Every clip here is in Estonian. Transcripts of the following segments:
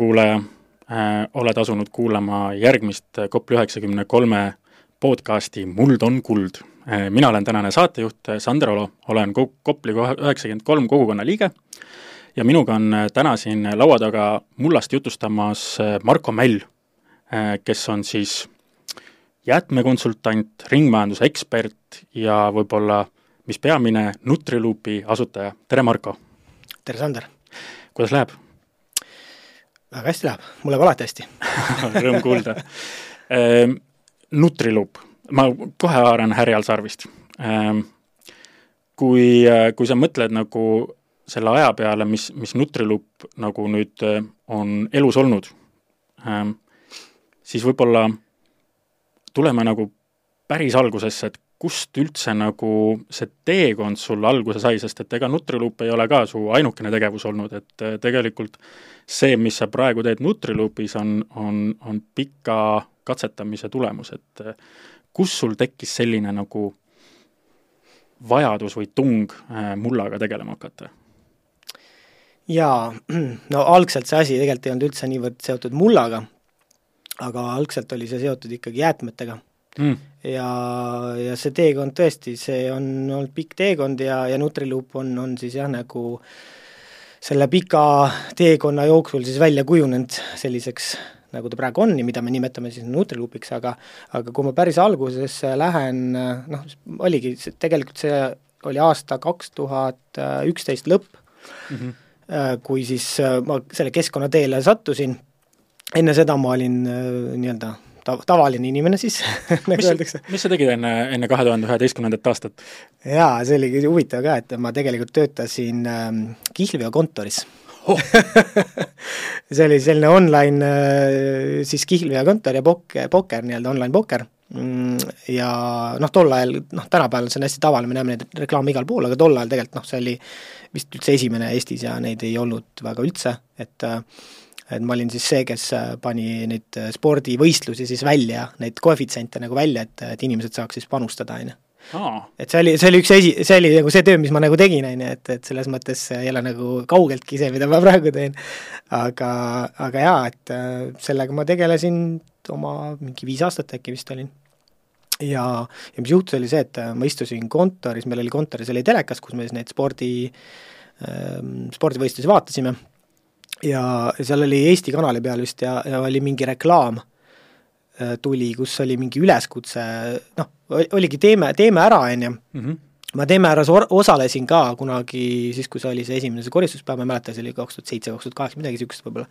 kuulaja äh,, oled asunud kuulama järgmist Kopli üheksakümne kolme podcasti Muld on kuld äh,. mina olen tänane saatejuht Sander Olo, olen Kopli üheksakümmend kolm kogukonna liige ja minuga on täna siin laua taga mullast jutustamas Marko Mäll äh,, kes on siis jäätmekonsultant, ringmajanduse ekspert ja võib-olla mis peamine, Nutriluupi asutaja, tere Marko! tere Sander! kuidas läheb? Väga hästi läheb, mul läheb alati hästi Rõõm kuulda ehm,. Nutriluup, ma kohe haaran härjal sarvist ehm,. kui, kui sa mõtled nagu selle aja peale, mis, mis Nutriluup nagu nüüd eh, on elus olnud ehm,, siis võib-olla tuleme nagu päris algusesse, et kust üldse nagu see teekond sul alguse sai, sest et ega Nutriloop ei ole ka su ainukene tegevus olnud, et äh, tegelikult see, mis sa praegu teed Nutriloopis, on, on, on pika katsetamise tulemus, et äh, kus sul tekkis selline nagu vajadus või tung äh, mullaga tegelema hakata? jaa, no algselt see asi tegelikult ei olnud üldse niivõrd seotud mullaga, aga algselt oli see seotud ikkagi jäätmetega mm. Ja, ja see teekond tõesti, see on olnud pikk teekond ja, ja Nutriloop on, on siis jah, nagu selle pika teekonna jooksul siis välja kujunenud selliseks, nagu ta praegu on ja mida me nimetame siis Nutriloopiks, aga aga kui ma päris algusesse lähen, noh, oligi, tegelikult see oli aasta kaks tuhat üksteist lõpp mm, -hmm. kui siis ma selle keskkonnateele sattusin, enne seda ma olin nii-öelda ta-, tavaline inimene siis nagu öeldakse. mis sa tegid enne, enne kahe tuhande üheteistkümnendat aastat? jaa, see oli huvitav ka, et ma tegelikult töötasin ähm, kihlveokontoris oh. see oli selline online äh, siis kihlveokontor ja pok-, pokker, nii-öelda online pokker mm, ja noh, tol ajal, noh tänapäeval see on hästi tavaline, me näeme neid reklaame igal pool, aga tol ajal tegelikult noh, see oli vist üldse esimene Eestis ja neid ei olnud väga üldse, et äh, et ma olin siis see, kes äh, pani neid äh, spordivõistlusi siis välja, neid koefitsiente nagu välja, et, et inimesed saaks siis panustada, on ju. et see oli, see oli üks esi-, see oli nagu see töö, mis ma nagu tegin, on ju, et, et selles mõttes ei ole nagu kaugeltki see, mida ma praegu teen. aga, aga jaa, et äh, sellega ma tegelesin oma mingi viis aastat äkki vist olin. ja, ja mis juhtus, oli see, et ma istusin kontoris, meil oli kontoris oli telekas, kus me siis neid spordi, ähm, spordivõistlusi vaatasime ja seal oli Eesti kanali peal vist ja, ja oli mingi reklaam äh, tuli, kus oli mingi üleskutse, noh, oligi teeme, teeme ära, on ju. Mhm. ma Teeme äras osalesin ka kunagi siis, kui see oli see esimene see koristuspäev, ma ei mäleta, see oli kaks tuhat seitse, kaks tuhat kaheksa, midagi niisugust võib-olla.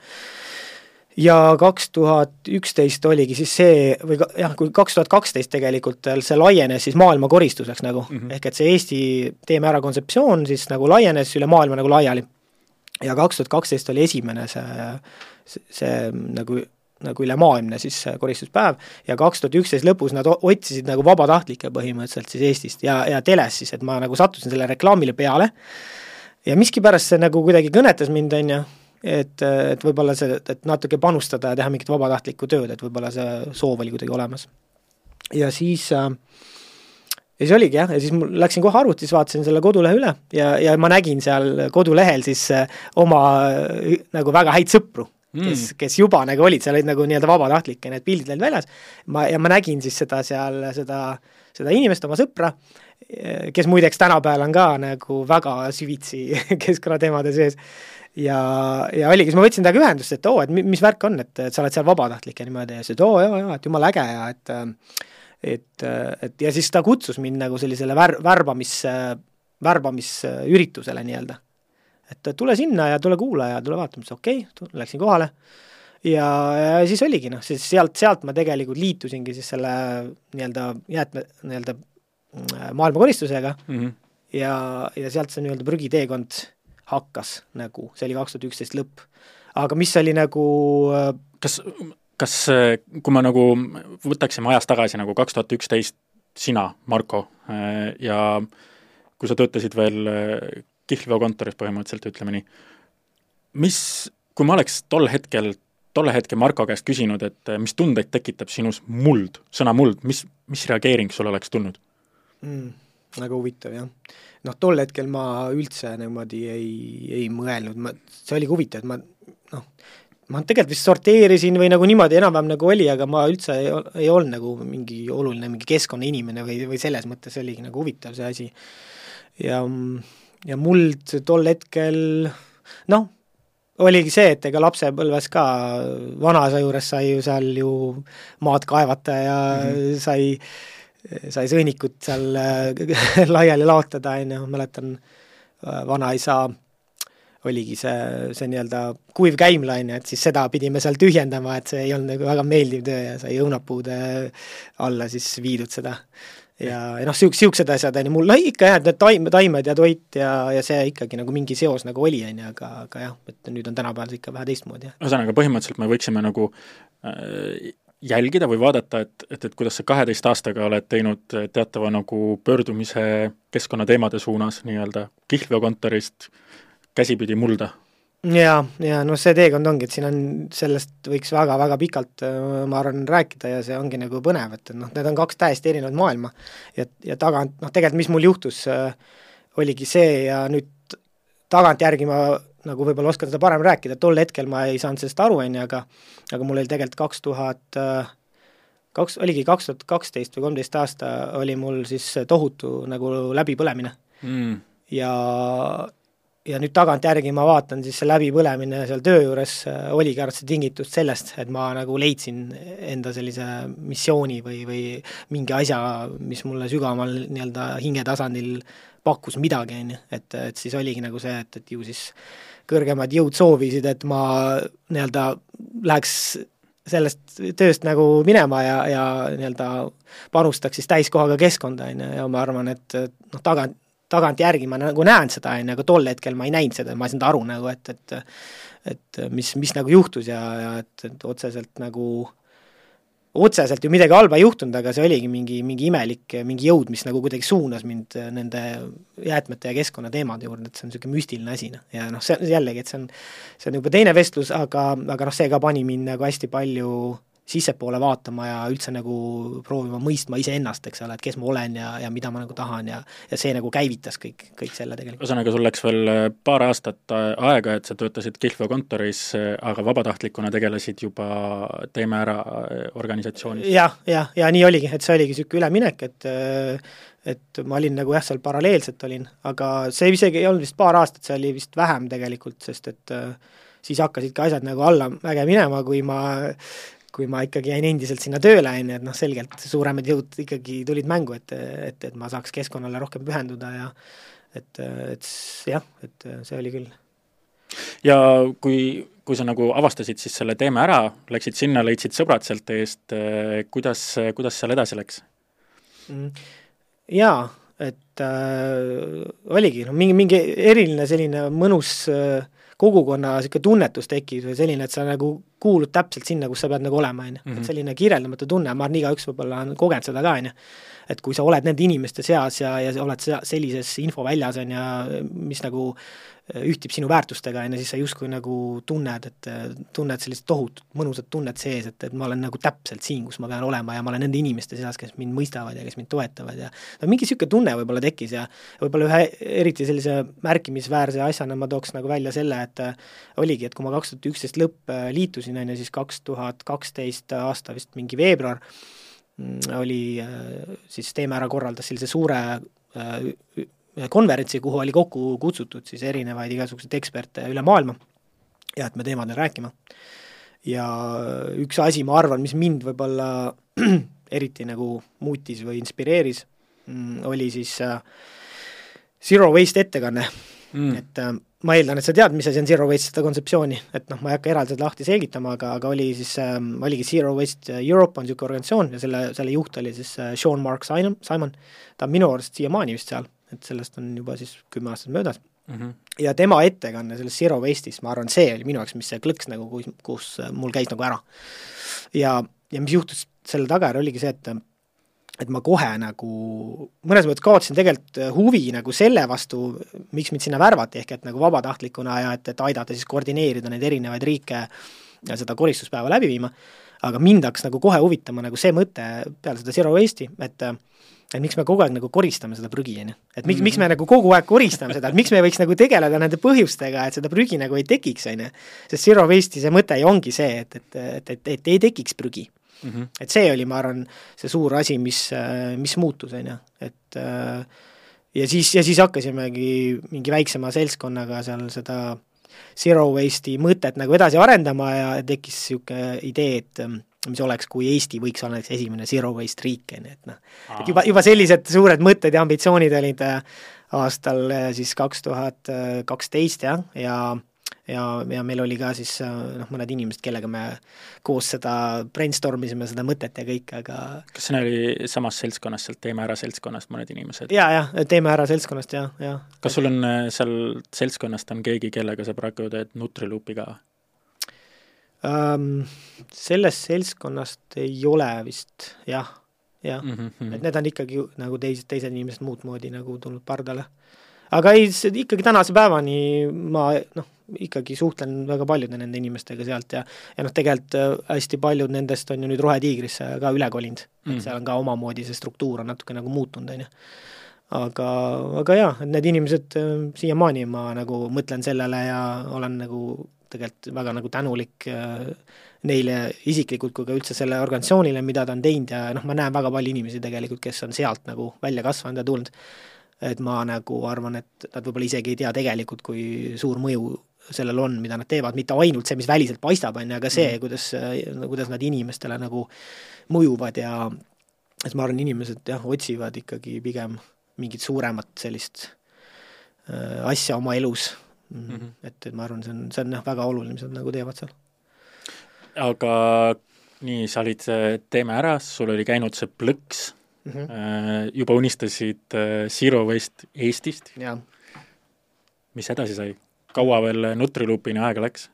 ja kaks tuhat üksteist oligi siis see, või ka, jah, kui kaks tuhat kaksteist tegelikult see laienes siis maailma koristuseks nagu mm, -hmm. ehk et see Eesti Teeme ära kontseptsioon siis nagu laienes üle maailma nagu laiali ja kaks tuhat kaksteist oli esimene see, see, nagu nagu ülemaailmne siis koristuspäev ja kaks tuhat üksteist lõpus nad otsisid nagu vabatahtlikke põhimõtteliselt siis Eestist ja, ja teles siis, et ma nagu sattusin selle reklaamile peale ja miskipärast see nagu kuidagi kõnetas mind, on ju, et, et võib-olla see, et natuke panustada ja teha mingit vabatahtlikku tööd, et võib-olla see soov oli kuidagi olemas. ja siis äh, ja siis oligi jah, ja siis mul läksin kohe arvutis, vaatasin selle kodulehe üle ja, ja ma nägin seal kodulehel siis äh, oma äh, nagu väga häid sõpru mm., kes, kes juba nagu olid, seal olid nagu nii-öelda vabatahtlikke, need pildid olid väljas, ma, ja ma nägin siis seda seal, seda, seda inimest, oma sõpra, kes muideks tänapäeval on ka nagu väga süvitsi keskkonnateemade sees, ja, ja oligi, siis ma võtsin temaga ühendust, et oo, et mis värk on, et, et sa oled seal vabatahtlik ja niimoodi ja siis, et oo jaa, jaa, et jumala äge ja et äh, et, et ja siis ta kutsus mind nagu sellisele vär-, värbamis, värbamisüritusele nii-öelda. et tule sinna ja tule kuula ja tule vaata, ma ütlesin okei okay,, läksin kohale ja, ja siis oligi noh, siis sealt, sealt ma tegelikult liitusingi siis selle nii-öelda jäätme, nii-öelda mm, maailmakoristusega mm -hmm. ja, ja sealt see nii-öelda prügiteekond hakkas nagu, see oli kaks tuhat üksteist lõpp. aga mis oli nagu kas kas, äh, kui me nagu võtaksime ajas tagasi nagu kaks tuhat üksteist, sina, Marko, äh, ja kui sa töötasid veel äh, kihlveokontoris põhimõtteliselt, ütleme nii, mis, kui ma oleks tol hetkel, tolle hetke Marko käest küsinud, et mis tundeid tekitab sinus muld, sõna muld, mis, mis reageering sul oleks tulnud mm,? väga huvitav, jah. noh, tol hetkel ma üldse niimoodi ei, ei mõelnud, ma, see oligi huvitav, et ma noh, ma tegelikult vist sorteerisin või nagu niimoodi enam-vähem nagu oli, aga ma üldse ei, ei olnud nagu mingi oluline mingi keskkonnainimene või, või selles mõttes oligi nagu huvitav see asi. ja, ja muld tol hetkel noh, oligi see, et ega lapsepõlves ka vanaisa juures sai ju seal ju maad kaevata ja mm -hmm. sai sai sõõnikut seal laiali laotada, on ju, mäletan äh, vanaisa oligi see, see nii-öelda kuiv käimla, on ju, et siis seda pidime seal tühjendama, et see ei olnud nagu väga meeldiv töö ja sai õunapuude alla siis viidud seda. ja, ja noh, siuk-, niisugused asjad, on ju, mul no ikka jah, et need taim, taimed ja toit ja, ja see ikkagi nagu mingi seos nagu oli, on ju, aga, aga jah, et nüüd on tänapäeval see ikka vähe teistmoodi, jah. ühesõnaga, põhimõtteliselt me võiksime nagu äh, jälgida või vaadata, et, et, et kuidas sa kaheteist aastaga oled teinud teatava nagu pöördumise keskkonnateemade suunas nii-öelda kihlveokontorist käsipidi mulda? jaa, ja noh, see teekond ongi, et siin on, sellest võiks väga-väga pikalt, ma arvan, rääkida ja see ongi nagu põnev, et, et noh, need on kaks täiesti erinevat maailma. ja, ja tagant, noh tegelikult mis mul juhtus äh,, oligi see ja nüüd tagantjärgi ma nagu võib-olla oskan seda parem rääkida, tol hetkel ma ei saanud sellest aru, on ju, aga aga mul oli tegelikult kaks tuhat kaks, oligi kaks tuhat kaksteist või kolmteist aasta oli mul siis tohutu nagu läbipõlemine mm.. ja, ja nüüd tagantjärgi ma vaatan, siis see läbipõlemine seal töö juures oligi arvatavasti tingitud sellest, et ma nagu leidsin enda sellise missiooni või, või mingi asja, mis mulle sügavamal nii-öelda hingetasandil pakkus midagi, on ju, et, et siis oligi nagu see, et, et ju siis kõrgemad jõud soovisid, et ma nii-öelda läheks sellest tööst nagu minema ja, ja nii-öelda panustaks siis täiskohaga keskkonda, on ju, ja ma arvan, et noh, tagant, tagantjärgi ma nagu näen seda, on ju, aga tol hetkel ma ei näinud seda, ma ei saanud aru nagu, et, et et mis, mis nagu juhtus ja, ja et, et otseselt nagu otseselt ju midagi halba ei juhtunud, aga see oligi mingi, mingi imelik mingi jõud, mis nagu kuidagi suunas mind nende jäätmete ja keskkonnateemade juurde, et see on niisugune müstiline asi, noh, ja noh, see jällegi, et see on, see on juba teine vestlus, aga, aga noh, see ka pani mind nagu hästi palju sissepoole vaatama ja üldse nagu proovima mõistma iseennast, eks ole, et kes ma olen ja, ja mida ma nagu tahan ja ja see nagu käivitas kõik, kõik selle tegelikult. ühesõnaga, sul läks veel äh, paar aastat äh, aega, et sa töötasid Kihlveo kontoris, äh, aga vabatahtlikuna tegelesid juba Teeme Ära organisatsioonis ja,? jah, jah, ja nii oligi, et see oligi niisugune üleminek, et et ma olin nagu jah, seal paralleelselt olin, aga see isegi ei olnud vist paar aastat, see oli vist vähem tegelikult, sest et siis hakkasidki asjad nagu allamäge minema, kui ma kui ma ikkagi jäin endiselt sinna tööle, on ju, et noh, selgelt suuremad jõud ikkagi tulid mängu, et, et, et ma saaks keskkonnale rohkem pühenduda ja et, et jah, et see oli küll. ja kui, kui sa nagu avastasid siis selle teeme ära, läksid sinna, leidsid sõbrad sealt eest, kuidas, kuidas seal edasi läks? Mm, jaa, et äh, oligi noh, mingi, mingi eriline selline mõnus äh, kogukonna niisugune tunnetus tekib või selline, et sa nagu kuulud täpselt sinna, kus sa pead nagu olema, on ju. et mhm. selline kirjeldamatu tunne, ma arvan, igaüks võib-olla on kogenud seda ka, on ju. et kui sa oled nende inimeste seas ja, ja oled sellises infoväljas, on ju, mis nagu ühtib sinu väärtustega, on ju, siis sa justkui nagu tunned, et tunned sellist tohutut mõnusat tunnet sees, et, et ma olen nagu täpselt siin, kus ma pean olema ja ma olen nende inimeste seas, kes mind mõistavad ja kes mind toetavad ja no mingi niisugune tunne võib-olla tekkis ja võib-olla ühe eriti sellise märkimisväärse asjana ma tooks nagu välja selle, et oligi, et kui ma kaks tuhat üksteist lõpp liitusin, on ju, siis kaks tuhat kaksteist aasta vist mingi veebruar mm, oli siis Teeme Ära korraldas sellise suure konverentsi, kuhu oli kokku kutsutud siis erinevaid igasuguseid eksperte üle maailma jäätme teemadel rääkima. ja üks asi, ma arvan, mis mind võib-olla eriti nagu muutis või inspireeris, mm, oli siis äh, Zero Waste ettekanne mm., et äh, ma eeldan, et sa tead, mis asi on Zero Waste, seda kontseptsiooni, et noh, ma ei hakka eraldi seda lahti selgitama, aga, aga oli siis äh,, oligi Zero Waste Europe on niisugune organisatsioon ja selle, selle juht oli siis äh, Sean Mark Simon, Simon, ta on minu arust siiamaani vist seal et sellest on juba siis kümme aastat möödas mm. -hmm. ja tema ettekanne sellest Zero Waste'ist, ma arvan, see oli minu jaoks, mis see klõks nagu, kus, kus mul käis nagu ära. ja, ja mis juhtus selle tagajärjel, oligi see, et et ma kohe nagu mõnes mõttes kaotasin tegelikult huvi nagu selle vastu, miks mind sinna värvati, ehk et nagu vabatahtlikuna ja et, et aidata siis koordineerida neid erinevaid riike ja seda koristuspäeva läbi viima, aga mind hakkas nagu kohe huvitama nagu see mõte peale seda Zero Waste'i, et et miks me kogu aeg nagu koristame seda prügi, on ju. et miks mm, -hmm. miks me nagu kogu aeg koristame seda, et miks me võiks nagu tegeleda nende põhjustega, et seda prügi nagu ei tekiks, on ju. sest Zero Waste'i see mõte ju ongi see, et, et, et, et, et ei tekiks prügi mm. -hmm. et see oli, ma arvan, see suur asi, mis, mis muutus, on ju, et ja siis, ja siis hakkasimegi mingi väiksema seltskonnaga seal seda zero waste'i mõtet nagu edasi arendama ja tekkis niisugune idee, et ähm, mis oleks, kui Eesti võiks olla näiteks esimene zero waste riik, on ju, et noh, et juba, juba sellised suured mõtted ja ambitsioonid olid äh, aastal äh, siis kaks tuhat kaksteist jah, ja ja, ja meil oli ka siis äh, noh, mõned inimesed, kellega me koos seda brainstorm isime, seda mõtet ja kõike, aga kas see oli samast seltskonnast, sealt Teeme Ära seltskonnast mõned inimesed? jaa, jah, Teeme Ära seltskonnast jah, jah. kas sul on äh, seal seltskonnast on keegi, kellega sa praegu teed Nutriloopi ka um,? Sellest seltskonnast ei ole vist jah, jah mm, -hmm. et need on ikkagi nagu teised, teised inimesed muud moodi nagu tulnud pardale. Aga ei, ikkagi tänase päevani ma noh, ikkagi suhtlen väga paljude nende inimestega sealt ja ja noh, tegelikult äh, hästi paljud nendest on ju nüüd Rohetiigrisse ka üle kolinud mm., et seal on ka omamoodi see struktuur on natuke nagu muutunud, on ju. aga, aga jaa, et need inimesed äh, siiamaani ma nagu mõtlen sellele ja olen nagu tegelikult väga nagu tänulik äh, neile isiklikult kui ka üldse selle organisatsioonile, mida ta on teinud ja noh, ma näen väga palju inimesi tegelikult, kes on sealt nagu välja kasvanud ja tulnud et ma nagu arvan, et nad võib-olla isegi ei tea tegelikult, kui suur mõju sellel on, mida nad teevad, mitte ainult see, mis väliselt paistab, on ju, aga see, mm. kuidas, kuidas nad inimestele nagu mõjuvad ja et ma arvan, inimesed jah, otsivad ikkagi pigem mingit suuremat sellist äh, asja oma elus mm. -hmm. et, et ma arvan, see on, see on jah, väga oluline, mis nad nagu teevad seal. aga nii, sa olid Teeme ära, sul oli käinud see plõks mm, -hmm. juba unistasid äh, Zero Waste Eestist. mis edasi sai? kaua veel Nutriloopini aega läks?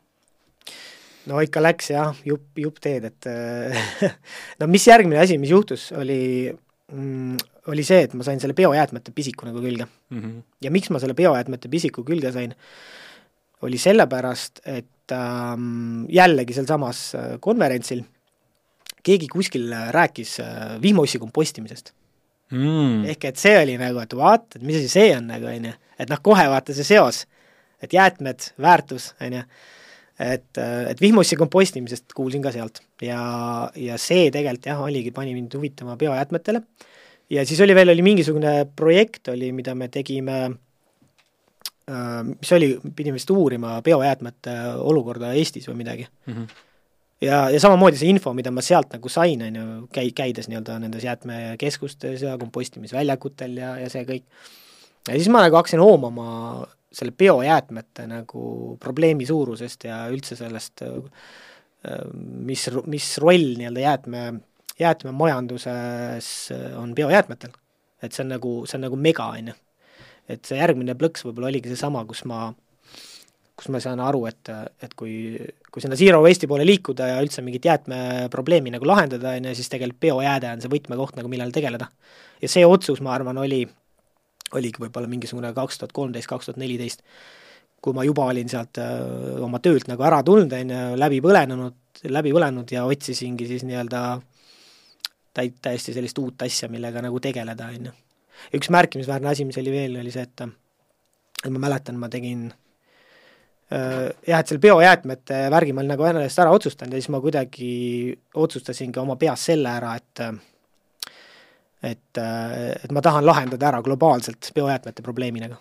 no ikka läks jah, jupp, jupp teed, et no mis järgmine asi, mis juhtus, oli mm, oli see, et ma sain selle biojäätmete pisiku nagu külge mm. -hmm. ja miks ma selle biojäätmete pisiku külge sain, oli sellepärast, et ähm, jällegi sealsamas äh, konverentsil keegi kuskil rääkis äh, vihmaussi kompostimisest mm.. ehk et see oli nagu, et vaat, et mis asi see on nagu, on ju, et noh, kohe vaata see seos et jäätmed, väärtus, on ju, et, et vihmussi kompostimisest kuulsin ka sealt ja, ja see tegelikult jah, oligi, pani mind huvitama biojäätmetele. ja siis oli veel, oli mingisugune projekt oli, mida me tegime äh, mis oli, pidime vist uurima biojäätmete olukorda Eestis või midagi mm. -hmm. Ja, ja samamoodi see info, mida ma sealt nagu sain, on ju, käi-, käides nii-öelda nendes jäätmekeskustes ja kompostimisväljakutel ja, ja see kõik. ja siis ma nagu hakkasin hoomama selle biojäätmete nagu probleemi suurusest ja üldse sellest, mis, mis roll nii-öelda jäätme, jäätmemajanduses on biojäätmetel. et see on nagu, see on nagu mega, on ju. et see järgmine plõks võib-olla oligi seesama, kus ma, kus ma saan aru, et, et kui, kui sinna zero waste'i poole liikuda ja üldse mingit jäätmeprobleemi nagu lahendada, on ju, siis tegelikult biojääde on see võtmekoht nagu, millal tegeleda. ja see otsus, ma arvan, oli oligi võib-olla mingisugune kaks tuhat kolmteist, kaks tuhat neliteist, kui ma juba olin sealt öö, oma töölt nagu ära tulnud, on ju, läbi põlenud, läbi põlenud ja otsisingi siis nii-öelda täit-, täiesti sellist uut asja, millega nagu tegeleda, on ju. üks märkimisväärne asi, mis oli veel, oli see, et et ma mäletan, ma tegin jah, et selle biojäätmete värgi ma olin nagu ennast ära otsustanud ja siis ma kuidagi otsustasingi oma peas selle ära, et et, et ma tahan lahendada ära globaalselt biojäätmete probleemi nagu.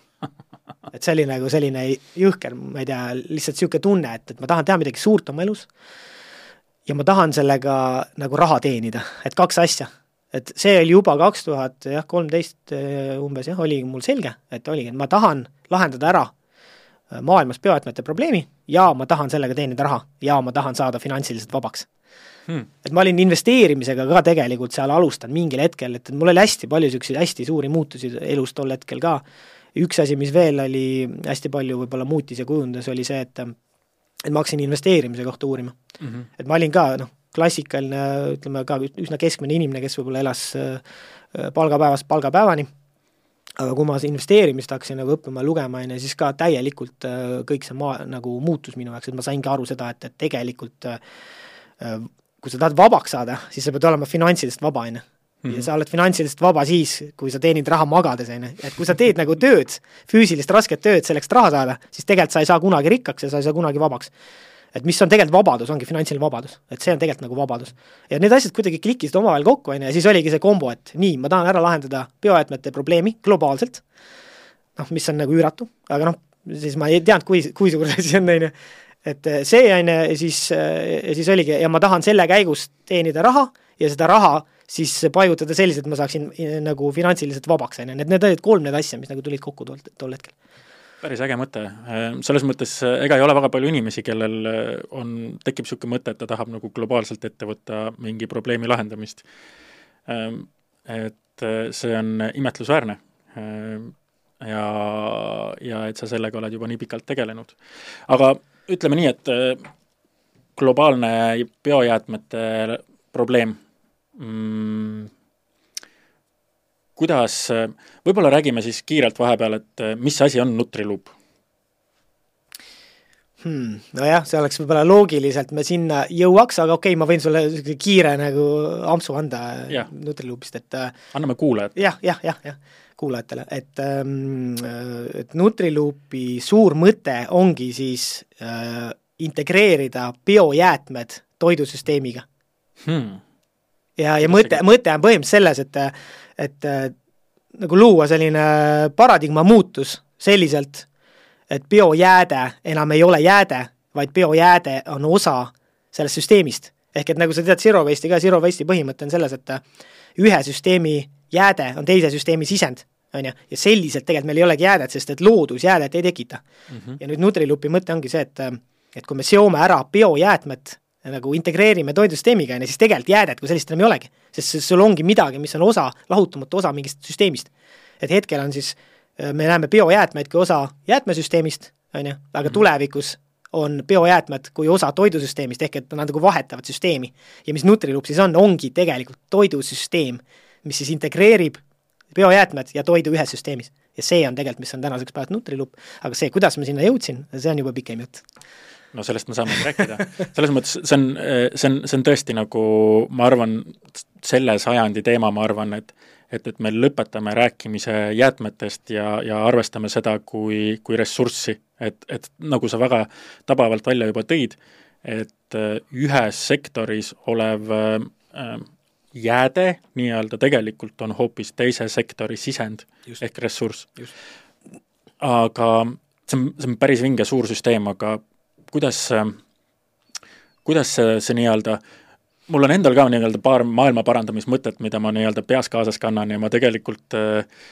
et see oli nagu selline jõhker, ma ei tea, lihtsalt niisugune tunne, et, et ma tahan teha midagi suurt oma elus ja ma tahan sellega nagu raha teenida, et kaks asja. et see oli juba kaks tuhat jah, kolmteist eh, umbes jah, oli mul selge, et oligi, et ma tahan lahendada ära maailmas biojäätmete probleemi ja ma tahan sellega teenida raha ja ma tahan saada finantsiliselt vabaks hmm.. et ma olin investeerimisega ka tegelikult seal alustanud mingil hetkel, et mul oli hästi palju niisuguseid hästi suuri muutusi elus tol hetkel ka, üks asi, mis veel oli hästi palju võib-olla muutis ja kujundas, oli see, et et ma hakkasin investeerimise kohta uurima mm. -hmm. et ma olin ka noh, klassikaline, ütleme ka üsna keskmine inimene, kes võib-olla elas äh, palgapäevast palgapäevani, aga kui ma investeerimist hakkasin nagu õppima lugema, on ju, siis ka täielikult äh, kõik see maa nagu muutus minu jaoks, et ma saingi aru seda, et, et tegelikult äh, kui sa tahad vabaks saada, siis sa pead olema finantsidest vaba, on ju ja Mhm. sa oled finantsidest vaba siis, kui sa teenid raha magades, on ju. et kui sa teed nagu tööd, füüsilist rasket tööd selleks, et raha saada, siis tegelikult sa ei saa kunagi rikkaks ja sa ei saa kunagi vabaks. Et mis on tegelikult vabadus, ongi finantsiline vabadus, et see on tegelikult nagu vabadus. ja need asjad kuidagi klikkisid omavahel kokku, on ju, ja siis oligi see kombo, et nii, ma tahan ära lahendada biojäätmete probleemi globaalselt, noh, mis on nagu üüratu, aga noh, siis ma ei teadnud, kui, kui suur see asi on, on ju, et eh, see, on ju, ja siis, ja siis oligi, ja ma tahan selle käigus teenida raha ja seda raha siis paigutada selliselt, et ma saaksin eh, nagu finantsiliselt vabaks, on ju, need, need olid kolm need asja, mis nagu tulid kokku tol, tol hetkel. Päris äge mõte, selles mõttes ega ei ole väga palju inimesi, kellel on, tekib niisugune mõte, et ta tahab nagu globaalselt ette võtta mingi probleemi lahendamist. Et see on imetlusväärne. Ja, ja et sa sellega oled juba nii pikalt tegelenud. aga ütleme nii, et globaalne biojäätmete probleem mm, kuidas, võib-olla räägime siis kiirelt vahepeal, et äh, mis asi on Nutriloop? Hmm, nojah, see oleks võib-olla loogiliselt me sinna jõuaks, aga okei okay,, ma võin sulle kiire nagu ampsu anda Jah. Nutriloopist, et äh, anname kuulajad. jah, jah, jah, jah, kuulajatele, et ähm, et Nutriloopi suur mõte ongi siis äh, integreerida biojäätmed toidusüsteemiga Hmm. ja, ja mõte, mõte on põhimõtteliselt selles, et, et äh, nagu luua selline paradigma muutus selliselt, et biojääde enam ei ole jääde, vaid biojääde on osa sellest süsteemist. ehk et nagu sa tead Zero Waste'i ka, Zero Waste'i põhimõte on selles, et äh, ühe süsteemi jääde on teise süsteemi sisend, on ju, ja selliselt tegelikult meil ei olegi jäädet, sest et loodus jäädet ei tekita Mm -hmm. ja nüüd Nutriloopi mõte ongi see, et et kui me seome ära biojäätmed nagu integreerime toidusüsteemiga, on ju, siis tegelikult jäädet kui sellist enam ei olegi. sest sul ongi midagi, mis on osa, lahutamatu osa mingist süsteemist. et hetkel on siis, me näeme biojäätmeid kui osa jäätmesüsteemist, on ju, aga tulevikus on biojäätmed kui osa toidusüsteemist, ehk et nad nagu vahetavad süsteemi. ja mis Nutriloop siis on, ongi tegelikult toidusüsteem, mis siis integreerib biojäätmed ja toidu ühes süsteemis. ja see on tegelikult, mis on tänaseks päevaks Nutriloop, aga see, kuidas ma sinna jõudsin, see on juba pikem jutt. No sellest me saamegi rääkida. selles mõttes see on, see on, see on tõesti nagu, ma arvan, selle sajandi teema, ma arvan, et et, et me lõpetame rääkimise jäätmetest ja, ja arvestame seda kui, kui ressurssi. et, et nagu sa väga tabavalt välja juba tõid, et äh, ühes sektoris olev äh, jääde nii-öelda tegelikult on hoopis teise sektori sisend Just. ehk ressurss. Aga see on, see on päris vinge suur süsteem, aga kuidas, kuidas see, see nii-öelda, mul on endal ka nii-öelda paar maailma parandamismõtet, mida ma nii-öelda peas kaasas kannan ja ma tegelikult äh,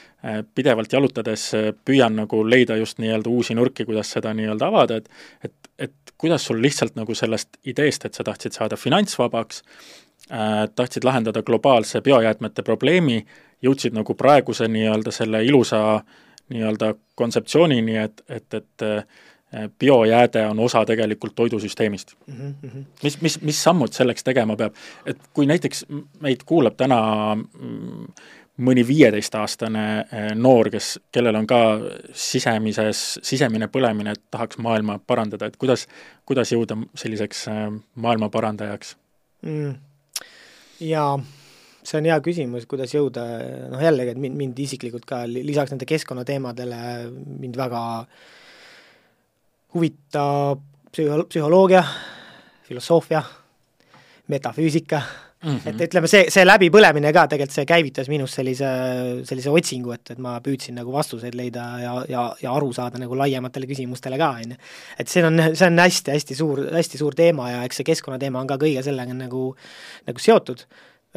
pidevalt jalutades äh, püüan nagu leida just nii-öelda uusi nurki, kuidas seda nii-öelda avada, et et, et kuidas sul lihtsalt nagu sellest ideest, et sa tahtsid saada finantsvabaks äh,, tahtsid lahendada globaalse biojäätmete probleemi, jõudsid nagu praeguse nii-öelda selle ilusa nii-öelda kontseptsioonini, et, et, et biojääde on osa tegelikult toidusüsteemist. mm. -hmm. mis, mis, mis sammud selleks tegema peab? et kui näiteks meid kuulab täna mm, mõni viieteistaastane eh, noor, kes, kellel on ka sisemises, sisemine põlemine, et tahaks maailma parandada, et kuidas, kuidas jõuda selliseks eh, maailma parandajaks? mm. jaa, see on hea küsimus, kuidas jõuda, noh jällegi, et mind, mind isiklikult ka li- lisaks nende keskkonnateemadele mind väga huvitab psühho-, psühholoogia, filosoofia, metafüüsika mm. -hmm. et ütleme, see, see läbipõlemine ka tegelikult, see käivitas minus sellise, sellise otsingu, et, et ma püüdsin nagu vastuseid leida ja, ja, ja aru saada nagu laiematele küsimustele ka, on ju. et see on, see on hästi-hästi suur, hästi suur teema ja eks see keskkonnateema on ka kõige sellega nagu, nagu seotud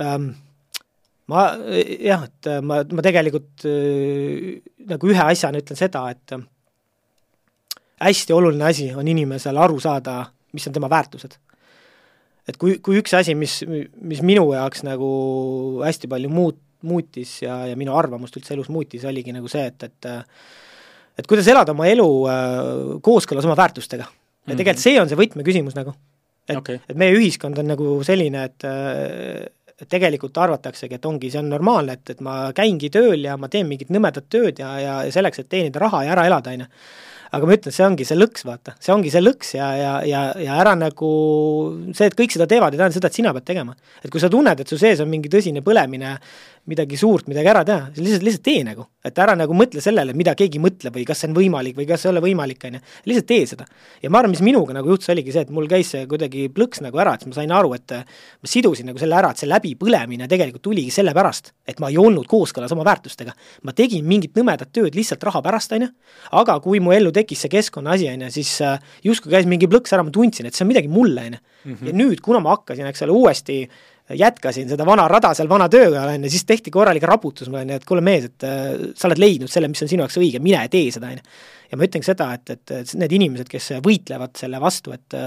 ähm, ma jah, et ma, ma tegelikult nagu ühe asjana ütlen seda, et hästi oluline asi on inimesel aru saada, mis on tema väärtused. et kui, kui üks asi, mis, mis minu jaoks nagu hästi palju muut-, muutis ja, ja minu arvamust üldse elus muutis, oligi nagu see, et, et et kuidas elada oma elu äh, kooskõlas oma väärtustega. ja tegelikult see on see võtmeküsimus nagu. et Okei. et meie ühiskond on nagu selline, et äh, et tegelikult arvataksegi, et ongi, see on normaalne, et, et ma käingi tööl ja ma teen mingit nõmedat tööd ja, ja, ja selleks, et teenida raha ja ära elada, on ju. Aga ma ütlen, see ongi see lõks, vaata, see ongi see lõks ja, ja, ja, ja ära nagu see, et kõik seda teevad, ei tähenda seda, et sina pead tegema. et kui sa tunned, et su sees on mingi tõsine põlemine, midagi suurt, midagi ära teha, lihtsalt, lihtsalt tee nagu. et ära nagu mõtle sellele, mida keegi mõtleb või kas see on võimalik või kas see ei ole võimalik, on ju, lihtsalt tee seda. ja ma arvan, mis minuga nagu juhtus, oligi see, et mul käis see kuidagi plõks nagu ära, et siis ma sain aru, et ma sidusin nagu selle ära, et see läbipõlemine tegelikult tuligi sellepärast, et ma ei olnud kooskõlas oma väärtustega. ma tegin mingit nõmedat tööd lihtsalt raha pärast, on ju, aga kui mu ellu tekkis see keskkonna asi, on ju, siis äh, justkui käis mingi plõks ära, ma tundsin, et see on midagi mulle, on ju. Mhm. ja nüüd, kuna ma hakkasin, eks ole, uuesti jätkasin seda vana rada seal vana tööga, on ju, siis tehti korralik raputus mulle, et kuule mees, et äh, sa oled leidnud selle, mis on sinu jaoks õige, mine tee seda, on ju. ja ma ütlengi seda, et, et need inimesed, kes võitlevad selle vastu, et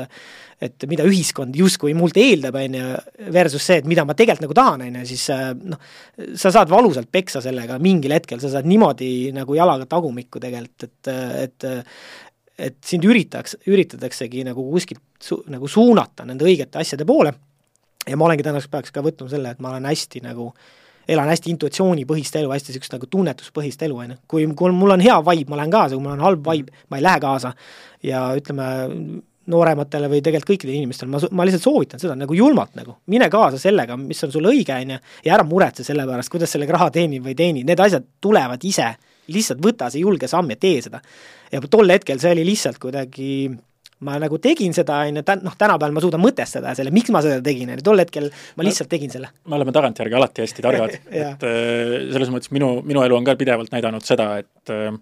et mida ühiskond justkui mult eeldab, on ju, versus see, et mida ma tegelikult nagu tahan, on ju, siis äh, noh, sa saad valusalt peksa sellega mingil hetkel, sa saad niimoodi nagu jalaga tagumikku tegelikult, et, et et sind üritaks, üritataksegi nagu kuskilt su-, nagu suunata nende õigete asjade poole ja ma olengi tänaseks päevaks ka võtnud selle, et ma olen hästi nagu elan hästi intuitsioonipõhist elu, hästi niisugust nagu tunnetuspõhist elu, on ju. kui, kui mul on hea vibe, ma lähen kaasa, kui mul on halb vibe, ma ei lähe kaasa. ja ütleme, noorematele või tegelikult kõikidele inimestele, ma, ma lihtsalt soovitan seda nagu julmalt nagu, mine kaasa sellega, mis on sulle õige, on ju, ja ära muretse selle pärast, kuidas sellega raha teenib või ei teeni, need asjad tulevad ise. lihtsalt võta see julge samm ja tee seda. ja tol hetkel see oli lihtsalt kuidagi ma nagu tegin seda, on ju, tä-, noh, tänapäeval ma suudan mõtestada selle, miks ma seda tegin, on ju, tol hetkel ma lihtsalt tegin selle. me oleme tagantjärgi alati hästi targad et äh, selles mõttes minu, minu elu on ka pidevalt näidanud seda, et äh,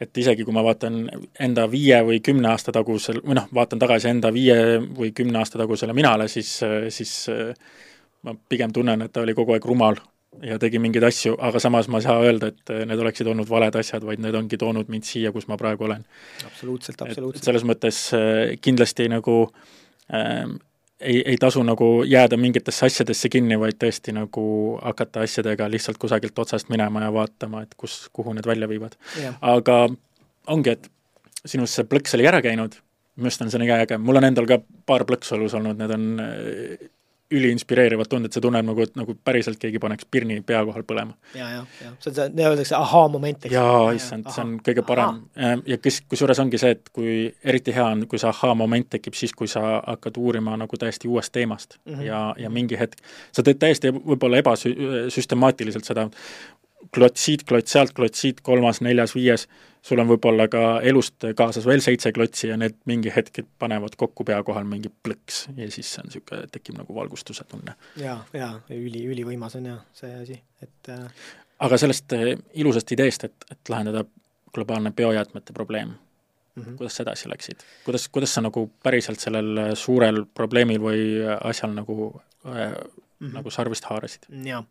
et isegi kui ma vaatan enda viie või kümne aasta tagusel, või noh, vaatan tagasi enda viie või kümne aasta tagusele minale, siis, siis äh, ma pigem tunnen, et ta oli kogu aeg rumal ja tegi mingeid asju, aga samas ma ei saa öelda, et need oleksid olnud valed asjad, vaid need ongi toonud mind siia, kus ma praegu olen. absoluutselt, absoluutselt. selles mõttes äh, kindlasti nagu äh, ei, ei tasu nagu jääda mingitesse asjadesse kinni, vaid tõesti nagu hakata asjadega lihtsalt kusagilt otsast minema ja vaatama, et kus, kuhu need välja viivad. aga ongi, et sinust see plõks oli ära käinud, minu arust on see nii äge, mul on endal ka paar plõksu elus olnud, need on äh, üliinspireerivad tunded, sa tunned nagu, et nagu päriselt keegi paneks pirni pea kohal põlema. ja, ja, ja see on see, öeldakse ahaa-moment, eks. jaa, issand, see on kõige parem. ja kes, kusjuures ongi see, et kui eriti hea on, kui see ahaa-moment tekib siis, kui sa hakkad uurima nagu täiesti uuest teemast mm -hmm. ja, ja mingi hetk, sa teed täiesti võib-olla ebasüstemaatiliselt seda, klots siit, klots sealt, klots siit, kolmas, neljas, viies, sul on võib-olla ka elust kaasas veel seitse klotsi ja need mingi hetk panevad kokku pea kohal mingi plõks ja siis see on niisugune, tekib nagu valgustuse tunne. jaa, jaa, üli, ülivõimas on jah see asi, et äh... aga sellest äh, ilusast ideest, et, et lahendada globaalne biojäätmete probleem mm, -hmm. kuidas sa edasi läksid? kuidas, kuidas sa nagu päriselt sellel äh, suurel probleemil või asjal nagu äh, mm -hmm. nagu sarvist haarasid? jaa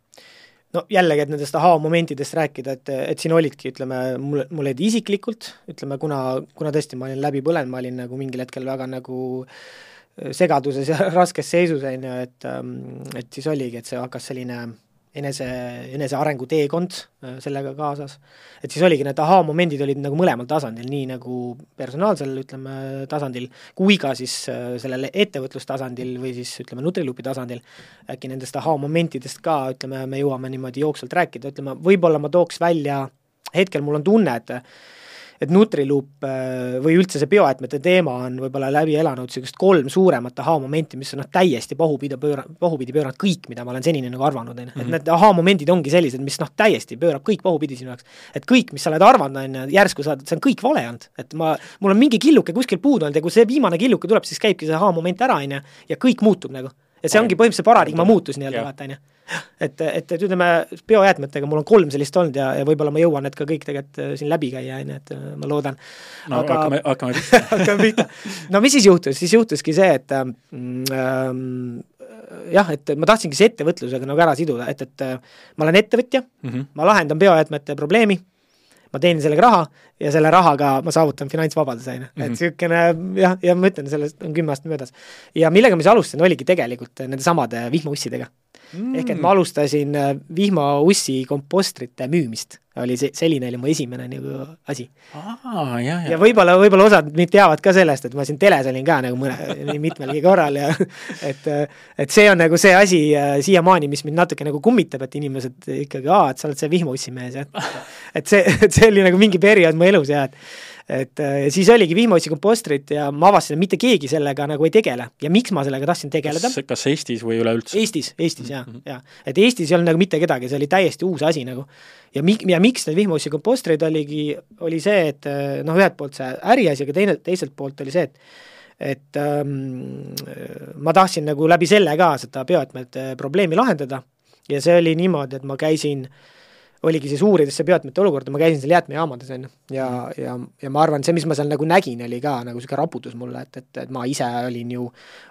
no jällegi, et nendest ahaa-momentidest rääkida, et, et siin olidki, ütleme, mul, mul olid isiklikult, ütleme, kuna, kuna tõesti ma olin läbi põlenud, ma olin nagu mingil hetkel väga nagu segaduses ja raskes seisus, on ju, et ähm, et siis oligi, et see hakkas selline enese, enesearengu teekond äh, sellega kaasas. et siis oligi, need ahaa-momendid olid nagu mõlemal tasandil, nii nagu personaalsel, ütleme, tasandil, kui ka siis äh, sellel ettevõtlustasandil või siis ütleme, Nutrilupi tasandil, äkki nendest ahaa-momentidest ka, ütleme, me jõuame niimoodi jooksvalt rääkida, ütleme, võib-olla ma tooks välja, hetkel mul on tunne, et et Nutriloop äh, või üldse see biojäätmete teema on võib-olla läbi elanud niisugust kolm suuremat ahaa-momenti, mis on noh, täiesti pahupidi pööra-, pahupidi pööranud kõik, mida ma olen senini nagu arvanud, on ju. et mhm. need ahaa-momendid ongi sellised, mis noh, täiesti pöörab kõik pahupidi sinu jaoks. et kõik, mis sa oled arvanud, on ju, järsku saad, see on kõik vale olnud. et ma, mul on mingi killuke kuskil puudu olnud ja kui see viimane killuke tuleb, siis käibki see ahaa-moment ära, on ju, ja kõik muutub nagu. Ja see ongi põhimõtteliselt paradigma muutus nii-öelda, vaata, on ju et, et, et ütleme, biojäätmetega mul on kolm sellist olnud ja, ja võib-olla ma jõuan need ka kõik tegelikult äh, siin läbi käia, on ju, et äh, ma loodan. no aga... hakkame, hakkame pihta hakkame pihta. no mis siis juhtus, siis juhtuski see, et ähm, jah, et ma tahtsingi see ettevõtlusega nagu ära siduda, et, et äh, ma olen ettevõtja mm, -hmm. ma lahendan biojäätmete probleemi, ma teenin sellega raha ja selle rahaga ma saavutan finantsvabaduse, on ju. et niisugune mhm. jah, ja ma ütlen, sellest on kümme aastat möödas. ja millega ma siis alustasin, oligi tegelikult nendesamade vihmaussidega mm.. ehk et ma alustasin äh, vihmaussi kompostrite müümist, oli see, selline oli mu esimene nagu asi. ja, ja võib-olla, võib-olla osad mind teavad ka sellest, et ma siin teles olin ka nagu mõne, nii mitmelgi korral ja et, et see on nagu see asi äh, siiamaani, mis mind natuke nagu kummitab, et inimesed ikkagi, aa, et sa oled see vihmaussi mees, jah. et see, et see oli nagu mingi periood mu elus ja et et äh, siis oligi vihmaotsi kompostrid ja ma avastasin, et mitte keegi sellega nagu ei tegele. ja miks ma sellega tahtsin tegeleda? kas Eestis või üleüldse? Eestis, Eestis jaa mm, -hmm. jaa. et Eestis ei olnud nagu mitte kedagi, see oli täiesti uus asi nagu. ja mi-, ja miks need vihmaotsi kompostrid oligi, oli see, et äh, noh, ühelt poolt see äriasi, aga teine, teiselt poolt oli see, et et ähm, ma tahtsin nagu läbi selle ka seda bioetmete probleemi lahendada ja see oli niimoodi, et ma käisin äh, oligi siis uurides see biootmete olukorda, ma käisin seal jäätmejaamades, on ju, ja, ja, ja ma arvan, see, mis ma seal nagu nägin, oli ka nagu niisugune raputus mulle, et, et, et ma ise olin ju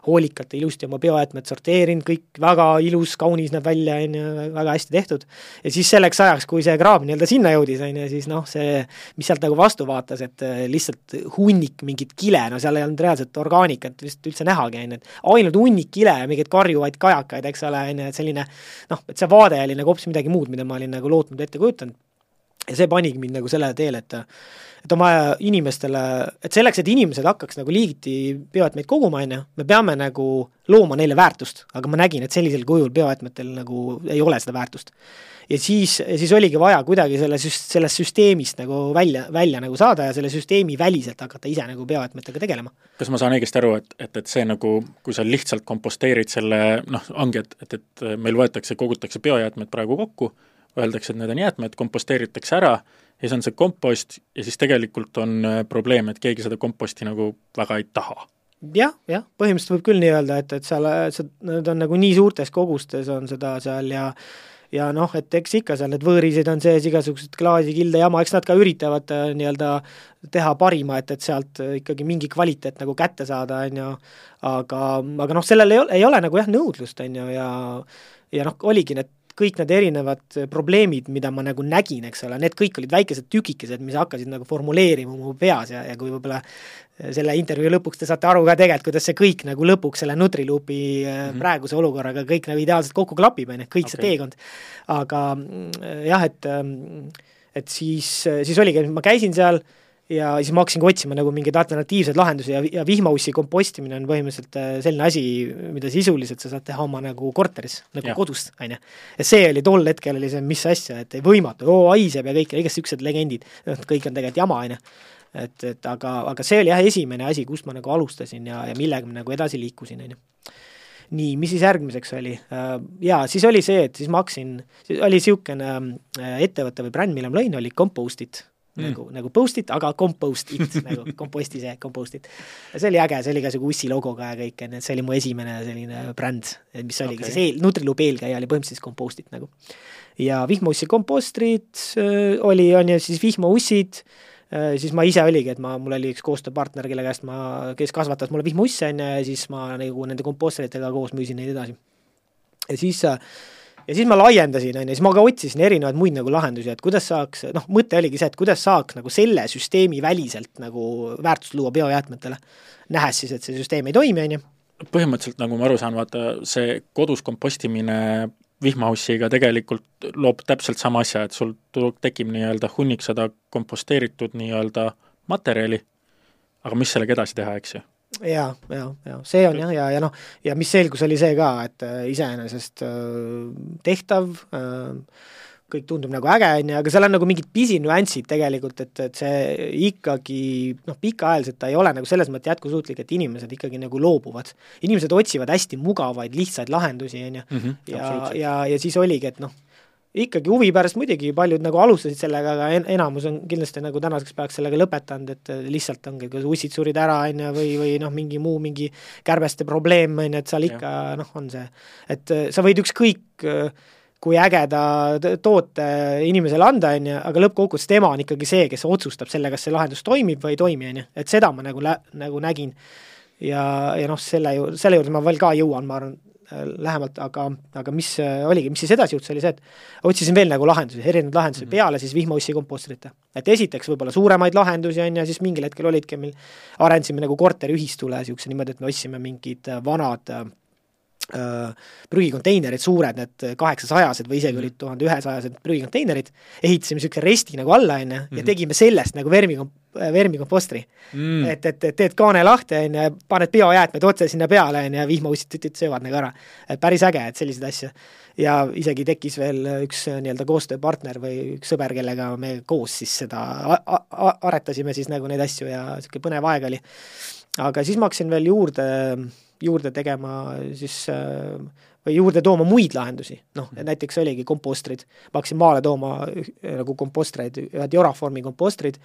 hoolikalt ja ilusti oma biojäätmed sorteerinud, kõik väga ilus, kaunis näeb välja, on ju, väga hästi tehtud, ja siis selleks ajaks, kui see kraam nii-öelda sinna jõudis, on ju, siis noh, see, mis sealt nagu vastu vaatas, et äh, lihtsalt hunnik mingit kile, no seal ei olnud reaalselt orgaanikat vist üldse nähagi, on ju, et ainult hunnik kile ja mingeid karjuvaid kajakaid, eks ole, on ju, et selline noh, et see vaade oli nagu hoopis midagi muud, mida ma olin nagu lootnud ette kujutanud. ja see panigi mind nagu sellele teele, et et on vaja inimestele, et selleks, et inimesed hakkaks nagu liigiti bioetmeid koguma, on ju, me peame nagu looma neile väärtust, aga ma nägin, et sellisel kujul bioetmetel nagu ei ole seda väärtust. ja siis, siis oligi vaja kuidagi selle süst-, sellest süsteemist nagu välja, välja nagu saada ja selle süsteemi väliselt hakata ise nagu bioetmetega tegelema. kas ma saan õigesti aru, et, et, et see nagu, kui sa lihtsalt komposteerid selle noh, ongi, et, et, et meil võetakse, kogutakse biojäätmed praegu kokku, öeldakse, et need on jäätmed, komposteeritakse ära ja siis on see kompost ja siis tegelikult on äh, probleem, et keegi seda komposti nagu väga ei taha. Jah, jah, põhimõtteliselt võib küll nii öelda, et, et seal, see, need on nagu nii suurtes kogustes on seda seal ja ja noh, et eks ikka seal need võõrised on sees, igasugused klaasikilde jama, eks nad ka üritavad äh, nii-öelda teha parima, et, et sealt äh, ikkagi mingi kvaliteet nagu kätte saada, on ju, aga, aga noh, sellel ei ole, ei ole nagu jah, nõudlust, on ju, ja ja noh, oligi need kõik need erinevad probleemid, mida ma nagu nägin, eks ole, need kõik olid väikesed tükikesed, mis hakkasid nagu formuleerima mu peas ja, ja kui võib-olla selle intervjuu lõpuks te saate aru ka tegelikult, kuidas see kõik nagu lõpuks selle Nutriluupi mm -hmm. praeguse olukorraga kõik nagu ideaalselt kokku klapib, on ju, kõik okay. see teekond. aga mm, jah, et et siis, siis oligi, ma käisin seal äh, ja siis ma hakkasingi otsima nagu mingeid alternatiivseid lahendusi ja, ja vihmaussi kompostimine on põhimõtteliselt äh, selline asi, mida sisuliselt sa saad teha oma nagu korteris, nagu ja. kodust, on ju. ja see oli tol hetkel oli see, mis asja, et võimatu, oo haiseb ja kõik, igast niisugused legendid, noh kõik on tegelikult jama, on ju. et, et aga, aga see oli jah, esimene asi, kust ma nagu alustasin ja, ja millega ma nagu edasi liikusin, on ju nii, mis siis järgmiseks oli? Äh, jaa, siis oli see, et siis ma hakkasin, oli niisugune äh, ettevõte või bränd, mille ma lõin, oli Compostit mm. nagu, nagu post-it, aga compost it nagu komposti see, compost it. see oli äge, see oli ka sihuke ussi logoga ja kõik, onju, et see oli mu esimene selline bränd, mis oligi okay. siis eel, Nutrilup eelkäija oli põhimõtteliselt compost it nagu. ja vihmaussi kompostrid äh, oli, on ju, siis vihmaussid äh,, siis ma ise oligi, et ma, mul oli üks koostööpartner, kelle käest ma, kes kasvatas mulle vihmausse, on ju, ja siis ma nagu nende kompostritega koos müüsin neid edasi. ja siis äh, ja siis ma laiendasin, on ju, siis ma ka otsisin erinevaid muid nagu lahendusi, et kuidas saaks, noh, mõte oligi see, et kuidas saaks nagu selle süsteemi väliselt nagu väärtust luua biojäätmetele, nähes siis, et see süsteem ei toimi, on ju. põhimõtteliselt, nagu ma aru saan, vaata see kodus kompostimine vihmaussiga tegelikult loob täpselt sama asja, et sul tekib nii-öelda hunnik seda komposteeritud nii-öelda materjali, aga mis sellega edasi teha, eks ju jaa, jaa, jaa, see on jah, ja, ja noh, ja mis selgus, oli see ka, et äh, iseenesest äh, tehtav äh,, kõik tundub nagu äge, on ju, aga seal on nagu mingid pisinüansid tegelikult, et, et see ikkagi noh, pikaajaliselt ta ei ole nagu selles mõttes jätkusuutlik, et inimesed ikkagi nagu loobuvad. inimesed otsivad hästi mugavaid, lihtsaid lahendusi, on ju, mhm, ja, ja, ja siis oligi, et noh, ikkagi huvi pärast muidugi paljud nagu alustasid sellega, aga en-, enamus on kindlasti nagu tänaseks päevaks sellega lõpetanud, et lihtsalt ongi, kas ussid surid ära, on ju, või, või noh, mingi muu, mingi kärbeste probleem, on ju, et seal ikka noh, on see, et äh, sa võid ükskõik äh, kui ägeda toote inimesele anda, on ju, aga lõppkokkuvõttes tema on ikkagi see, kes otsustab selle, kas see lahendus toimib või ei toimi, on ju, et seda ma nagu lä-, nagu nägin. ja, ja noh, selle ju, selle juurde ma veel ka jõuan, ma arvan, lähemalt, aga, aga mis äh, oligi, mis siis edasi juhtus, oli see, et otsisin veel nagu lahendusi, erinevaid lahendusi mm -hmm. peale siis vihmaussi kompostrite. et esiteks võib-olla suuremaid lahendusi, on ju, siis mingil hetkel olidki meil, arendasime nagu korteriühistule niisuguse niimoodi, et me ostsime mingid äh, vanad Äh, prügikonteinerid, suured, need kaheksasajased või isegi olid tuhande ühesajased prügikonteinerid, ehitasime niisuguse resti nagu alla, on ju, ja mhm. tegime sellest nagu vermikom-, vermikompostri mm.. et, et, et teed kaane lahti, on ju, paned biojäätmed otse sinna peale, on ju, ja vihmaussid söövad nagu ära. et päris äge, et selliseid asju. ja isegi tekkis veel üks nii-öelda koostööpartner või üks sõber, kellega me koos siis seda aretasime siis nagu neid asju ja niisugune põnev aeg oli. aga siis ma hakkasin veel juurde juurde tegema siis äh, või juurde tooma muid lahendusi, noh, näiteks oligi kompostrid, ma hakkasin maale tooma nagu kompostreid, ühed Joraformi kompostrid,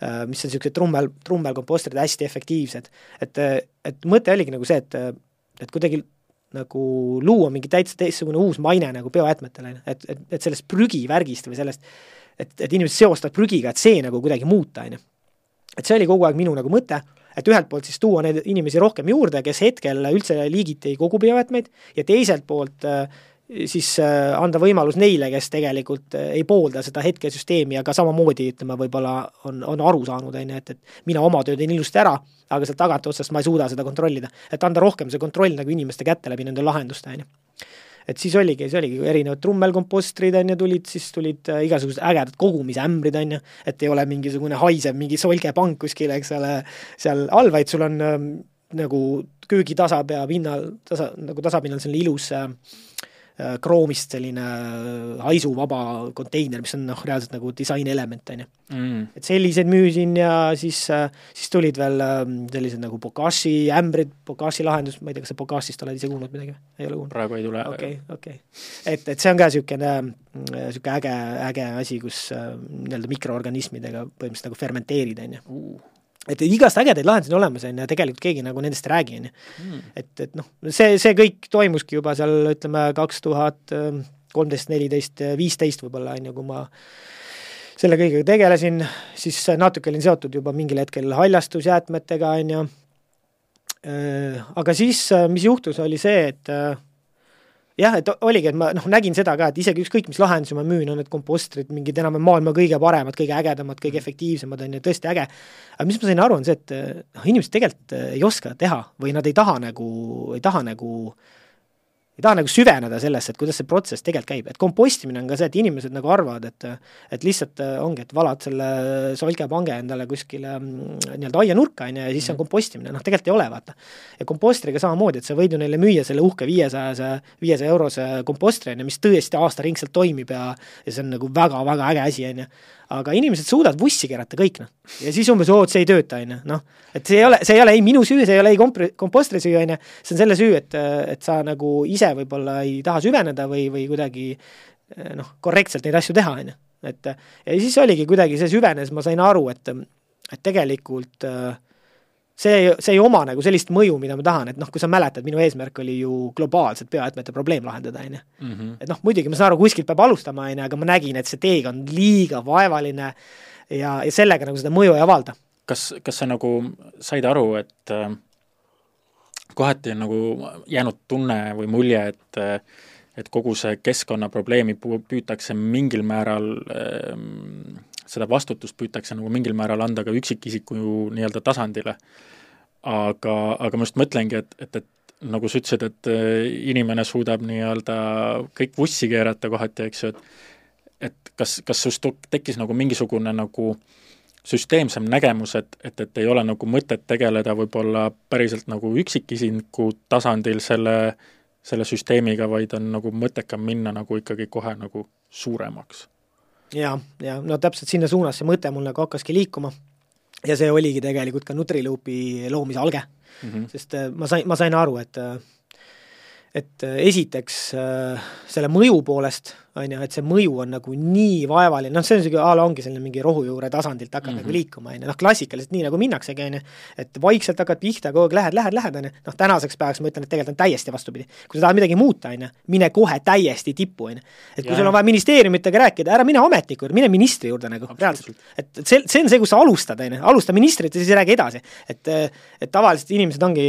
äh, mis on niisugused trummel, trummelkompostrid, hästi efektiivsed. et, et mõte oligi nagu see, et, et kuidagi nagu luua mingi täitsa teistsugune uus maine nagu biojäätmetele, et, et, et sellest prügivärgist või sellest, et, et inimesed seostavad prügiga, et see nagu kuidagi muuta, on ju. et see oli kogu aeg minu nagu mõte et ühelt poolt siis tuua neid inimesi rohkem juurde, kes hetkel üldse liigiti ei kogu biojäätmeid, ja teiselt poolt äh, siis äh, anda võimalus neile, kes tegelikult äh, ei poolda seda hetkesüsteemi ja ka samamoodi ütleme, võib-olla on, on aru saanud, on ju, et, et mina oma töö teen ilusti ära, aga sealt tagantotsast ma ei suuda seda kontrollida. et anda rohkem see kontroll nagu inimeste kätte läbi nende lahenduste, on ju et siis oligi, see oligi erinevad trummelkompostrid, on ju, tulid, siis tulid äh, igasugused ägedad kogumisämbrid, on ju, et ei ole mingisugune haisev mingi solgepank kuskil, eks ole, seal all, vaid sul on äh, nagu köögitasapea pinnal, tasa, nagu tasapinnal selline ilus Äh, kroomist selline äh, haisuvaba konteiner, mis on noh, reaalselt nagu disainelement, on ju. Mm. et selliseid müüsin ja siis, äh, siis tulid veel sellised nagu Bokashi ämbrid, Bokashi lahendus, ma ei tea, kas sa Bokashist oled ise kuulnud midagi? ei ole kuulnud? praegu ei tule. okei okay,, okei okay.. et, et see on ka niisugune, niisugune äge, äge asi, kus nii-öelda mikroorganismidega põhimõtteliselt nagu fermenteerida, on ju et igast ägedaid lahendusi on olemas, on ju, ja tegelikult keegi nagu nendest ei räägi, on ju. Hmm. et, et noh, see, see kõik toimuski juba seal ütleme, kaks tuhat kolmteist, neliteist, viisteist võib-olla, on ju, kui ma selle kõigega tegelesin, siis natuke olin seotud juba mingil hetkel haljastusjäätmetega, on ju, äh, aga siis, mis juhtus, oli see, et äh, jah, et oligi, et ma noh, nägin seda ka, et isegi ükskõik, mis lahendusi ma müün, on need kompostrid mingid enam-vähem maailma kõige paremad, kõige ägedamad, kõige efektiivsemad, on ju, tõesti äge. aga mis ma sain aru, on see, et noh, inimesed tegelikult ei oska teha või nad ei taha nagu, ei taha nagu äh, ei taha nagu süveneda sellesse, et kuidas see protsess tegelikult käib, et kompostimine on ka see, et inimesed nagu arvavad, et et lihtsalt äh, ongi, et valad selle solgepange endale kuskile mm, nii-öelda aianurka, on ju, ja siis see on mhm. kompostimine, noh tegelikult ei ole, vaata. ja kompostriga samamoodi, et sa võid ju neile müüa selle uhke viiesajase, viiesaja eurose kompostri, on ju, mis tõesti aastaringselt toimib ja ja see on nagu väga-väga äge asi, on ju aga inimesed suudavad vussi keerata kõik, noh. ja siis umbes, oo, see ei tööta, on ju, noh. et see ei ole, see ei ole ei minu süü, see ei ole ei komp-, kompostri süü, on ju, see on selle süü, et, et sa nagu ise võib-olla ei taha süveneda või, või kuidagi noh, korrektselt neid asju teha, on ju. et ja siis oligi kuidagi, see süvenes, ma sain aru, et, et tegelikult äh, see, see ei oma nagu sellist mõju, mida ma tahan, et noh, kui sa mäletad, minu eesmärk oli ju globaalselt biojäätmete probleem lahendada, on ju. Mhm. et noh, muidugi ma saan aru, kuskilt peab alustama, on ju, aga ma nägin, et see teekond liiga vaevaline ja, ja sellega nagu seda mõju ei avalda. kas, kas sa nagu said aru, et äh, kohati on nagu jäänud tunne või mulje, et äh, et kogu see keskkonnaprobleemi püütakse mingil määral äh, seda vastutust püütakse nagu mingil määral anda ka üksikisiku nii-öelda tasandile. aga, aga ma just mõtlengi, et, et, et nagu sa ütlesid, et äh, inimene suudab nii-öelda kõik vussi keerata kohati, eks ju, et et kas, kas sinust tekkis nagu mingisugune nagu süsteemsem nägemus, et, et, et ei ole nagu mõtet tegeleda võib-olla päriselt nagu üksikisiku tasandil selle, selle süsteemiga, vaid on nagu mõttekam minna nagu ikkagi kohe nagu suuremaks ja, ja no täpselt sinna suunas see mõte mul nagu hakkaski liikuma. Ja see oligi tegelikult ka Nutriloopi loomise alge. Mm, -hmm. sest äh, ma sain, ma sain aru, et äh, et äh, esiteks selle mõju poolest on ju, et see mõju on nagu nii vaevaline, noh, see on niisugune a la ongi selline mingi rohujuure tasandilt hakkad mm -hmm. nagu mhm. liikuma, on ju, noh, klassikaliselt nii nagu minnaksegi, on ju, et vaikselt hakkad pihta, kogu aeg lähed, lähed, lähed, on ju, noh, tänaseks päevaks ma ütlen, et tegelikult on täiesti vastupidi. kui sa tahad midagi muuta, on ju, mine kohe täiesti tippu, on ju. et kui ja, sul on vaja ministeeriumitega rääkida, ära mine ametniku juurde, mine ministri juurde nagu, reaalselt. et see, see on see, kus sa alustad, on ju, alusta ministrit ja siis räägi edasi. et, et tavaliselt inimesed ongi,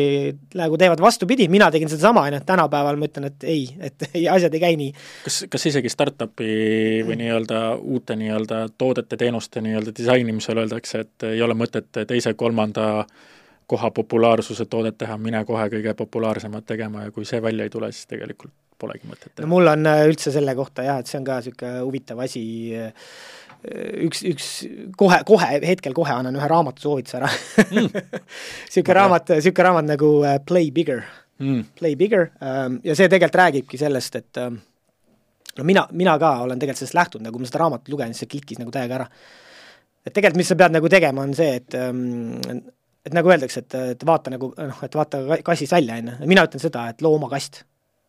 nagu teevad vastupidi, mina tegin sedasama, on ju, tänapäeval ma ütlen, et ei, et ei, asjad ei käi nii. kas, kas isegi startup'i või nii-öelda uute nii-öelda toodete, teenuste nii-öelda disainimisel öeldakse, et ei ole mõtet teise-kolmanda koha populaarsuse toodet teha, mine kohe kõige populaarsemat tegema ja kui see välja ei tule, siis tegelikult polegi mõtet teha. no mul on äh, üldse selle kohta jah, et see on ka niisugune huvitav asi, äh, üks, üks kohe, kohe, hetkel kohe annan ühe raamatu soovituse ära mm. niisugune raamat, niisugune raamat nagu äh, Play Bigger mm., Play Bigger ähm, ja see tegelikult räägibki sellest, et ähm, no mina, mina ka olen tegelikult sellest lähtunud, nagu ma seda raamatut lugesin, siis see klikkis nagu täiega ära. et tegelikult, mis sa pead nagu tegema, on see, et ähm, et nagu öeldakse, et, et vaata nagu noh, et vaata kassist välja, on ju, mina ütlen seda, et loo oma kast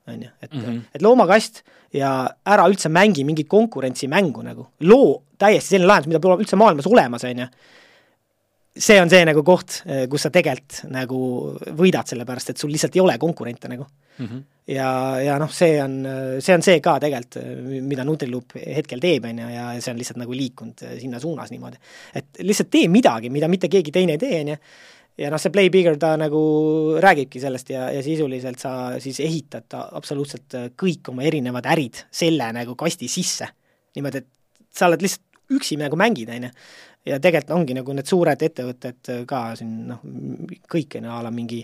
on ju, et mm, -hmm. et loomakast ja ära üldse mängi mingit konkurentsimängu nagu, loo täiesti selline lahendus, mida pole üldse maailmas olemas, on ju. See on see nagu koht, kus sa tegelikult nagu võidad, sellepärast et sul lihtsalt ei ole konkurente nagu mm. -hmm. ja, ja noh, see on, see on see ka tegelikult, mida Nutriloop hetkel teeb, on ju, ja see on lihtsalt nagu liikunud sinna suunas niimoodi. et lihtsalt tee midagi, mida mitte keegi teine ei tee, on ju ja noh, see Play Bigger ta nagu räägibki sellest ja, ja sisuliselt sa siis ehitad absoluutselt äh, kõik oma erinevad ärid selle nagu kasti sisse. niimoodi, et sa oled lihtsalt üksi nagu mängid, on ju. Ja tegelikult ongi nagu need suured ettevõtted ka siin noh, kõik on ju, a la mingi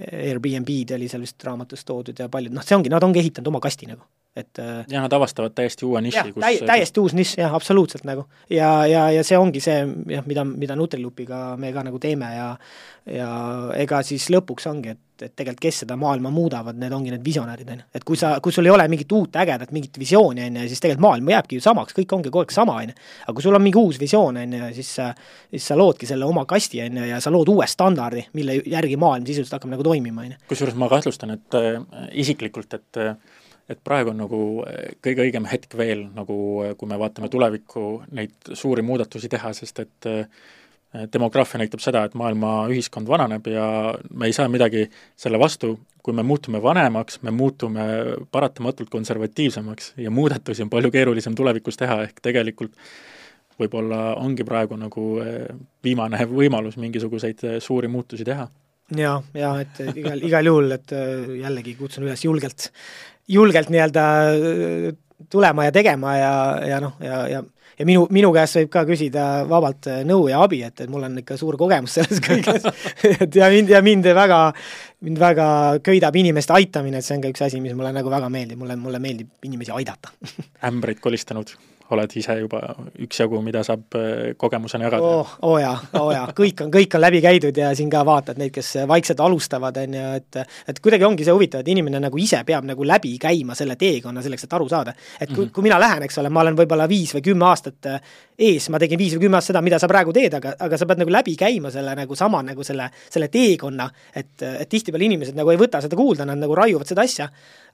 Airbnb-d oli seal vist raamatus toodud ja paljud, noh, see ongi, nad ongi ehitanud oma kasti nagu et äh, ja nad avastavad täiesti uue niši, kus täi-, täiesti uus nišš, jah, absoluutselt nagu. ja, ja, ja see ongi see jah, mida, mida Nutriloopiga me ka nagu teeme ja ja ega siis lõpuks ongi, et, et tegelikult kes seda maailma muudavad, need ongi need visionäärid, on ju. et kui sa, kui sul ei ole mingit uut ägedat, mingit visiooni, on ju, siis tegelikult maailm jääbki ju samaks, kõik ongi kogu aeg sama, on ju. aga kui sul on mingi uus visioon, on ju, siis sa, siis sa loodki selle oma kasti, on ju, ja sa lood uue standardi, mille järgi maailm sisuliselt hakkab nagu toimima, on ju. kusjuures ma kahtlustan, et äh, isiklikult, et äh, et praegu on nagu eh, kõige õigem hetk veel nagu, eh, kui me vaatame tulevikku, neid suuri muudatusi teha, sest et eh, demograafia näitab seda, et maailma ühiskond vananeb ja me ei saa midagi selle vastu, kui me muutume vanemaks, me muutume paratamatult konservatiivsemaks ja muudatusi on palju keerulisem tulevikus teha, ehk tegelikult võib-olla ongi praegu nagu viimane võimalus mingisuguseid suuri muutusi teha ja, ja et igal, igal juhul, et jällegi kutsun üles julgelt julgelt nii-öelda äh, tulema ja tegema ja, ja noh, ja, ja ja minu, minu käest võib ka küsida vabalt äh, nõu ja abi, et, et mul on ikka suur kogemus selles kõiges. Et ja mind, ja mind väga, mind väga köidab inimeste aitamine, et see on ka üks asi, mis mulle nagu väga meeldib, mulle, mulle meeldib inimesi aidata. Ämbreid kolistanud oled ise juba üksjagu, mida saab äh, kogemusena jagada oh,. oo oh jaa, oo oh jaa, kõik on, kõik on läbi käidud ja siin ka vaatad neid, kes vaikselt alustavad, on ju, et et kuidagi ongi see huvitav, et inimene nagu ise peab nagu läbi käima selle teekonna selleks, et aru saada. et kui mm, -hmm. kui mina lähen, eks ole, ma olen võib-olla viis või kümme aastat äh, ees, ma tegin viis või kümme aastat seda, mida sa praegu teed, aga, aga sa pead nagu läbi käima selle nagu sama nagu selle, selle teekonna, et, et tihtipeale inimesed nagu ei võta seda kuulda, nad nagu raiuvad seda asja,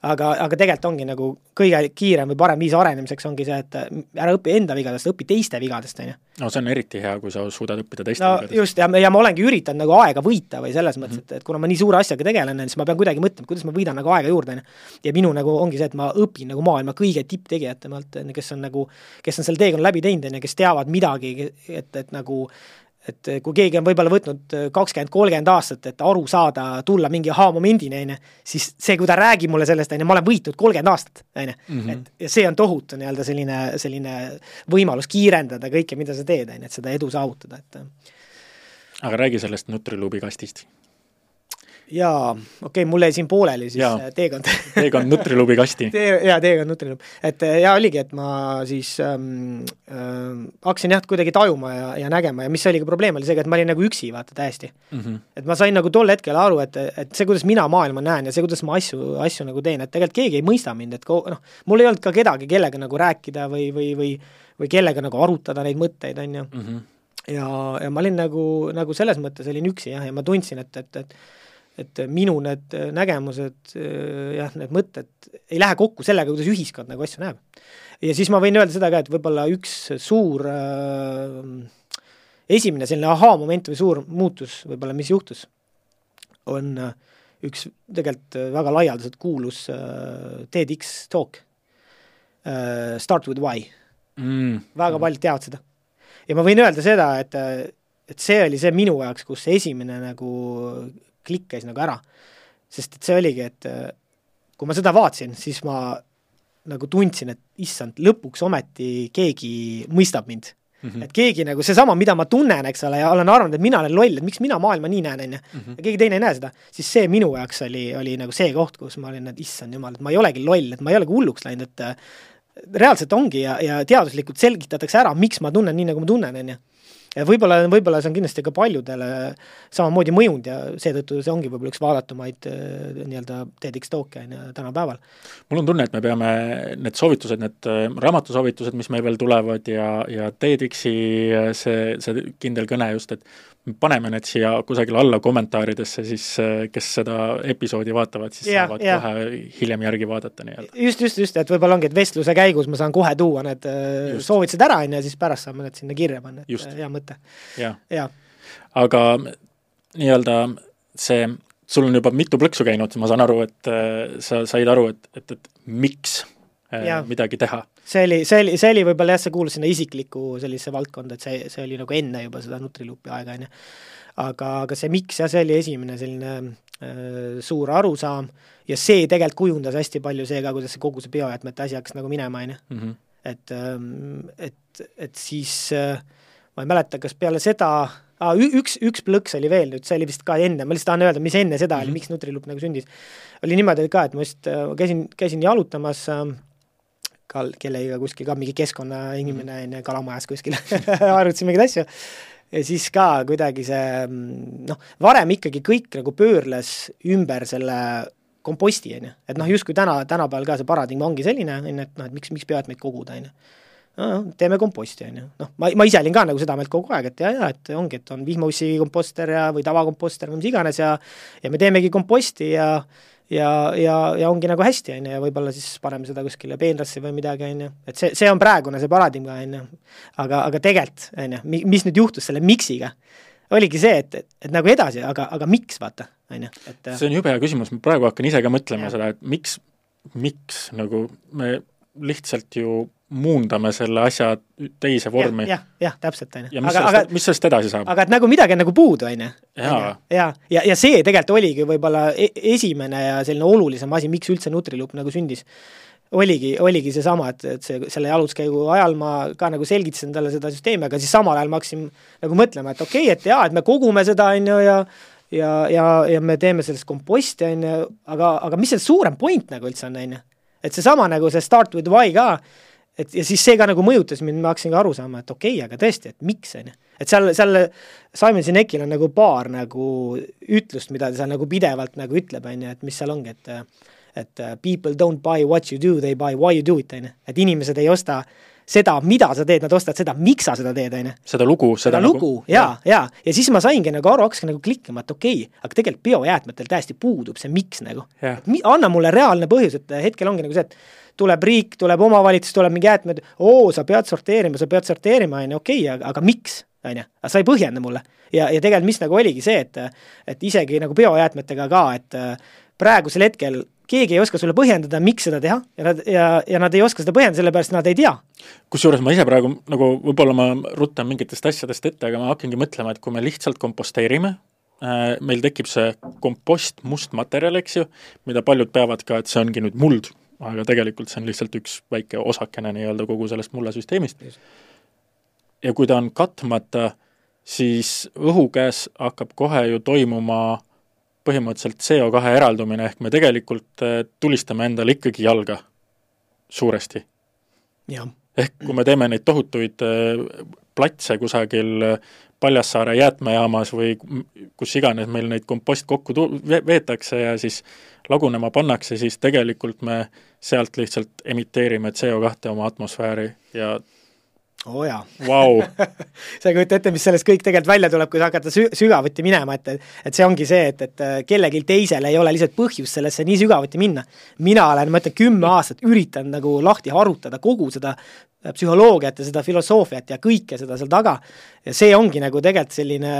aga, aga tegelikult ongi nagu kõige kiirem või parem viis arenemiseks ongi see, et ära õpi enda vigadest, õpi teiste vigadest, on ju. no see on eriti hea, kui sa suudad õppida teiste no, vigadest. just, ja, ja ma olengi üritanud nagu aega võita või selles mõttes mm, -hmm. et, et kuna ma nii suure asjaga tegelen, siis ma pean kuidagi mõtlema, kuidas ma võidan nagu aega juurde, on ju. ja minu nagu ongi see, et ma õpin nagu maailma kõige tipptegijatelt, kes on nagu, kes on selle teekonna läbi teinud, on ju, kes teavad midagi, et, et nagu et kui keegi on võib-olla võtnud äh, kakskümmend, kolmkümmend aastat, et aru saada, tulla mingi ahaa-momendini, on ju, siis see, kui ta räägib mulle sellest, on ju, ma olen võitnud kolmkümmend aastat, on ju. Mhm. et ja see on tohutu nii-öelda selline, selline võimalus kiirendada kõike, mida sa teed, on ju, et seda edu saavutada, et äh. aga räägi sellest Nutriluubi kastist jaa, okei okay,, mul jäi siin pooleli siis jaa. teekond teekond Nutrilubi kasti Tee, jaa, teekond Nutrilub. et jaa, oligi, et ma siis ähm, ähm, hakkasin jah, kuidagi tajuma ja, ja nägema ja mis oligi probleem, oli see, et ma olin nagu üksi, vaata, täiesti mm. -hmm. et ma sain nagu tol hetkel aru, et, et see, kuidas mina maailma näen ja see, kuidas ma asju, asju nagu teen, et tegelikult keegi ei mõista mind, et ko-, noh, mul ei olnud ka kedagi, kellega nagu rääkida või, või, või või kellega nagu arutada neid mõtteid, on ju mm. -hmm. ja, ja ma olin nagu, nagu selles mõttes olin üksi jah, ja ma tundsin, et, et, et et minu need nägemused, jah, need mõtted ei lähe kokku sellega, kuidas ühiskond nagu asju näeb. ja siis ma võin öelda seda ka, et võib-olla üks suur äh, esimene selline ahaa-moment või suur muutus võib-olla, mis juhtus, on äh, üks tegelikult väga laialdaselt kuulus äh, TEDx talk äh,, Start with why mm.. väga paljud teavad seda. ja ma võin öelda seda, et et see oli see minu jaoks, kus esimene nagu klikk käis nagu ära. sest et see oligi, et äh, kui ma seda vaatasin, siis ma nagu tundsin, et issand, lõpuks ometi keegi mõistab mind. mm. -hmm. et keegi nagu seesama, mida ma tunnen, eks ole, ja olen arvanud, et mina olen loll, et miks mina maailma nii näen, on ju, mhm. ja keegi teine ei näe seda, siis see minu jaoks oli, oli nagu see koht, kus ma olin, et issand jumal, et ma ei olegi loll, et ma ei olegi hulluks läinud, et reaalselt ongi ja, ja teaduslikult selgitatakse ära, miks ma tunnen nii, nagu ma tunnen, on ju võib-olla, võib-olla see on kindlasti ka paljudele samamoodi mõjunud ja seetõttu see ongi võib-olla üks vaadatumaid äh, nii-öelda TEDx talk'e on ju tänapäeval. mul on tunne, et me peame need soovitused, need äh, raamatusoovitused, mis meil veel tulevad ja, ja TEDxi äh, see, see kindel kõne just, et paneme need siia kusagile alla kommentaaridesse, siis kes seda episoodi vaatavad, siis ja, saavad ja. kohe hiljem järgi vaadata nii-öelda. just, just, just, et võib-olla ongi, et vestluse käigus ma saan kohe tuua need just. soovitused ära, on ju, ja siis pärast saame need sinna kirja panna, et hea mõte. jah ja. aga nii-öelda see, sul on juba mitu plõksu käinud, ma saan aru, et sa said aru, et, et, et miks ja. midagi teha see oli, see oli, see oli võib-olla jah, see kuulus sinna isiklikku sellisesse valdkonda, et see, see oli nagu enne juba seda Nutrilupi aega, on ju. aga, aga see miks jah, see oli esimene selline äh, suur arusaam ja see tegelikult kujundas hästi palju see ka, kuidas see kogu see biojäätmete asi hakkas nagu minema, on ju. Mhm. et, ähm, et, et siis äh, ma ei mäleta, kas peale seda ah, üks, üks plõks oli veel nüüd, see oli vist ka enne, ma lihtsalt tahan öelda, mis enne seda mm -hmm. oli, mhm. miks Nutrilup nagu sündis. oli niimoodi ka, et ma just äh, käisin, käsin jalutamas äh, kal-, kellegagi kuskil ka mingi keskkonnainimene on ju, kalamajas kuskil arutasime mingeid asju, ja siis ka kuidagi see noh, varem ikkagi kõik nagu pöörles ümber selle komposti, on ju, et noh, justkui täna, tänapäeval ka see paradigma ongi selline, on ju, et noh, et miks, miks peavad meid koguda, on ju. No, teeme komposti, on ju. noh, ma, ma ise olin ka nagu seda meelt kogu aeg, et jaa, jaa, et ongi, et on vihmaussi komposter ja, või tavakomposter või mis iganes ja ja me teemegi komposti ja ja, ja, ja ongi nagu hästi, on ju, ja võib-olla siis paneme seda kuskile peenrasse või midagi, on ju, et see, see on praegune see paradigma, on ju. aga, aga tegelikult, on ju, mis nüüd juhtus selle miks'iga, oligi see, et, et, et nagu edasi, aga, aga miks, vaata, on ju, et see on jube hea küsimus, ma praegu hakkan ise ka mõtlema ja. seda, et miks, miks nagu me lihtsalt ju muundame selle asja teise vormi ja,. jah, jah, täpselt, on ju. ja mis aga, sellest, mis sellest edasi saab? aga et nagu midagi on nagu puudu, on ju. ja, ja, ja, ja see tegelikult oligi võib-olla e-, esimene ja selline olulisem asi, miks üldse Nutrilup nagu sündis. oligi, oligi seesama, et, et see, selle jalutuskäigu ajal ma ka nagu selgitasin talle seda süsteemi, aga siis samal ajal ma hakkasin nagu mõtlema, et okei okay,, et jaa, et me kogume seda, on ju, ja ja, ja, ja me teeme sellest komposti, on ju, aga, aga mis see suurem point nagu üldse on, on ju. Et seesama nagu see start with why ka, et ja siis see ka nagu mõjutas mind, ma hakkasin ka aru saama, et okei okay,, aga tõesti, et miks, on ju. et seal, seal Simon Sinekil on nagu paar nagu ütlust, mida ta seal nagu pidevalt nagu ütleb, on ju, et mis seal ongi, et et people don't buy what you do, they buy why you do it, on ju. et inimesed ei osta seda, mida sa teed, nad ostavad seda, miks sa seda teed, on ju. seda lugu, seda, seda lugu nagu, jaa, jaa. ja siis ma saingi nagu aru, hakkasin nagu klikkima, et okei okay,, aga tegelikult biojäätmetel täiesti puudub see miks nagu. anna mulle reaalne põhjus, et hetkel ongi nagu see, et tuleb riik, tuleb omavalitsus, tuleb mingi jäätmed, oo, sa pead sorteerima, sa pead sorteerima, on ju, okei okay,, aga, aga miks, on ju, aga sa ei põhjenda mulle. ja, ja tegelikult mis nagu oligi see, et et isegi nagu biojäätmetega ka, et praegusel hetkel keegi ei oska sulle põhjendada, miks seda teha ja nad, ja, ja nad ei oska seda põhjendada, sellepärast nad ei tea. kusjuures ma ise praegu nagu, võib-olla ma rutan mingitest asjadest ette, aga ma hakkangi mõtlema, et kui me lihtsalt komposteerime, äh, meil tekib see kompost, must materjal, eks ju, mida paljud peavad ka, et see ongi nüüd muld aga tegelikult see on lihtsalt üks väike osakene nii-öelda kogu sellest mullesüsteemist. ja kui ta on katmata, siis õhu käes hakkab kohe ju toimuma põhimõtteliselt CO2 eraldumine, ehk me tegelikult äh, tulistame endale ikkagi jalga suuresti. ehk kui me teeme neid tohutuid äh, platse kusagil äh, Paljassaare jäätmejaamas või kus iganes meil neid kompost kokku tu-, veetakse ja siis lagunema pannakse, siis tegelikult me sealt lihtsalt emiteerime CO2 oma atmosfääri ja oo oh jaa wow. sa ei kujuta ette, mis sellest kõik tegelikult välja tuleb, kui sa hakata sü-, sügavuti minema, et et see ongi see, et, et kellelgi teisel ei ole lihtsalt põhjust sellesse nii sügavuti minna. mina olen, ma ütlen, kümme aastat üritanud nagu lahti harutada kogu seda psühholoogiat ja seda filosoofiat ja kõike seda seal taga, ja see ongi nagu tegelikult selline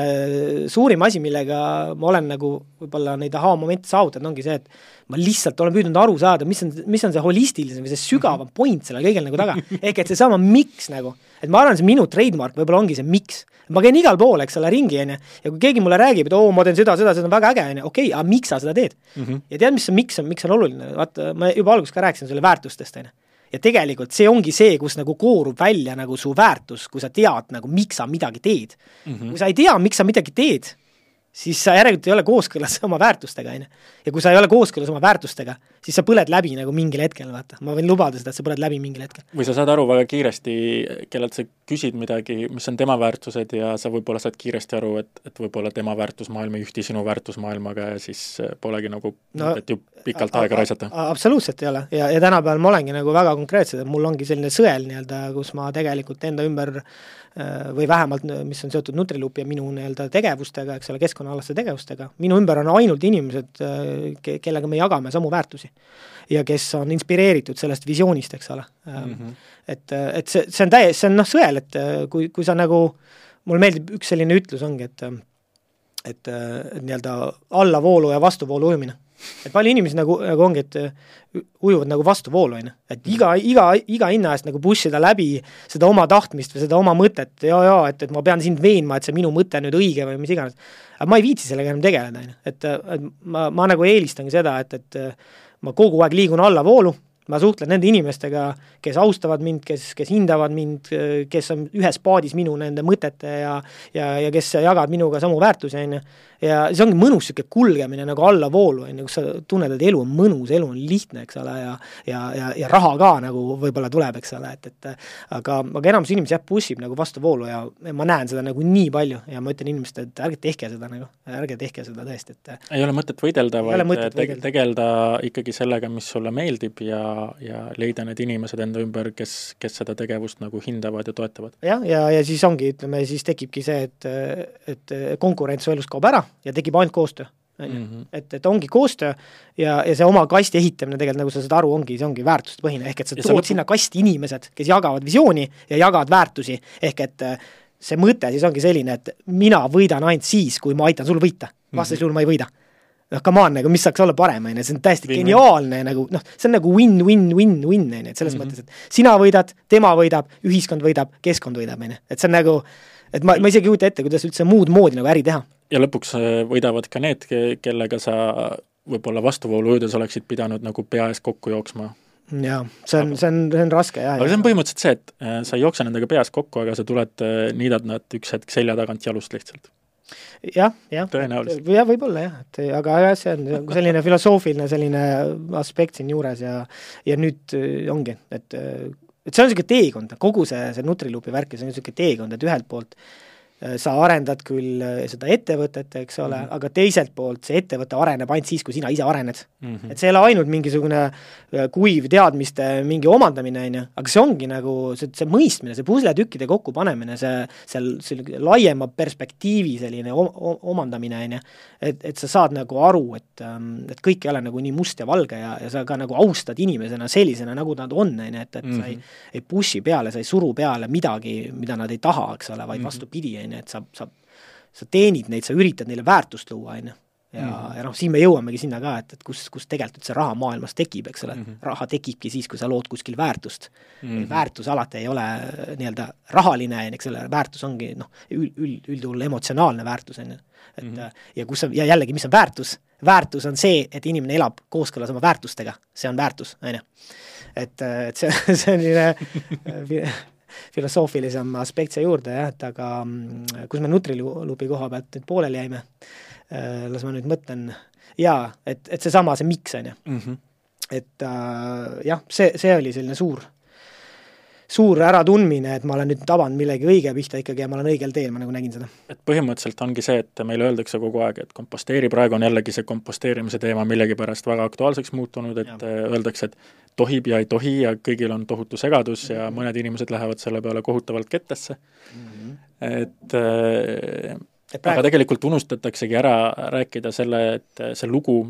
suurim asi, millega ma olen nagu võib-olla neid ahaa-momente saavutanud, ongi see, et ma lihtsalt olen püüdnud aru saada, mis on, mis on see holistilisem või see sügavam point sellel kõigel nagu taga, ehk et seesama miks nagu, et ma arvan, see minu trademark võib-olla ongi see miks. ma käin igal pool, eks ole, ringi, on ju, ja kui keegi mulle räägib, et oo, ma teen seda, seda, seda on väga äge, on ju, okei okay,, aga miks sa seda teed? Mm? -hmm. ja tead, mis on, miks on, miks on oluline, vaata, ma juba alguses ka rääkisin sulle väärtustest, on ju ja tegelikult see ongi see, kus nagu koorub välja nagu su väärtus, kui sa tead nagu, miks sa midagi teed mm. -hmm. kui sa ei tea, miks sa midagi teed, siis sa järelikult ei ole kooskõlas oma väärtustega, on ju. ja kui sa ei ole kooskõlas oma väärtustega, siis sa põled läbi nagu mingil hetkel, vaata. ma võin lubada seda, et sa põled läbi mingil hetkel. või sa saad aru väga kiiresti, kellelt sa küsid midagi, mis on tema väärtused ja sa võib-olla saad kiiresti aru, et, et võib-olla tema väärtusmaailm ei ühti sinu väärtusmaailmaga ja siis polegi nagu no, mõtet ju pikalt aega raisata. absoluutselt ei ole ja, ja tänapäeval ma olengi nagu väga konkreetsed, et mul ongi selline sõel nii-öelda, kus ma tegelikult enda ümber Äh, või vähemalt mis on seotud Nutrilupi ja minu nii-öelda tegevustega, eks ole, keskkonnaalaste tegevustega, minu ümber on ainult inimesed, äh, ke-, kellega me jagame samu väärtusi. ja kes on inspireeritud sellest visioonist, eks ole mm. -hmm. et, et see, see on täie-, see on noh, sõel, et kui, kui sa nagu, mulle meeldib üks selline ütlus ongi, et et, et nii-öelda allavoolu ja vastuvoolu ujumine et palju inimesi nagu, nagu ongi, et äh, ujuvad nagu vastuvoolu, on ju. et iga, iga, iga hinna eest nagu push ida läbi seda oma tahtmist või seda oma mõtet ja, ja et, et ma pean sind veenma, et see minu mõte on nüüd õige või mis iganes. aga ma ei viitsi sellega enam tegeleda, on ju, et, et ma, ma nagu eelistangi seda, et, et ma kogu aeg liigun allavoolu ma suhtlen nende inimestega, kes austavad mind, kes, kes hindavad mind, kes on ühes paadis minu nende mõtete ja ja, ja kes jagavad minuga samu väärtusi, on ju. Ja see ongi mõnus niisugune kulgemine nagu allavoolu, on ju, kus sa tunned, et elu on mõnus, elu on lihtne, eks ole, ja ja, ja, ja raha ka nagu võib-olla tuleb, eks ole, et, et aga, aga enamus inimesi jah, push ib nagu vastuvoolu ja ma näen seda nagu nii palju ja ma ütlen inimestele, et ärge tehke seda nagu, ärge tehke seda tõesti, et ei ole mõtet võidelda, vaid tegeleda ikkagi sellega, mis sulle meeldib ja ja leida need inimesed enda ümber, kes, kes seda tegevust nagu hindavad ja toetavad. jah, ja, ja, ja siis ongi, ütleme siis tekibki see, et, et konkurents su elust kaob ära ja tekib ainult koostöö on ju, mhm. et, et ongi koostöö ja, ja see oma kasti ehitamine tegelikult, nagu sa saad aru, ongi, see ongi väärtustepõhine, ehk et sa ja tood lõpu... sinna kasti inimesed, kes jagavad visiooni ja jagavad väärtusi, ehk et see mõte siis ongi selline, et mina võidan ainult siis, kui ma aitan sul võita, vastasel juhul ma ei võida. Noh, come on, nagu mis saaks olla parem, on ju, see on täiesti win, geniaalne win. nagu noh, see on nagu win-win-win-win, on ju, et selles mm -hmm. mõttes, et sina võidad, tema võidab, ühiskond võidab, keskkond võidab, on ju, et see on nagu et ma, ma isegi ei kujuta ette, kuidas üldse muud moodi nagu äri teha. ja lõpuks äh, võidavad ka need, kellega sa võib-olla vastuvoolu ujudes oleksid pidanud nagu pea ees kokku jooksma jaa, see on, see on, see on raske jah. aga see on põhimõtteliselt see, et äh, sa ei jookse nendega peas kokku, aga sa tuled, äh, niidad nad üks hetk selja tagant jalust lihtsalt jah, jah. tõenäoliselt. jah, võib-olla jah, et aga jah, see on selline filosoofiline selline aspekt siinjuures ja ja nüüd ongi, et et see on niisugune teekond, kogu see, see Nutrilupi värk ja see on niisugune teekond, et ühelt poolt sa arendad küll äh, seda ettevõtet, eks ole mm, -hmm. aga teiselt poolt see ettevõte areneb ainult siis, kui sina ise arened mm. -hmm. et see ei ole ainult mingisugune äh, kuiv teadmiste mingi omandamine, on ju, aga see ongi nagu see, see mõistmine, see pusletükkide kokkupanemine, see, seal selline laiema perspektiivi selline omandamine, on ju, et, et sa saad nagu aru, et, ähm, et kõik ei ole nagu nii must ja valge ja, ja sa ka nagu austad inimesena sellisena, nagu nad on, on ju, et, et mm -hmm. sa ei, mhm. ei push'i peale, sa ei suru peale midagi, mida nad ei taha, eks ole, vaid mm -hmm. vastupidi, on ju, et sa, sa, sa teenid neid, sa üritad neile väärtust luua, on ju ja mm., ja noh, siin me jõuamegi sinna ka, et, et kus, kus tegelikult üldse raha maailmas tekib, eks ole mm, -hmm. raha tekibki siis, kui sa lood kuskil väärtust mm. -hmm. väärtus alati ei ole nii-öelda rahaline, eks ole, väärtus ongi noh, üld, üld, üldjuhul emotsionaalne väärtus, on ju. et mm -hmm. ja kus on, ja jällegi, mis on väärtus? väärtus on see, et inimene elab kooskõlas oma väärtustega, see on väärtus, on ju. et, et see, see on selline filosoofilisem aspekt siia juurde jah, et aga mm, kus me Nutrilupi koha pealt nüüd pooleli jäime, äh, las ma nüüd mõtlen, jaa, et, et seesama, see miks, on ju. Mhm. et äh, jah, see, see oli selline suur suur äratundmine, et ma olen nüüd tabanud millegi õige pihta ikkagi ja ma olen õigel teel, ma nagu nägin seda. et põhimõtteliselt ongi see, et meile öeldakse kogu aeg, et komposteeri, praegu on jällegi see komposteerimise teema millegipärast väga aktuaalseks muutunud, et ja. öeldakse, et tohib ja ei tohi ja kõigil on tohutu segadus ja mhm. mõned inimesed lähevad selle peale kohutavalt kettesse mm, -hmm. et äh, Praegu... aga tegelikult unustataksegi ära rääkida selle, et see lugu,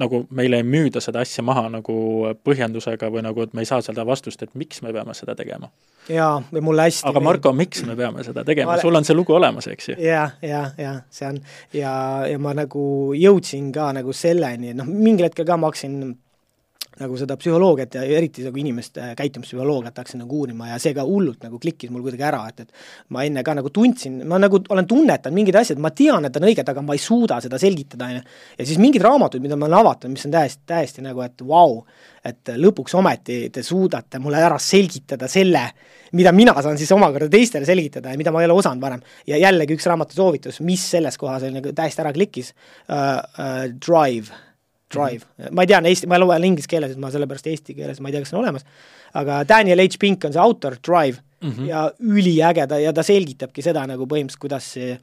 nagu meile ei müüda seda asja maha nagu põhjendusega või nagu, et me ei saa seda vastust, et miks me peame seda tegema. jaa, või mulle hästi aga Marko, miks me peame seda tegema, sul on see lugu olemas, eks ju? jah, jah, jah, see on ja, ja ma nagu jõudsin ka nagu selleni, noh, mingil hetkel ka ma hakkasin nagu seda psühholoogiat ja eriti nagu inimeste käitumispsühholoogiat hakkasin nagu uurima ja see ka hullult nagu klikkis mul kuidagi ära, et, et ma enne ka nagu tundsin, ma nagu olen tunnetanud mingid asjad, ma tean, et on õiged, aga ma ei suuda seda selgitada, on ju. ja siis mingid raamatud, mida ma olen avastanud, mis on täiesti, täiesti nagu, et vau wow,, et lõpuks ometi te suudate mulle ära selgitada selle, mida mina saan siis omakorda teistele selgitada ja mida ma ei ole osanud varem. ja jällegi üks raamatu soovitus, mis selles kohas oli nagu täiesti ära klikkis uh,, uh, Drive Drive mm, -hmm. ma ei tea, Eesti, ma loen inglise keeles, et ma sellepärast eesti keeles, ma ei tea, kas see on olemas, aga Daniel H. Pink on see autor, Drive mm, -hmm. ja üliäge ta ja ta selgitabki seda nagu põhimõtteliselt, kuidas see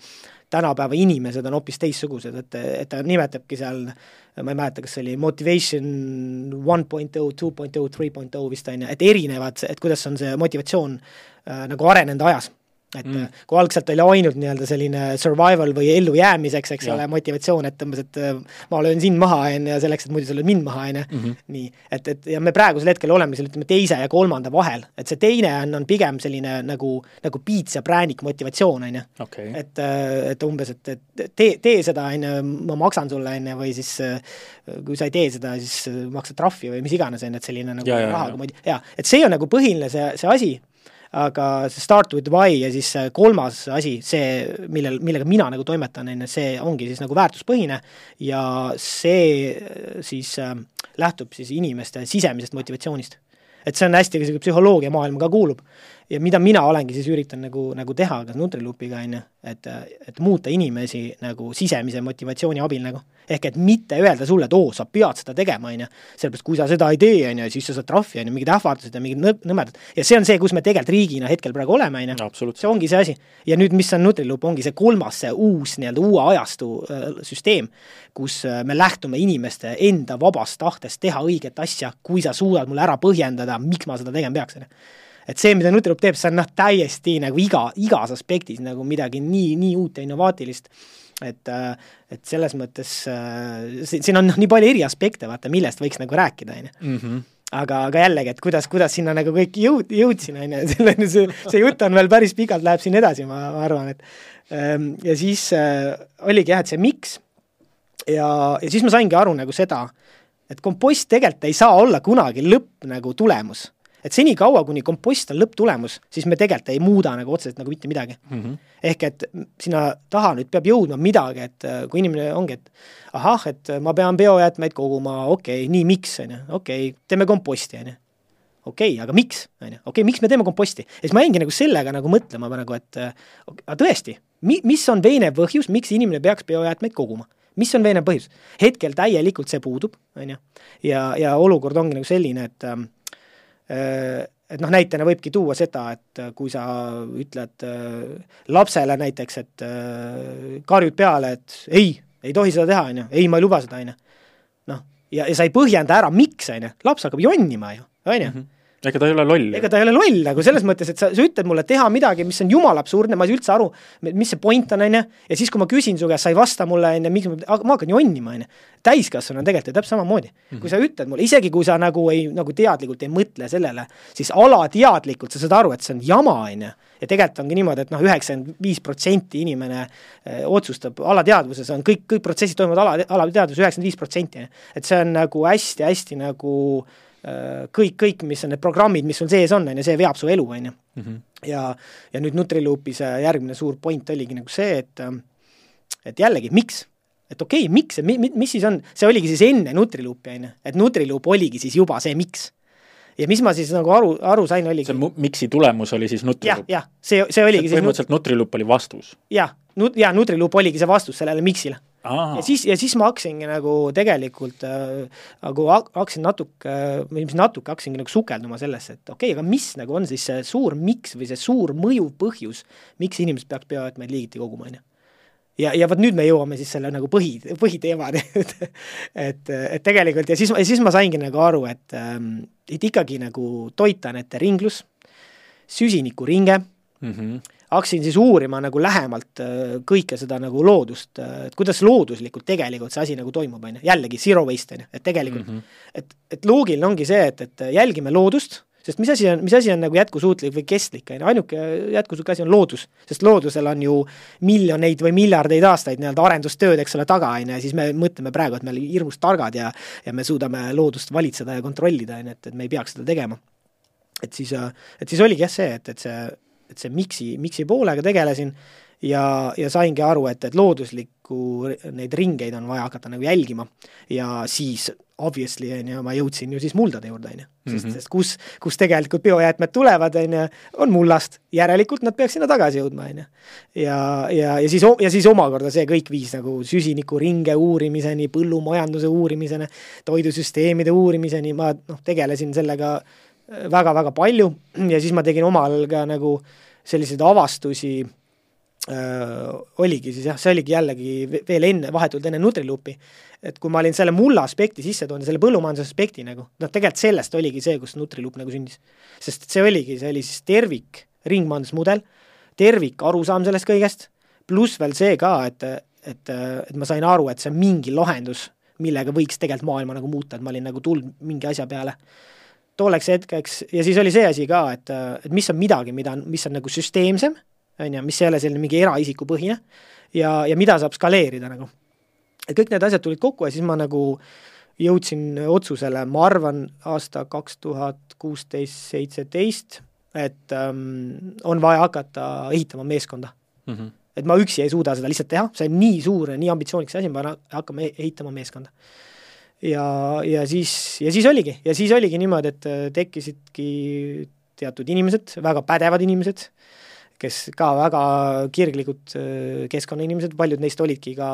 tänapäeva inimesed on hoopis teistsugused, et, et ta nimetabki seal, ma ei mäleta, kas see oli motivation one point oh, two point oh, three point oh vist on ju, et erinevad, et kuidas on see motivatsioon äh, nagu arenenud ajas et mm. kui algselt oli ainult nii-öelda selline survival või ellujäämiseks, eks ja. ole, motivatsioon, et umbes, et äh, ma löön sind maha, on ju, selleks, et muidu sa lööd mind maha, on ju, mhm. nii. et, et ja me praegusel hetkel oleme seal, ütleme, teise ja kolmanda vahel, et see teine on, on pigem selline nagu, nagu piits ja präänik motivatsioon, on ju. et, äh, et umbes, et, et tee, tee seda, on ju, ma maksan sulle, on ju, või siis äh, kui sa ei tee seda, siis maksad trahvi või mis iganes, on ju, et selline nagu ja, rahaga moodi-, jaa, et see on nagu põhiline see, see asi aga see Start with why ja siis kolmas asi, see, millel, millega mina nagu toimetan, on ju, see ongi siis nagu väärtuspõhine ja see siis äh, lähtub siis inimeste sisemisest motivatsioonist. et see on hästi, niisugune psühholoogia maailma ka kuulub ja mida mina olengi siis üritanud nagu, nagu teha ka Nutriloopiga, on ju, et, et muuta inimesi nagu sisemise motivatsiooni abil nagu. Ehk et mitte öelda sulle, et oo, sa pead seda tegema, on ju, sellepärast kui sa seda ei tee, on ju, siis sa saad trahvi, on ju, mingid ähvardused ja mingid nõm-, nõmedad. ja see on see, kus me tegelikult riigina hetkel praegu oleme, on ju. see ongi see asi. ja nüüd, mis on Nutriloop, ongi see kolmas, see uus nii-öelda uue ajastu äh, süsteem, kus äh, me lähtume inimeste enda vabast tahtest teha õiget asja, kui sa suudad mulle ära põhjendada, miks ma seda tegema peaks, on ju et see, mida Nutriloop teeb, see on noh, täiesti nagu iga, igas aspektis nagu midagi nii, nii uut ja innovaatilist, et äh, et selles mõttes äh, siin on noh, nii palju eri aspekte, vaata, millest võiks nagu rääkida, on ju. Mhm. aga, aga jällegi, et kuidas, kuidas sinna nagu kõik jõud, jõudsin, on ju, selleni see, see jutt on veel päris pikalt, läheb siin edasi, ma, ma arvan, et ähm, ja siis äh, oligi jah, et see miks. Ja, ja siis ma saingi aru nagu seda, et kompost tegelikult ei saa olla kunagi lõpp nagu tulemus et senikaua, kuni kompost on lõpptulemus, siis me tegelikult ei muuda nagu otseselt nagu mitte midagi mm. -hmm. ehk et sinna taha nüüd peab jõudma midagi, et äh, kui inimene ongi, et ahah, et ma pean biojäätmeid koguma, okei okay,, nii, miks, on ju, okei okay,, teeme komposti, on ju okei okay,, aga miks, on ju, okei okay,, miks me teeme komposti? ja siis ma jäingi nagu sellega nagu mõtlema nagu, et äh, aga tõesti, mi-, mis on veenev põhjus, miks inimene peaks biojäätmeid koguma? mis on veenev põhjus? hetkel täielikult see puudub, on ju, ja, ja olukord ongi nagu selline, et äh, Äh, et noh, näitena võibki tuua seda, et äh, kui sa ütled äh, lapsele näiteks, et karjud peale, et ei, ei tohi seda teha, on ju, ei, ma ei luba seda, on ju. noh, ja, ja sa ei põhjenda ära, miks, on ju, laps hakkab jonnima ju, on ju mhm ega ta ei ole loll. ega ta ei ole loll nagu selles mõttes, et sa, sa ütled mulle teha midagi, mis on jumala absurdne, ma ei saa üldse aru, mis see point on, on ju, ja siis, kui ma küsin su käest, sa ei vasta mulle, on ju, miks ma, ma hakkan jonnima, on ju. täiskasvanu on tegelikult ju täpselt samamoodi mm. -hmm. kui sa ütled mulle, isegi kui sa nagu ei, nagu teadlikult ei mõtle sellele, siis alateadlikult sa saad aru, et see on jama, on ju. ja tegelikult ongi niimoodi, et noh, üheksakümmend viis protsenti inimene eh, otsustab alateadvuses on kõik, kõik protsessid toimuvad ala, alateadvuses üheksakümmend viis protsenti, on ju. et see on nagu hästi-hästi nagu kõik, kõik, mis on need programmid, mis sul sees on, on ju, see veab su elu, on ju. Mhm. ja, ja nüüd Nutriloopi see järgmine suur point oligi nagu see, et et jällegi, miks? et okei okay,, miks, mi-, mi-, mis siis on, see oligi siis enne Nutriloopi, on ju, et Nutriloop oligi siis juba see miks ja mis ma siis nagu aru, aru sain, oligi see miksi tulemus oli siis Nutriloop? jah, jah, see, see oligi see põhimõtteliselt nut... Nutriloop oli vastus? jah, nut-, jaa, Nutriloop oligi see vastus sellele miksile ja siis, ja siis ma hakkasingi nagu tegelikult äh, nagu hakkasin natuke, või mis natuke, hakkasingi nagu sukelduma sellesse, et okei okay,, aga mis nagu on siis see suur miks või see suur mõjuv põhjus, miks inimesed peaks peajäätmeid liigiti koguma, on ju ja, ja vot nüüd me jõuame siis selle nagu põhi, põhiteemani et, et, et tegelikult ja siis, siis ma saingi nagu aru, et, ähm, et ikkagi nagu toitainete ringlus, süsinikuringe mm, -hmm hakkasin siis uurima nagu lähemalt äh, kõike seda nagu loodust, äh, et kuidas looduslikult tegelikult see asi nagu toimub, on ju, jällegi zero waste, on ju, et tegelikult mm, -hmm. et, et loogiline ongi see, et, et jälgime loodust sest mis asi on, mis asi on nagu jätkusuutlik või kestlik, on ju, ainuke jätkusuutlik asi on loodus. sest loodusel on ju miljoneid või miljardeid aastaid nii-öelda arendustööd, eks ole, taga, on ju, ja siis me mõtleme praegu, et me oleme hirmus targad ja ja me suudame loodust valitseda ja kontrollida, on ju, et, et me ei peaks seda tegema. et siis, et siis oligi jah see, et, et see, et see miksi, miksi poolega tegelesin ja, ja saingi aru, et, et looduslikku, neid ringeid on vaja hakata nagu jälgima ja siis obviously, on ju, ma jõudsin ju siis muldade juurde, on ju. sest, mhm. sest kus, kus tegelikult biojäätmed tulevad, on ju, on mullast, järelikult nad peaks sinna tagasi jõudma, on ju. ja, ja, ja siis, ja siis omakorda see kõik viis nagu süsinikuringe uurimiseni, põllumajanduse uurimiseni, toidusüsteemide uurimiseni, ma noh, tegelesin sellega väga-väga palju. Ja siis ma tegin omal ka nagu selliseid avastusi äh, oligi siis jah, see oligi jällegi veel enne, vahetult enne Nutriloopi, et kui ma olin selle mulla aspekti sisse toonud, selle põllumajanduse aspekti nagu, noh tegelikult sellest oligi see, kus Nutriloop nagu sündis. sest see oligi, see oli siis tervik ringmajandusmudel, tervik arusaam sellest kõigest, pluss veel see ka, et, et, et ma sain aru, et see on mingi lahendus, millega võiks tegelikult maailma nagu muuta, et ma olin nagu tulnud mingi asja peale tolleks hetkeks ja siis oli see asi ka, et, et mis on midagi, mida on, mis on nagu süsteemsem on ju, mis ei ole selline mingi eraisiku põhine ja, ja mida saab skaleerida nagu. et kõik need asjad tulid kokku ja siis ma nagu jõudsin otsusele, ma arvan, aasta kaks tuhat kuusteist, seitseteist, et ähm, on vaja hakata ehitama meeskonda mm. -hmm. et ma üksi ei suuda seda lihtsalt teha, see on nii suur ja nii ambitsioonikas asi, ma pean hakkama ehitama meeskonda. Ja, ja siis, ja siis oligi, ja siis oligi niimoodi, et äh, tekkisidki teatud inimesed, väga pädevad inimesed, kes ka väga kirglikud äh, keskkonnainimesed, paljud neist olidki ka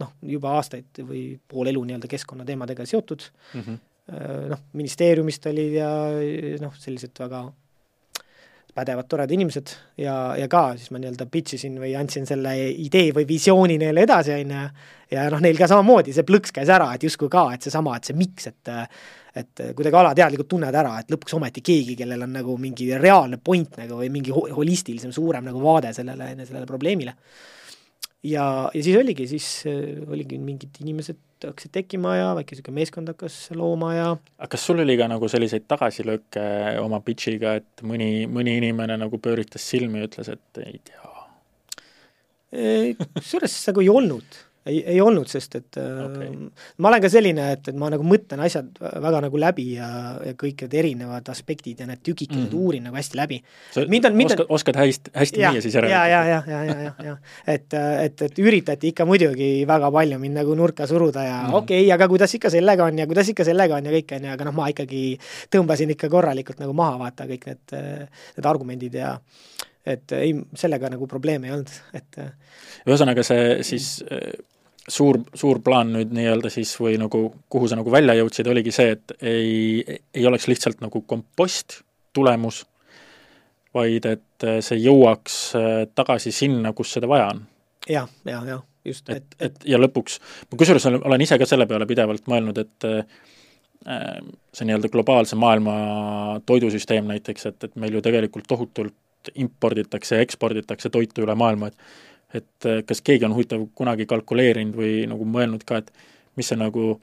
noh, juba aastaid või pool elu nii-öelda keskkonnateemadega seotud mm, -hmm. noh, ministeeriumist olid ja noh, sellised väga pädevad, toredad inimesed ja, ja ka siis ma nii-öelda pitch isin või andsin selle idee või visiooni neile edasi, on ju, ja noh, neil ka samamoodi see plõks käis ära, et justkui ka, et seesama, et see miks, et et kuidagi alateadlikult tunned ära, et lõpuks ometi keegi, kellel on nagu mingi reaalne point nagu või mingi holistilisem, suurem nagu vaade sellele, sellele probleemile. Ja, ja siis oligi, siis äh, oligi mingid inimesed hakkasid tekkima ja väike niisugune meeskond hakkas looma ja aga kas sul oli ka nagu selliseid tagasilööke oma pitch'iga, et mõni, mõni inimene nagu pööritas silmi ja ütles, et ei tea? kusjuures nagu ei olnud ei, ei olnud, sest et okay. äh, ma olen ka selline, et, et ma nagu mõtlen asjad väga nagu läbi ja, ja kõik need erinevad aspektid ja need tükikesed mm -hmm. uurin nagu hästi läbi. sa mind on, mind oskad, oskad hästi, hästi müüa siis järelikult? ja, ja, ja, ja, ja, ja, ja et, et, et üritati ikka muidugi väga palju mind nagu nurka suruda ja mm -hmm. okei okay,, aga kuidas ikka sellega on ja kuidas ikka sellega on ja kõik, on ju, aga noh, ma ikkagi tõmbasin ikka korralikult nagu maha, vaata, kõik need, need argumendid ja et ei, sellega nagu probleeme ei olnud, et ühesõnaga, see siis suur, suur plaan nüüd nii-öelda siis või nagu, kuhu sa nagu välja jõudsid, oligi see, et ei, ei oleks lihtsalt nagu kompost tulemus, vaid et see jõuaks äh, tagasi sinna, kus seda vaja on ja,. jah, jah, jah, just. et, et, et ja lõpuks, ma kusjuures olen ise ka selle peale pidevalt mõelnud, et äh, see nii-öelda globaalse maailma toidusüsteem näiteks, et, et meil ju tegelikult tohutult imporditakse ja eksporditakse toitu üle maailma, et et äh, kas keegi on huvitav kunagi kalkuleerinud või nagu mõelnud ka, et mis see nagu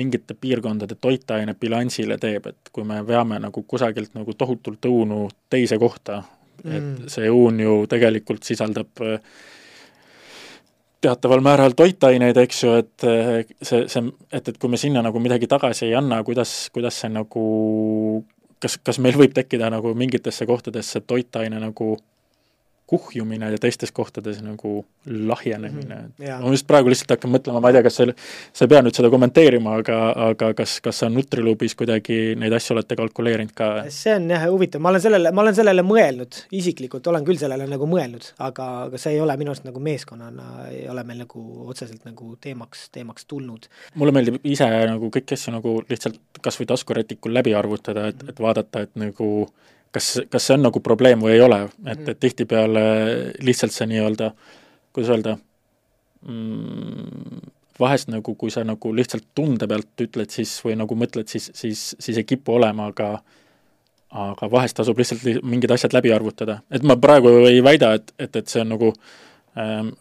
mingite piirkondade toitaine bilansile teeb, et kui me veame nagu kusagilt nagu tohutult õunu teise kohta mm., et see õun ju tegelikult sisaldab äh, teataval määral toitaineid, eks ju, et äh, see, see, et, et kui me sinna nagu midagi tagasi ei anna, kuidas, kuidas see nagu kas, kas meil võib tekkida nagu mingitesse kohtadesse toitaine nagu kuhjumine ja teistes kohtades nagu lahjenemine mm. -hmm. ma just praegu lihtsalt hakkan mõtlema, ma ei tea, kas sa, sa ei pea nüüd seda kommenteerima, aga, aga kas, kas sa Nutriloopis kuidagi neid asju olete kalkuleerinud ka? see on jah huvitav, ma olen sellele, ma olen sellele mõelnud, isiklikult olen küll sellele nagu mõelnud, aga, aga see ei ole minu arust nagu meeskonnana, ei ole meil nagu otseselt nagu teemaks, teemaks tulnud. mulle meeldib ise nagu kõiki asju nagu lihtsalt kas või taskurätikul läbi arvutada, et, et vaadata, et nagu kas, kas see on nagu probleem või ei ole, et, et tihtipeale lihtsalt see nii-öelda, kuidas öelda mm,, vahest nagu, kui sa nagu lihtsalt tunde pealt ütled siis või nagu mõtled, siis, siis, siis ei kipu olema, aga aga vahest tasub lihtsalt li mingid asjad läbi arvutada. et ma praegu ei väida, et, et, et see on nagu ähm,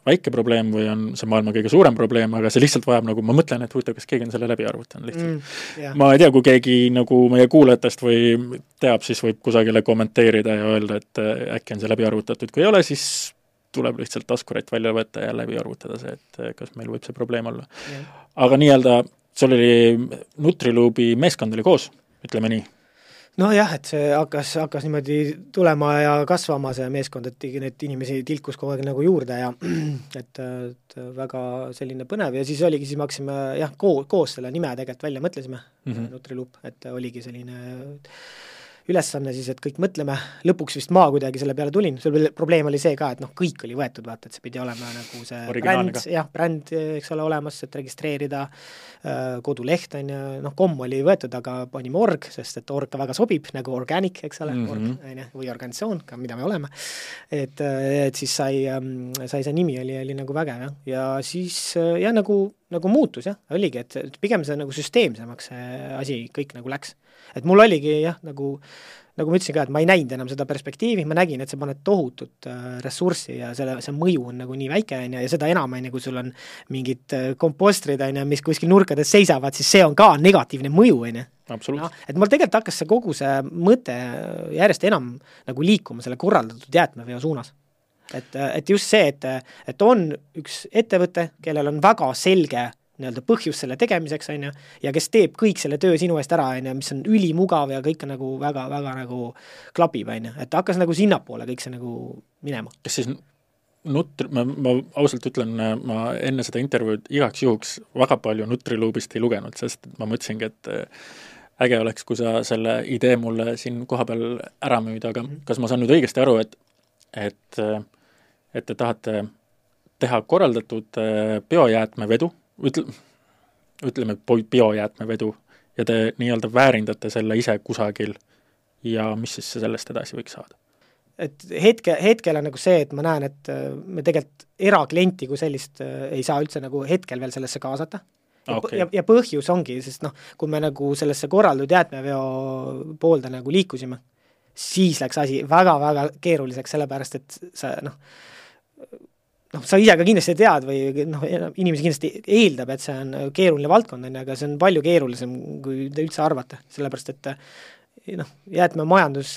väike probleem või on see maailma kõige suurem probleem, aga see lihtsalt vajab nagu, ma mõtlen, et huvitav, kas keegi on selle läbi arvutanud lihtsalt mm,. Yeah. ma ei tea, kui keegi nagu meie kuulajatest või teab, siis võib kusagile kommenteerida ja öelda, et äh, äkki on see läbi arvutatud, kui ei ole, siis tuleb lihtsalt taskurätt välja võtta ja läbi arvutada see, et äh, kas meil võib see probleem olla yeah.. aga nii-öelda, sul oli Nutriluubi meeskond oli koos, ütleme nii nojah, et see hakkas, hakkas niimoodi tulema ja kasvama, see meeskond, et neid inimesi tilkus kogu aeg nagu juurde ja et, et väga selline põnev ja siis oligi, siis me hakkasime jah, koos, koos selle nime tegelikult välja mõtlesime mm, -hmm. Nutriloop, et oligi selline ülesanne siis, et kõik mõtleme, lõpuks vist ma kuidagi selle peale tulin, seal probleem oli see ka, et noh, kõik oli võetud, vaata, et see pidi olema nagu see bränd, jah, bränd, eks ole, olemas, et registreerida äh,, koduleht on ju, noh, komm oli võetud, aga panime org, sest et org väga sobib, nagu organic, eks ole mm, -hmm. org, on ju, või organisatsioon, ka mida me oleme. et, et siis sai, ähm, sai see nimi oli, oli nagu vägev jah, ja siis jah, nagu, nagu muutus jah, oligi, et pigem see nagu süsteemsemaks see asi kõik nagu läks. Et mul oligi jah, nagu nagu ma ütlesin ka, et ma ei näinud enam seda perspektiivi, ma nägin, et sa paned tohutut äh, ressurssi ja selle, see mõju on nagu nii väike, on ju, ja seda enam, on ju, kui sul on mingid äh, kompostrid, on ju, mis kuskil nurkades seisavad, siis see on ka negatiivne mõju, on ju. No, et mul tegelikult hakkas see kogu see mõte järjest enam nagu liikuma selle korraldatud jäätmeveo suunas et, et just see, et, et on üks ettevõte, kellel on väga selge nii-öelda põhjus selle tegemiseks, on ju, ja kes teeb kõik selle töö sinu eest ära, on ju, mis on ülimugav ja kõik on nagu väga-väga nagu klapib, on ju, et hakkas nagu sinnapoole kõik see nagu minema. kas siis Nutri, ma, ma ausalt ütlen, ma enne seda intervjuud igaks juhuks väga palju Nutriluubist ei lugenud, sest ma mõtlesingi, et äh, äge oleks, kui sa selle idee mulle siin kohapeal ära müüd, aga -hmm. kas ma saan nüüd õigesti aru, et et, äh, et te tahate teha korraldatud äh, biojäätmevedu ütle, ütleme, biojäätmevedu ja te nii-öelda väärindate selle ise kusagil ja mis siis sellest edasi võiks saada? et hetke, hetkel on nagu see, et ma näen, et äh, me tegelikult eraklienti kui sellist äh, ei saa üldse nagu hetkel veel sellesse kaasata. Okay. ja, ja põhjus ongi, sest noh, kui me nagu sellesse korraldatud jäätmeveo poolde nagu liikusime, siis läks asi väga-väga keeruliseks, sellepärast et sa noh, noh, sa ise ka kindlasti tead või noh, inimesi kindlasti eeldab, et see on keeruline valdkond, on ju, aga see on palju keerulisem, kui te üldse arvate, sellepärast et noh, jäätmemajandus,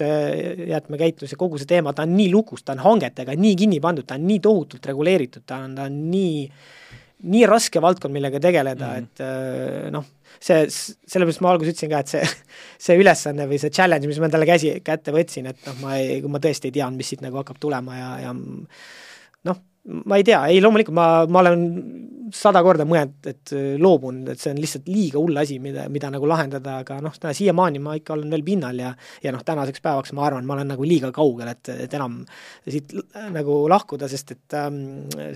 jäätmekäitlus ja kogu see teema, ta on nii lukus, ta on hangetega nii kinni pandud, ta on nii tohutult reguleeritud, ta on, ta on nii nii raske valdkond, millega tegeleda mm, -hmm. et noh, see, sellepärast ma alguses ütlesin ka, et see, see ülesanne või see challenge, mis ma endale käsi, kätte võtsin, et noh, ma ei, ma tõesti ei teadnud, mis siit nagu hakkab tulema ja, ja noh, ma ei tea, ei loomulikult ma, ma olen sada korda mõelnud, et loobun, et see on lihtsalt liiga hull asi, mida, mida nagu lahendada, aga noh, siiamaani ma ikka olen veel pinnal ja ja noh, tänaseks päevaks ma arvan, ma olen nagu liiga kaugel, et, et enam siit nagu lahkuda, sest et ähm,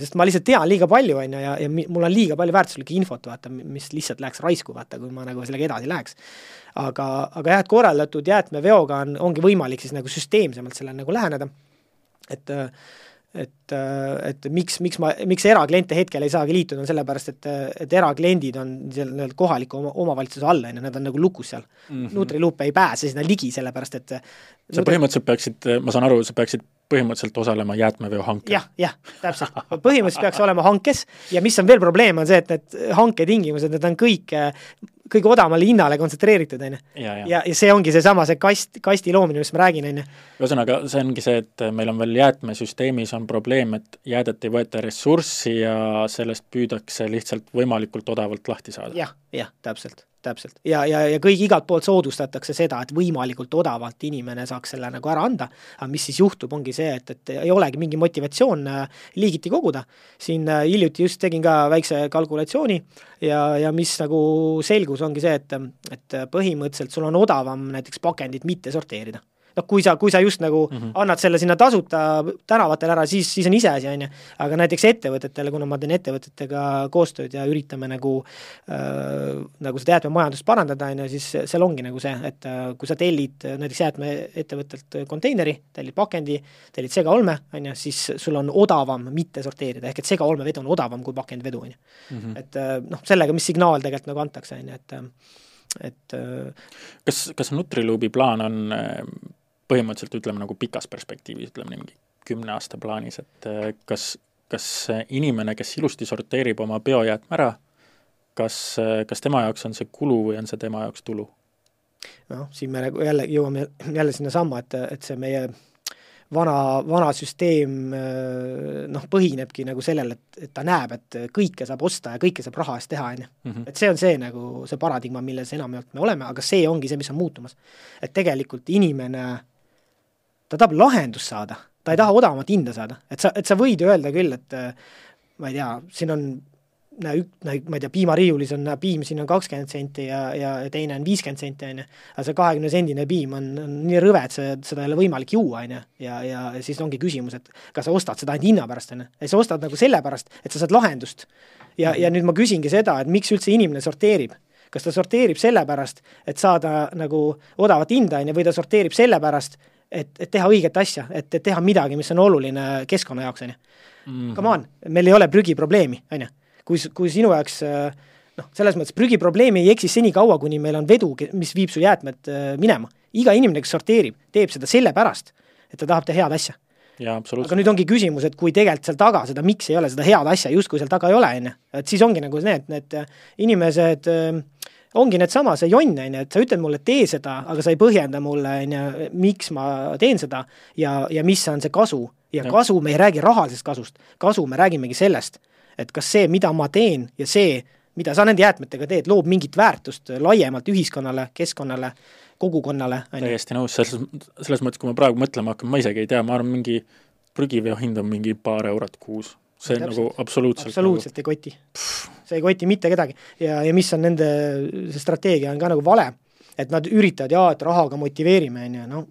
sest ma lihtsalt tean liiga palju, on ju, ja, ja mul on liiga palju väärtuslikku infot, vaata, mis lihtsalt läheks raisku, vaata, kui ma nagu sellega edasi läheks. aga, aga jah, et korraldatud jäätmeveoga on, ongi võimalik siis nagu süsteemsemalt sellele nagu läheneda, et äh, et, et miks, miks ma, miks erakliente hetkel ei saagi liituda, on sellepärast, et, et erakliendid on seal nii-öelda kohaliku oma, omavalitsuse all, on ju, nad on nagu lukus seal mm -hmm.. Nutriloop ei pääse sinna ligi, sellepärast et sa põhimõtteliselt peaksid, ma saan aru, sa peaksid põhimõtteliselt osalema jäätmeveohankel ja,. jah, jah, täpselt. põhimõtteliselt peaks olema hankes ja mis on veel probleem, on see, et need hanketingimused, need on kõik kõige odavamale hinnale kontsentreeritud, on ju. ja, ja, ja see ongi seesama, see kast, kasti loomine, millest ma räägin, on ju. ühesõnaga, see ongi see, et meil on veel jäätmesüsteemis on probleem, et jäädet ei võeta ressurssi ja sellest püüdakse lihtsalt võimalikult odavalt lahti saada ja,. jah, jah, täpselt täpselt. ja, ja, ja kõik igalt poolt soodustatakse seda, et võimalikult odavalt inimene saaks selle nagu ära anda, aga mis siis juhtub, ongi see, et, et ei olegi mingi motivatsioon äh, liigiti koguda, siin äh, hiljuti just tegin ka väikse kalkulatsiooni ja, ja mis nagu selgus, ongi see, et, et põhimõtteliselt sul on odavam näiteks pakendit mitte sorteerida noh, kui sa, kui sa just nagu mm -hmm. annad selle sinna tasuta tänavatele ära, siis, siis on iseasi, on ju. aga näiteks ettevõtetele, kuna ma teen ettevõtetega koostööd ja üritame nagu äh, nagu seda jäätmemajandust parandada, on ju, siis seal ongi nagu see, et äh, kui sa tellid näiteks jäätmeettevõttelt konteineri, tellid pakendi, tellid segaolme, on ju, siis sul on odavam mitte sorteerida, ehk et segaolmevedu on odavam kui pakendivedu, on ju. Mhm. et äh, noh, sellega, mis signaal tegelikult nagu antakse, on ju, et et äh, kas, kas Nutriluubi plaan on põhimõtteliselt ütleme nagu pikas perspektiivis, ütleme niimoodi kümne aasta plaanis, et äh, kas kas inimene, kes ilusti sorteerib oma biojäätme ära, kas, kas tema jaoks on see kulu või on see tema jaoks tulu? noh, siin me nagu jälle jõuame jälle sinnasamma, et, et see meie vana, vana süsteem noh, põhinebki nagu sellel, et, et ta näeb, et kõike saab osta ja kõike saab raha eest teha, on ju. Mhm. et see on see nagu, see paradigma, milles enamjaolt me oleme, aga see ongi see, mis on muutumas. et tegelikult inimene, ta tahab lahendust saada, ta ei taha odavamat hinda saada, et sa, et sa võid öelda küll, et ma ei tea, siin on näe, näe, ma ei tea, piimariiulis on, näe, piim siin on kakskümmend senti ja, ja teine on viiskümmend senti, on ju, aga see kahekümne sendine piim on, on nii rõve, et see, seda ei ole võimalik juua, on ju, ja, ja siis ongi küsimus, et kas sa ostad seda ainult hinna pärast, on ju, ei sa ostad nagu sellepärast, et sa saad lahendust. ja, ja nüüd ma küsingi seda, et miks üldse inimene sorteerib? kas ta sorteerib sellepärast, et saada nagu odavat hinda, on ju, või ta sorteerib sellepärast, et, et teha õiget asja, et, et teha midagi, mis on oluline keskkonna jaoks, on ju. Mhm. Come on, meil ei ole prügiprobleemi, on ju kui, kui sinu jaoks noh, selles mõttes prügiprobleemi ei eksi senikaua, kuni meil on vedu, mis viib su jäätmed minema. iga inimene, kes sorteerib, teeb seda sellepärast, et ta tahab teha head asja. aga nüüd ongi küsimus, et kui tegelikult seal taga seda, miks ei ole seda head asja justkui seal taga ei ole, on ju, et siis ongi nagu need, need inimesed ongi needsama, see jonn, on ju, et sa ütled mulle, tee seda, aga sa ei põhjenda mulle, on ju, miks ma teen seda ja, ja mis on see kasu. ja kasu, me ei räägi rahalisest kasust, kasu me räägimegi sellest, et kas see, mida ma teen ja see, mida sa nende jäätmetega teed, loob mingit väärtust laiemalt ühiskonnale, keskkonnale, kogukonnale, täiesti nõus, selles, selles mõttes, kui ma praegu mõtlema hakkan, ma isegi ei tea, ma arvan, mingi prügiveo hind on mingi paar eurot kuus. See Täpselt. nagu absoluutselt absoluutselt ei koti. see ei koti mitte kedagi ja, ja mis on nende, see strateegia on ka nagu vale, et nad üritavad, jaa, et rahaga motiveerime, on ju, noh,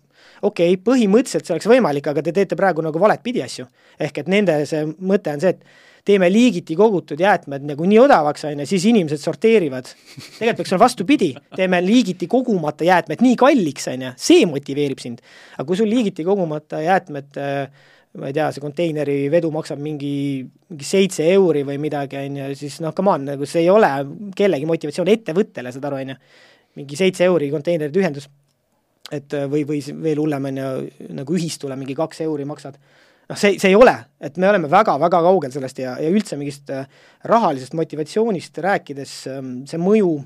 okei okay,, põhimõtteliselt see oleks võimalik, aga te teete praegu nagu valet pidi asju. ehk et nende see mõte on see, et teeme liigiti kogutud jäätmed nagu nii odavaks, on ju, siis inimesed sorteerivad. tegelikult peaks olema vastupidi, teeme liigiti kogumata jäätmed nii kalliks, on ju, see motiveerib sind. aga kui sul liigiti kogumata jäätmed äh, ma ei tea, see konteineri vedu maksab mingi, mingi seitse euri või midagi, on ju, siis noh, come on, nagu see ei ole kellegi motivatsioon ettevõttele, saad aru, on ju. mingi seitse euri konteineri tühjendus. et või, või veel hullem, on ju, nagu ühistule mingi kaks euri maksad. noh, see, see ei ole, et me oleme väga-väga kaugel sellest ja, ja üldse mingist äh, rahalisest motivatsioonist rääkides, see mõju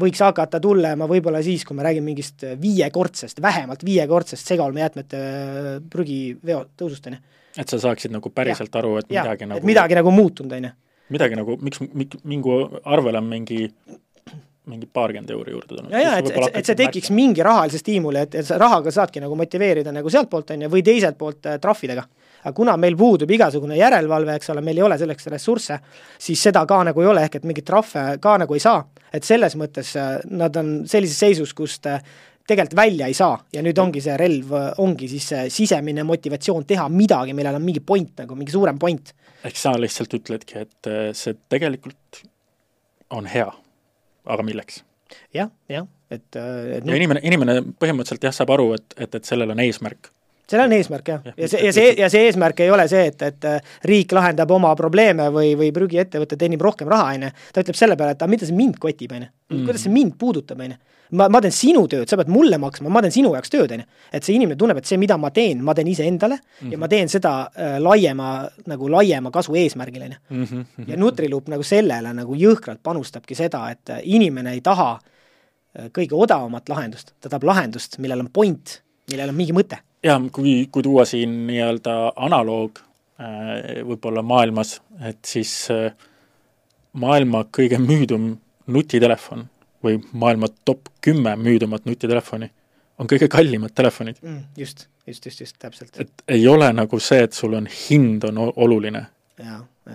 võiks hakata tulema võib-olla siis, kui me räägime mingist viiekordsest, vähemalt viiekordsest segaolmejäätmete prügiveo tõusust, on ju. et sa saaksid nagu päriselt ja. aru, et ja, midagi nagu et midagi nagu muutunud, on ju. midagi nagu, miks, miks mingu arvele on mingi mingi paarkümmend euri juurde tulnud. ja, ja et, et, et see tekiks märkima. mingi rahalise stiimuli, et, et sa rahaga saadki nagu motiveerida nagu sealtpoolt, on ju, või teiselt poolt äh, trahvidega. aga kuna meil puudub igasugune järelevalve, eks ole, meil ei ole selleks ressursse, siis seda ka nagu ei ole, ehk et mingeid trahve ka nagu ei saa. Et selles mõttes äh, nad on sellises seisus, kust äh, tegelikult välja ei saa ja nüüd ongi see relv, ongi siis see sisemine motivatsioon teha midagi, millel on mingi point nagu, mingi suurem point. ehk sa lihtsalt ütledki, et see tegelikult on hea, aga milleks? jah, jah, et, et ja inimene, inimene põhimõtteliselt jah, saab aru, et, et, et sellel on eesmärk sellel on eesmärk jah ja., see, ja see, ja see eesmärk ei ole see, et, et riik lahendab oma probleeme või, või prügiettevõte teenib rohkem raha, on ju, ta ütleb selle peale, et aga mida see mind kotib, on ju. kuidas see mind puudutab, on ju. ma, ma teen sinu tööd, sa pead mulle maksma, ma teen sinu jaoks tööd, on ju. et see inimene tunneb, et see, mida ma teen, ma teen iseendale mm -hmm. ja ma teen seda äh, laiema, nagu laiema kasu eesmärgil, on ju. Mhm, ja Nutriloop nagu sellele nagu jõhkralt panustabki seda, et inimene ei taha äh, kõige odavamat lahendust, ta tahab lahendust, millel on point, millel on mingi mõte jah, kui, kui tuua siin nii-öelda analoog äh, võib-olla maailmas, et siis äh, maailma kõige müüdum nutitelefon või maailma top kümme müüdumat nutitelefoni on kõige kallimad telefonid mm,. just, just, just, just, täpselt. et ei ole nagu see, et sul on hind on oluline,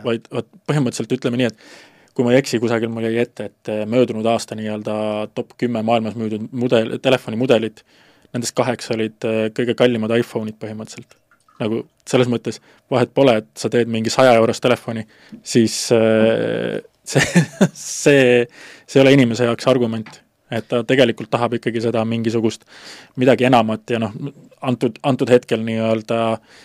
vaid vot põhimõtteliselt ütleme nii, et kui ma ei eksi, kusagil mul jäi ette, et möödunud aasta nii-öelda top kümme maailmas müüdud mudel, telefonimudelit, nendest kaheksa olid äh, kõige kallimad iPhone'id põhimõtteliselt. nagu selles mõttes vahet pole, et sa teed mingi saja eurost telefoni, siis äh, see, see, see ei ole inimese jaoks argument. et ta tegelikult tahab ikkagi seda mingisugust midagi enamat ja noh, antud, antud hetkel nii-öelda äh,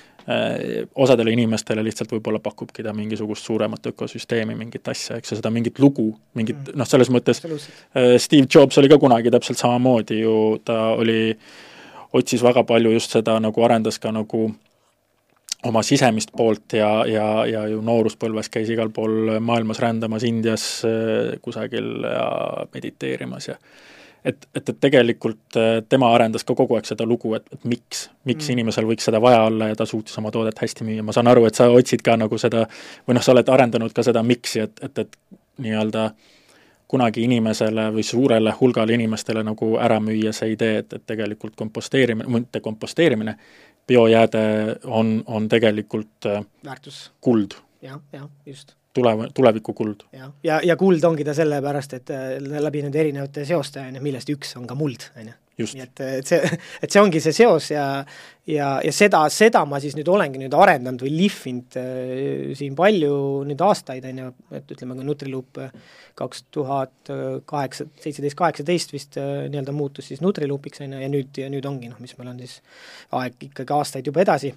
osadele inimestele lihtsalt võib-olla pakubki ta mingisugust suuremat ökosüsteemi, mingit asja, eks ju, seda mingit lugu, mingit mm. noh, selles mõttes äh, Steve Jobs oli ka kunagi täpselt samamoodi ju, ta oli, otsis väga palju just seda nagu, arendas ka nagu oma sisemist poolt ja, ja, ja ju nooruspõlves käis igal pool maailmas rändamas Indias äh, kusagil ja mediteerimas ja et, et, et tegelikult äh, tema arendas ka kogu aeg seda lugu, et, et miks, miks mm. inimesel võiks seda vaja olla ja ta suutis oma toodet hästi müüa, ma saan aru, et sa otsid ka nagu seda, või noh, sa oled arendanud ka seda miks'i, et, et, et nii-öelda kunagi inimesele või suurele hulgale inimestele nagu ära müüa see idee, et, et tegelikult komposteerimine, mitte komposteerimine, biojääde on, on tegelikult äh, väärtus. kuld. jah, jah, just tuleva, tuleviku kuld. jah, ja, ja kuld ongi ta sellepärast, et äh, läbi nende erinevate seoste, on ju, millest üks on ka muld, on ju. nii et, et see, et see ongi see seos ja ja, ja seda, seda ma siis nüüd olengi nüüd arendanud või lihvinud äh, siin palju nüüd aastaid, on ju, et ütleme, kui Nutriloop äh, kaks tuhat kaheksa, seitseteist, kaheksateist vist äh, nii-öelda muutus siis Nutriloopiks, on ju, ja nüüd, ja nüüd ongi noh, mis meil on siis aeg ikkagi aastaid juba edasi,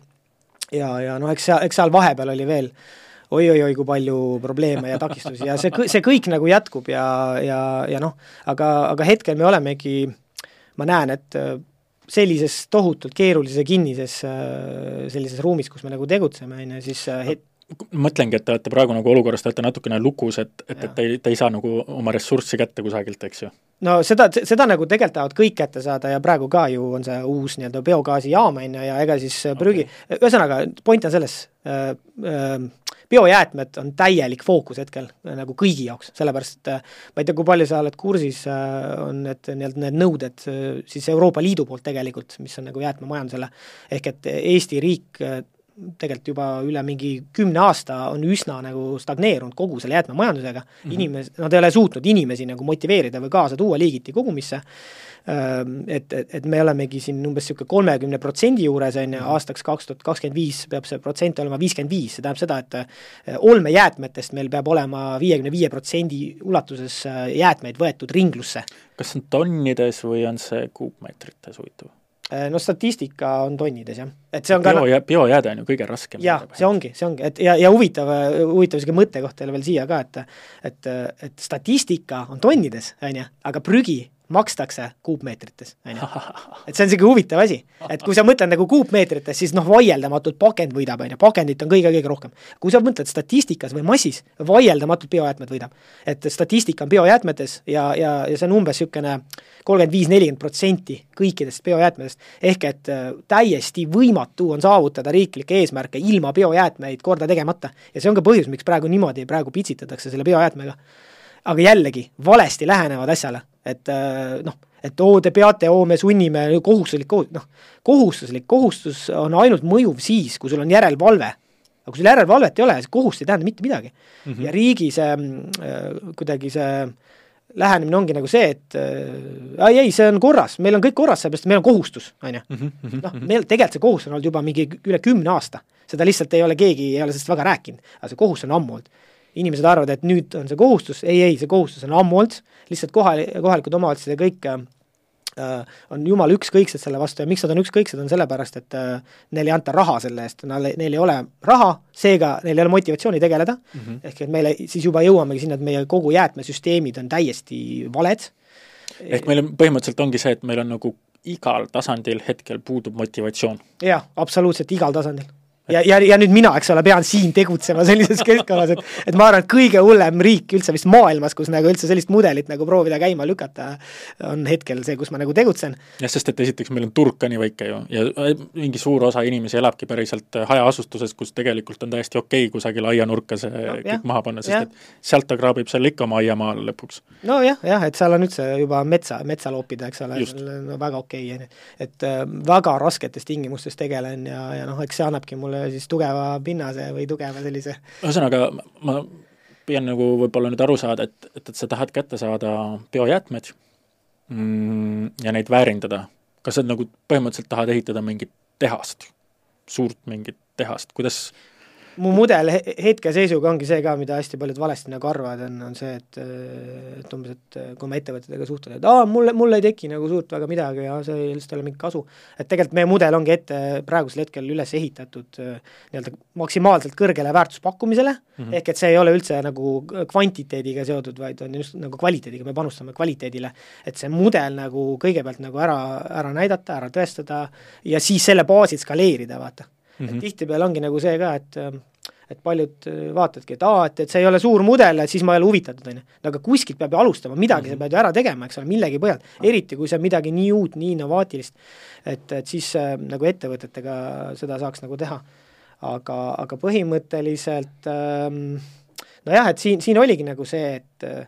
ja, ja noh, eks seal, eks seal vahepeal oli veel oi-oi-oi, kui palju probleeme ja takistusi ja see, see kõik nagu jätkub ja, ja, ja noh, aga, aga hetkel me olemegi ma näen, et äh, sellises tohutult keerulises kinnises äh, sellises ruumis, kus me nagu tegutseme, on ju, siis äh, het-, mõtlengi, et te olete praegu nagu olukorras, te olete natukene lukus, et, et, et te ei, te ei saa nagu oma ressurssi kätte kusagilt, eks ju? no seda, seda nagu tegelikult tahavad kõik kätte saada ja praegu ka ju on see uus nii-öelda biogaasijaam, on ju, ja ega siis prügi okay., ühesõnaga, point on selles äh,, äh, biojäätmed on täielik fookus hetkel äh, nagu kõigi jaoks, sellepärast et äh, ma ei tea, kui palju sa oled kursis, äh, on need nii-öelda need nõuded siis Euroopa Liidu poolt tegelikult, mis on nagu jäätmemajandusele, ehk et Eesti riik tegelikult juba üle mingi kümne aasta on üsna nagu stagneerunud kogu selle jäätmemajandusega mm, -hmm. inimes-, nad ei ole suutnud inimesi nagu motiveerida või kaasa tuua liigiti kogumisse, et, et, et me olemegi siin umbes niisugune kolmekümne protsendi juures, on ju, aastaks kaks tuhat kakskümmend viis peab see protsent olema viiskümmend viis, see tähendab seda, et olmejäätmetest meil peab olema viiekümne viie protsendi ulatuses jäätmeid võetud ringlusse. kas see on tonnides või on see kuupmeetrites huvitav? Äh, no statistika on tonnides jah, et see on bio, ka biojääde on ju kõige raskem. jah, see ongi, see ongi, et ja, ja huvitav, huvitav niisugune mõttekoht teile veel siia ka, et et, et statistika on tonnides, on ju, aga prügi makstakse kuupmeetrites, on ju. et see on niisugune huvitav asi, et kui sa mõtled nagu kuupmeetrites, siis noh, vaieldamatult pakend võidab, on ju, pakendit on kõige-kõige rohkem. kui sa mõtled statistikas või massis, vaieldamatult biojäätmed võidab. et statistika on biojäätmetes ja, ja, ja see on umbes niisugune kolmkümmend viis, nelikümmend protsenti kõikidest biojäätmedest, ehk et äh, täiesti võimatu on saavutada riiklikke eesmärke ilma biojäätmeid korda tegemata. ja see on ka põhjus, miks praegu niimoodi praegu pitsitatakse selle biojäätmega aga jällegi, valesti lähenevad asjale, et äh, noh, et oo, te peate, oo, me sunnime, kohustuslik kohus-, noh, kohustuslik kohustus on ainult mõjuv siis, kui sul on järelevalve. aga kui sul järelevalvet ei ole, siis kohust ei tähenda mitte midagi mm. -hmm. ja riigi see äh, kuidagi see lähenemine ongi nagu see, et äh, ei, see on korras, meil on kõik korras, sellepärast et meil on kohustus, on ju. Mhm, mhm, noh, mhm. meil tegelikult see kohustus on olnud juba mingi üle kümne aasta. seda lihtsalt ei ole keegi, ei ole sellest väga rääkinud, aga see kohustus on ammu olnud inimesed arvavad, et nüüd on see kohustus, ei, ei, see kohustus on ammu olnud, lihtsalt kohal, kohalikud omavalitsused ja kõik äh, on jumala ükskõiksed selle vastu ja miks nad on ükskõiksed, on sellepärast, et äh, neile ei anta raha selle eest, neil ei ole raha, seega neil ei ole motivatsiooni tegeleda mm, -hmm. ehk et meile siis juba jõuamegi sinna, et meie kogu jäätmesüsteemid on täiesti valed. ehk meil on, põhimõtteliselt ongi see, et meil on nagu igal tasandil hetkel puudub motivatsioon. jah, absoluutselt igal tasandil ja, ja, ja nüüd mina, eks ole, pean siin tegutsema sellises keskkonnas, et et ma arvan, et kõige hullem riik üldse vist maailmas, kus nagu üldse sellist mudelit nagu proovida käima lükata, on hetkel see, kus ma nagu tegutsen. jah, sest et esiteks meil on turg ka nii väike ju ja äh, mingi suur osa inimesi elabki päriselt äh, hajaasustuses, kus tegelikult on täiesti okei okay kusagil aianurka see no, kõik jah, maha panna, sest jah. et sealt ta kraabib selle ikka oma aiamaale lõpuks. nojah, jah, et seal on üldse juba metsa, metsa loopida, eks ole, no väga okei okay,, et äh, väga rasketes tingimustes tegelen ja, ja noh, eks see annabki mulle siis tugeva pinnase või tugeva sellise ühesõnaga, ma püüan nagu võib-olla nüüd aru saada, et, et, et sa tahad kätte saada biojäätmed mm, ja neid väärindada. kas sa nagu põhimõtteliselt tahad ehitada mingit tehast, suurt mingit tehast, kuidas mu mudel hetkeseisuga ongi see ka, mida hästi paljud valesti nagu arvavad, on, on see, et et umbes, et kui ma ettevõtetega suhtlen, et aa, mul, mul ei teki nagu suurt väga midagi ja see lihtsalt ei ole mingit kasu. et tegelikult meie mudel ongi ette praegusel hetkel üles ehitatud nii-öelda maksimaalselt kõrgele väärtuspakkumisele mm, -hmm. ehk et see ei ole üldse nagu kvantiteediga seotud, vaid on just nagu kvaliteediga, me panustame kvaliteedile. et see mudel nagu kõigepealt nagu ära, ära näidata, ära tõestada ja siis selle baasil skaleerida, vaata mm. -hmm. tihtipeale ongi nagu see ka, et et paljud vaatavadki, et aa, et, et see ei ole suur mudel, et siis ma ei ole huvitatud, on ju. aga kuskilt peab ju alustama, midagi mm -hmm. sa pead ju ära tegema, eks ole, millegi põhjal, eriti kui see on midagi nii uut, nii innovaatilist, et, et siis äh, nagu ettevõtetega seda saaks nagu teha. aga, aga põhimõtteliselt ähm, nojah, et siin, siin oligi nagu see, et äh,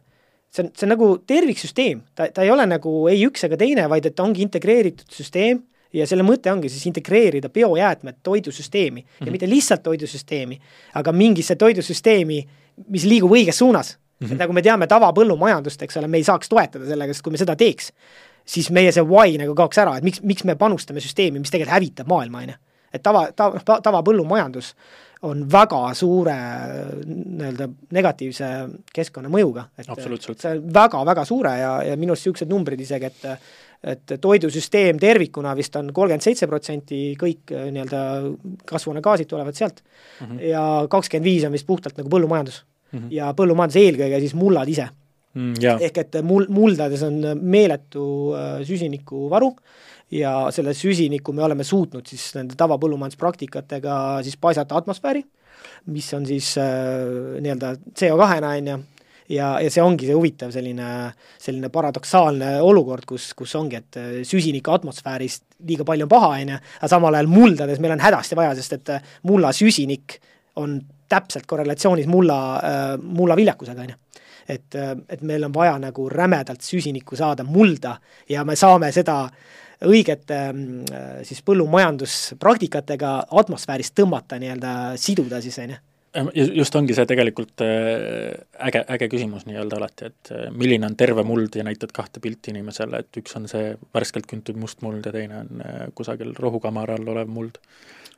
see on, see on nagu terviksüsteem, ta, ta ei ole nagu ei üks ega teine, vaid et ta ongi integreeritud süsteem ja selle mõte ongi siis integreerida biojäätmed toidusüsteemi mm -hmm. ja mhm. mitte lihtsalt toidusüsteemi, aga mingisse toidusüsteemi, mis liigub õiges suunas mm. -hmm. et nagu me teame tavapõllumajandust, eks ole, me ei saaks toetada sellega, sest kui me seda teeks, siis meie see why nagu kaoks ära, et miks, miks me panustame süsteemi, mis tegelikult hävitab maailma, on ju. et tava, tava, tavapõllumajandus on väga suure nii-öelda negatiivse keskkonnamõjuga, et see on väga-väga suure ja, ja minu arust niisugused numbrid isegi, et et toidusüsteem tervikuna vist on kolmkümmend seitse protsenti, kõik nii-öelda kasvuhoonegaasid tulevad sealt mm -hmm. ja kakskümmend viis on vist puhtalt nagu põllumajandus mm. -hmm. ja põllumajandus eelkõige siis mullad ise mm,. ehk et mul-, muldades on meeletu äh, süsinikuvaru äh,, ja selle süsiniku me oleme suutnud siis nende tavapõllumajanduspraktikatega siis paisata atmosfääri, mis on siis äh, nii-öelda CO2-na, on ju, ja, ja see ongi see huvitav selline, selline paradoksaalne olukord, kus, kus ongi, et äh, süsinikku atmosfäärist liiga palju on paha, on ju, aga samal ajal muldades meil on hädasti vaja, sest et äh, mulla süsinik on täpselt korrelatsioonis mulla äh,, mulla viljakusega, on ju. Et, äh, et meil on vaja nagu rämedalt süsinikku saada mulda ja me saame seda äh, õigete mm, äh, siis põllumajanduspraktikatega atmosfäärist tõmmata nii-öelda, siduda siis, on ju just ongi see tegelikult äh, äge, äge küsimus nii-öelda alati, et äh, milline on terve muld ja näitad kahte pilti inimesele, et üks on see värskelt küntud must muld ja teine on kusagil rohukamara all olev muld.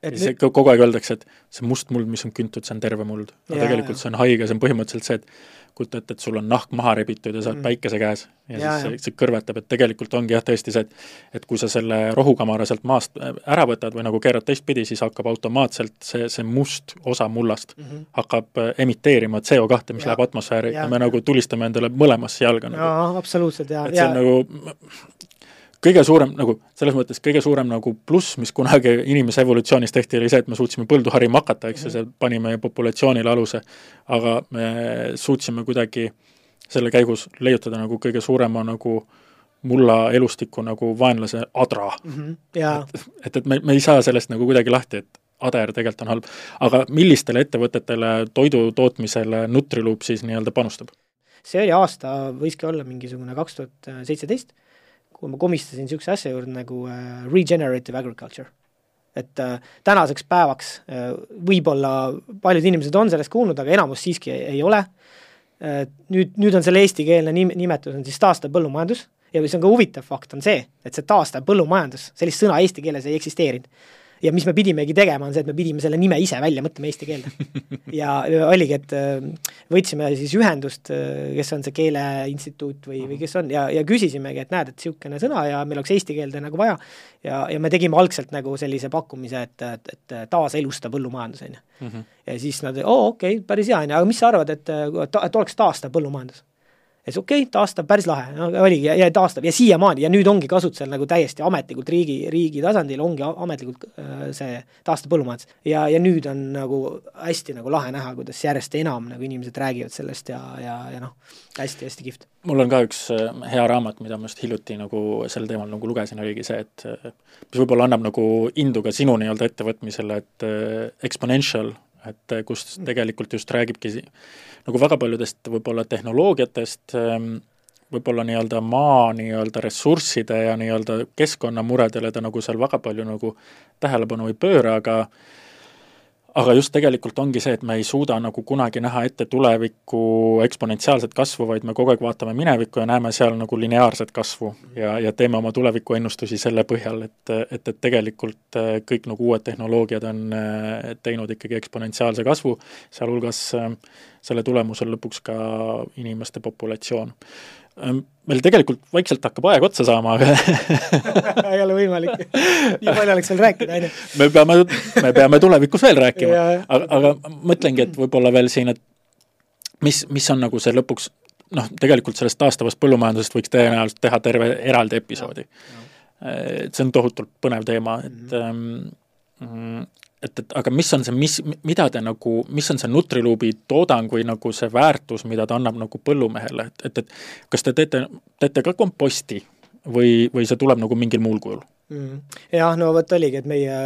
siis nüüd... kogu aeg öeldakse, et see must muld, mis on küntud, see on terve muld. aga tegelikult see on haige, see on põhimõtteliselt see, et kujuta ette, et sul on nahk maha rebitud ja sa oled mm. päikese käes ja, ja siis see, see kõrvetab, et tegelikult ongi jah, tõesti see, et et kui sa selle rohukamara sealt maast äh, ära võtad või nagu keerad teistpidi, siis hakkab automaatselt see, see must osa mullast mm -hmm. hakkab äh, emiteerima CO2, mis ja. läheb atmosfääri ja me nagu tulistame endale mõlemasse jalga nagu. jaa, absoluutselt, jaa. et see on nagu kõige suurem nagu, selles mõttes kõige suurem nagu pluss, mis kunagi inimese evolutsioonis tehti, oli see, et me suutsime põldu harima hakata, eks ju, see pani meie populatsioonile aluse, aga me suutsime kuidagi selle käigus leiutada nagu kõige suurema nagu mulla elustiku nagu vaenlase adra mm. -hmm. Ja. et, et, et me, me ei saa sellest nagu kuidagi lahti, et ader tegelikult on halb. aga millistele ettevõtetele toidu tootmisele Nutriloop siis nii-öelda panustab? see oli aasta, võiski olla mingisugune kaks tuhat seitseteist kui ma komistasin niisuguse asja juurde nagu äh, regenerative agriculture. et äh, tänaseks päevaks äh, võib-olla paljud inimesed on sellest kuulnud, aga enamus siiski ei, ei ole. Äh,, nüüd, nüüd on selle eestikeelne nim-, nimetus on siis taastav põllumajandus. Ja mis on ka huvitav fakt, on see, et see taastav põllumajandus, sellist sõna eesti keeles ei eksisteerinud ja mis me pidimegi tegema, on see, et me pidime selle nime ise välja mõtlema eesti keelde. ja oligi, et äh, võtsime siis ühendust, äh, kes on see Keeleinstituut või, või kes on, ja, ja küsisimegi, et näed, et niisugune sõna ja meil oleks eesti keelde nagu vaja, ja, ja me tegime algselt nagu sellise pakkumise, et, et, et taaselusta põllumajandus, on ju. Mhm. ja siis nad, oo okei okay,, päris hea, on ju, aga mis sa arvad, et, et oleks taastav põllumajandus? Ja siis okei okay,, taastab, päris lahe, no oligi ja, ja taastab ja siiamaani ja nüüd ongi kasutusel nagu täiesti ametlikult riigi, riigi tasandil ongi ametlikult äh, see taastav põllumajandus. ja, ja nüüd on nagu hästi nagu lahe näha, kuidas järjest enam nagu inimesed räägivad sellest ja, ja, ja noh, hästi-hästi kihvt. mul on ka üks äh, hea raamat, mida ma just hiljuti nagu sel teemal nagu lugesin, oligi see, et äh, mis võib-olla annab nagu indu ka sinu nii-öelda ettevõtmisele, et Exponential, et kus tegelikult just räägibki nagu väga paljudest võib-olla tehnoloogiatest, ehm, võib-olla nii-öelda maa nii-öelda ressursside ja nii-öelda keskkonnamuredele ta nagu seal väga palju nagu tähelepanu ei pööra, aga aga just tegelikult ongi see, et me ei suuda nagu kunagi näha ette tulevikku eksponentsiaalset kasvu, vaid me kogu aeg vaatame minevikku ja näeme seal nagu lineaarset kasvu ja, ja teeme oma tulevikuennustusi selle põhjal, et, et, et tegelikult äh, kõik nagu uued tehnoloogiad on äh, teinud ikkagi eksponentsiaalse kasvu, sealhulgas äh, selle tulemusel lõpuks ka inimeste populatsioon Ehm, meil tegelikult vaikselt hakkab aeg otsa saama, aga ei ole võimalik, nii palju oleks veel rääkida, on ju. me peame, me peame tulevikus veel rääkima, aga, aga mõtlengi, et võib-olla veel siin, et mis, mis on nagu see lõpuks noh, tegelikult sellest taastavast põllumajandusest võiks tõenäoliselt teha terve eraldi episoodi. et see on tohutult põnev teema, et mm -hmm. Et, et aga mis on see, mis, mida te nagu, mis on see Nutriluubi toodang või nagu see väärtus, mida ta annab nagu põllumehele, et, et, et kas te teete, teete ka komposti või, või see tuleb nagu mingil muul kujul mm.? Jah, no vot oligi, et meie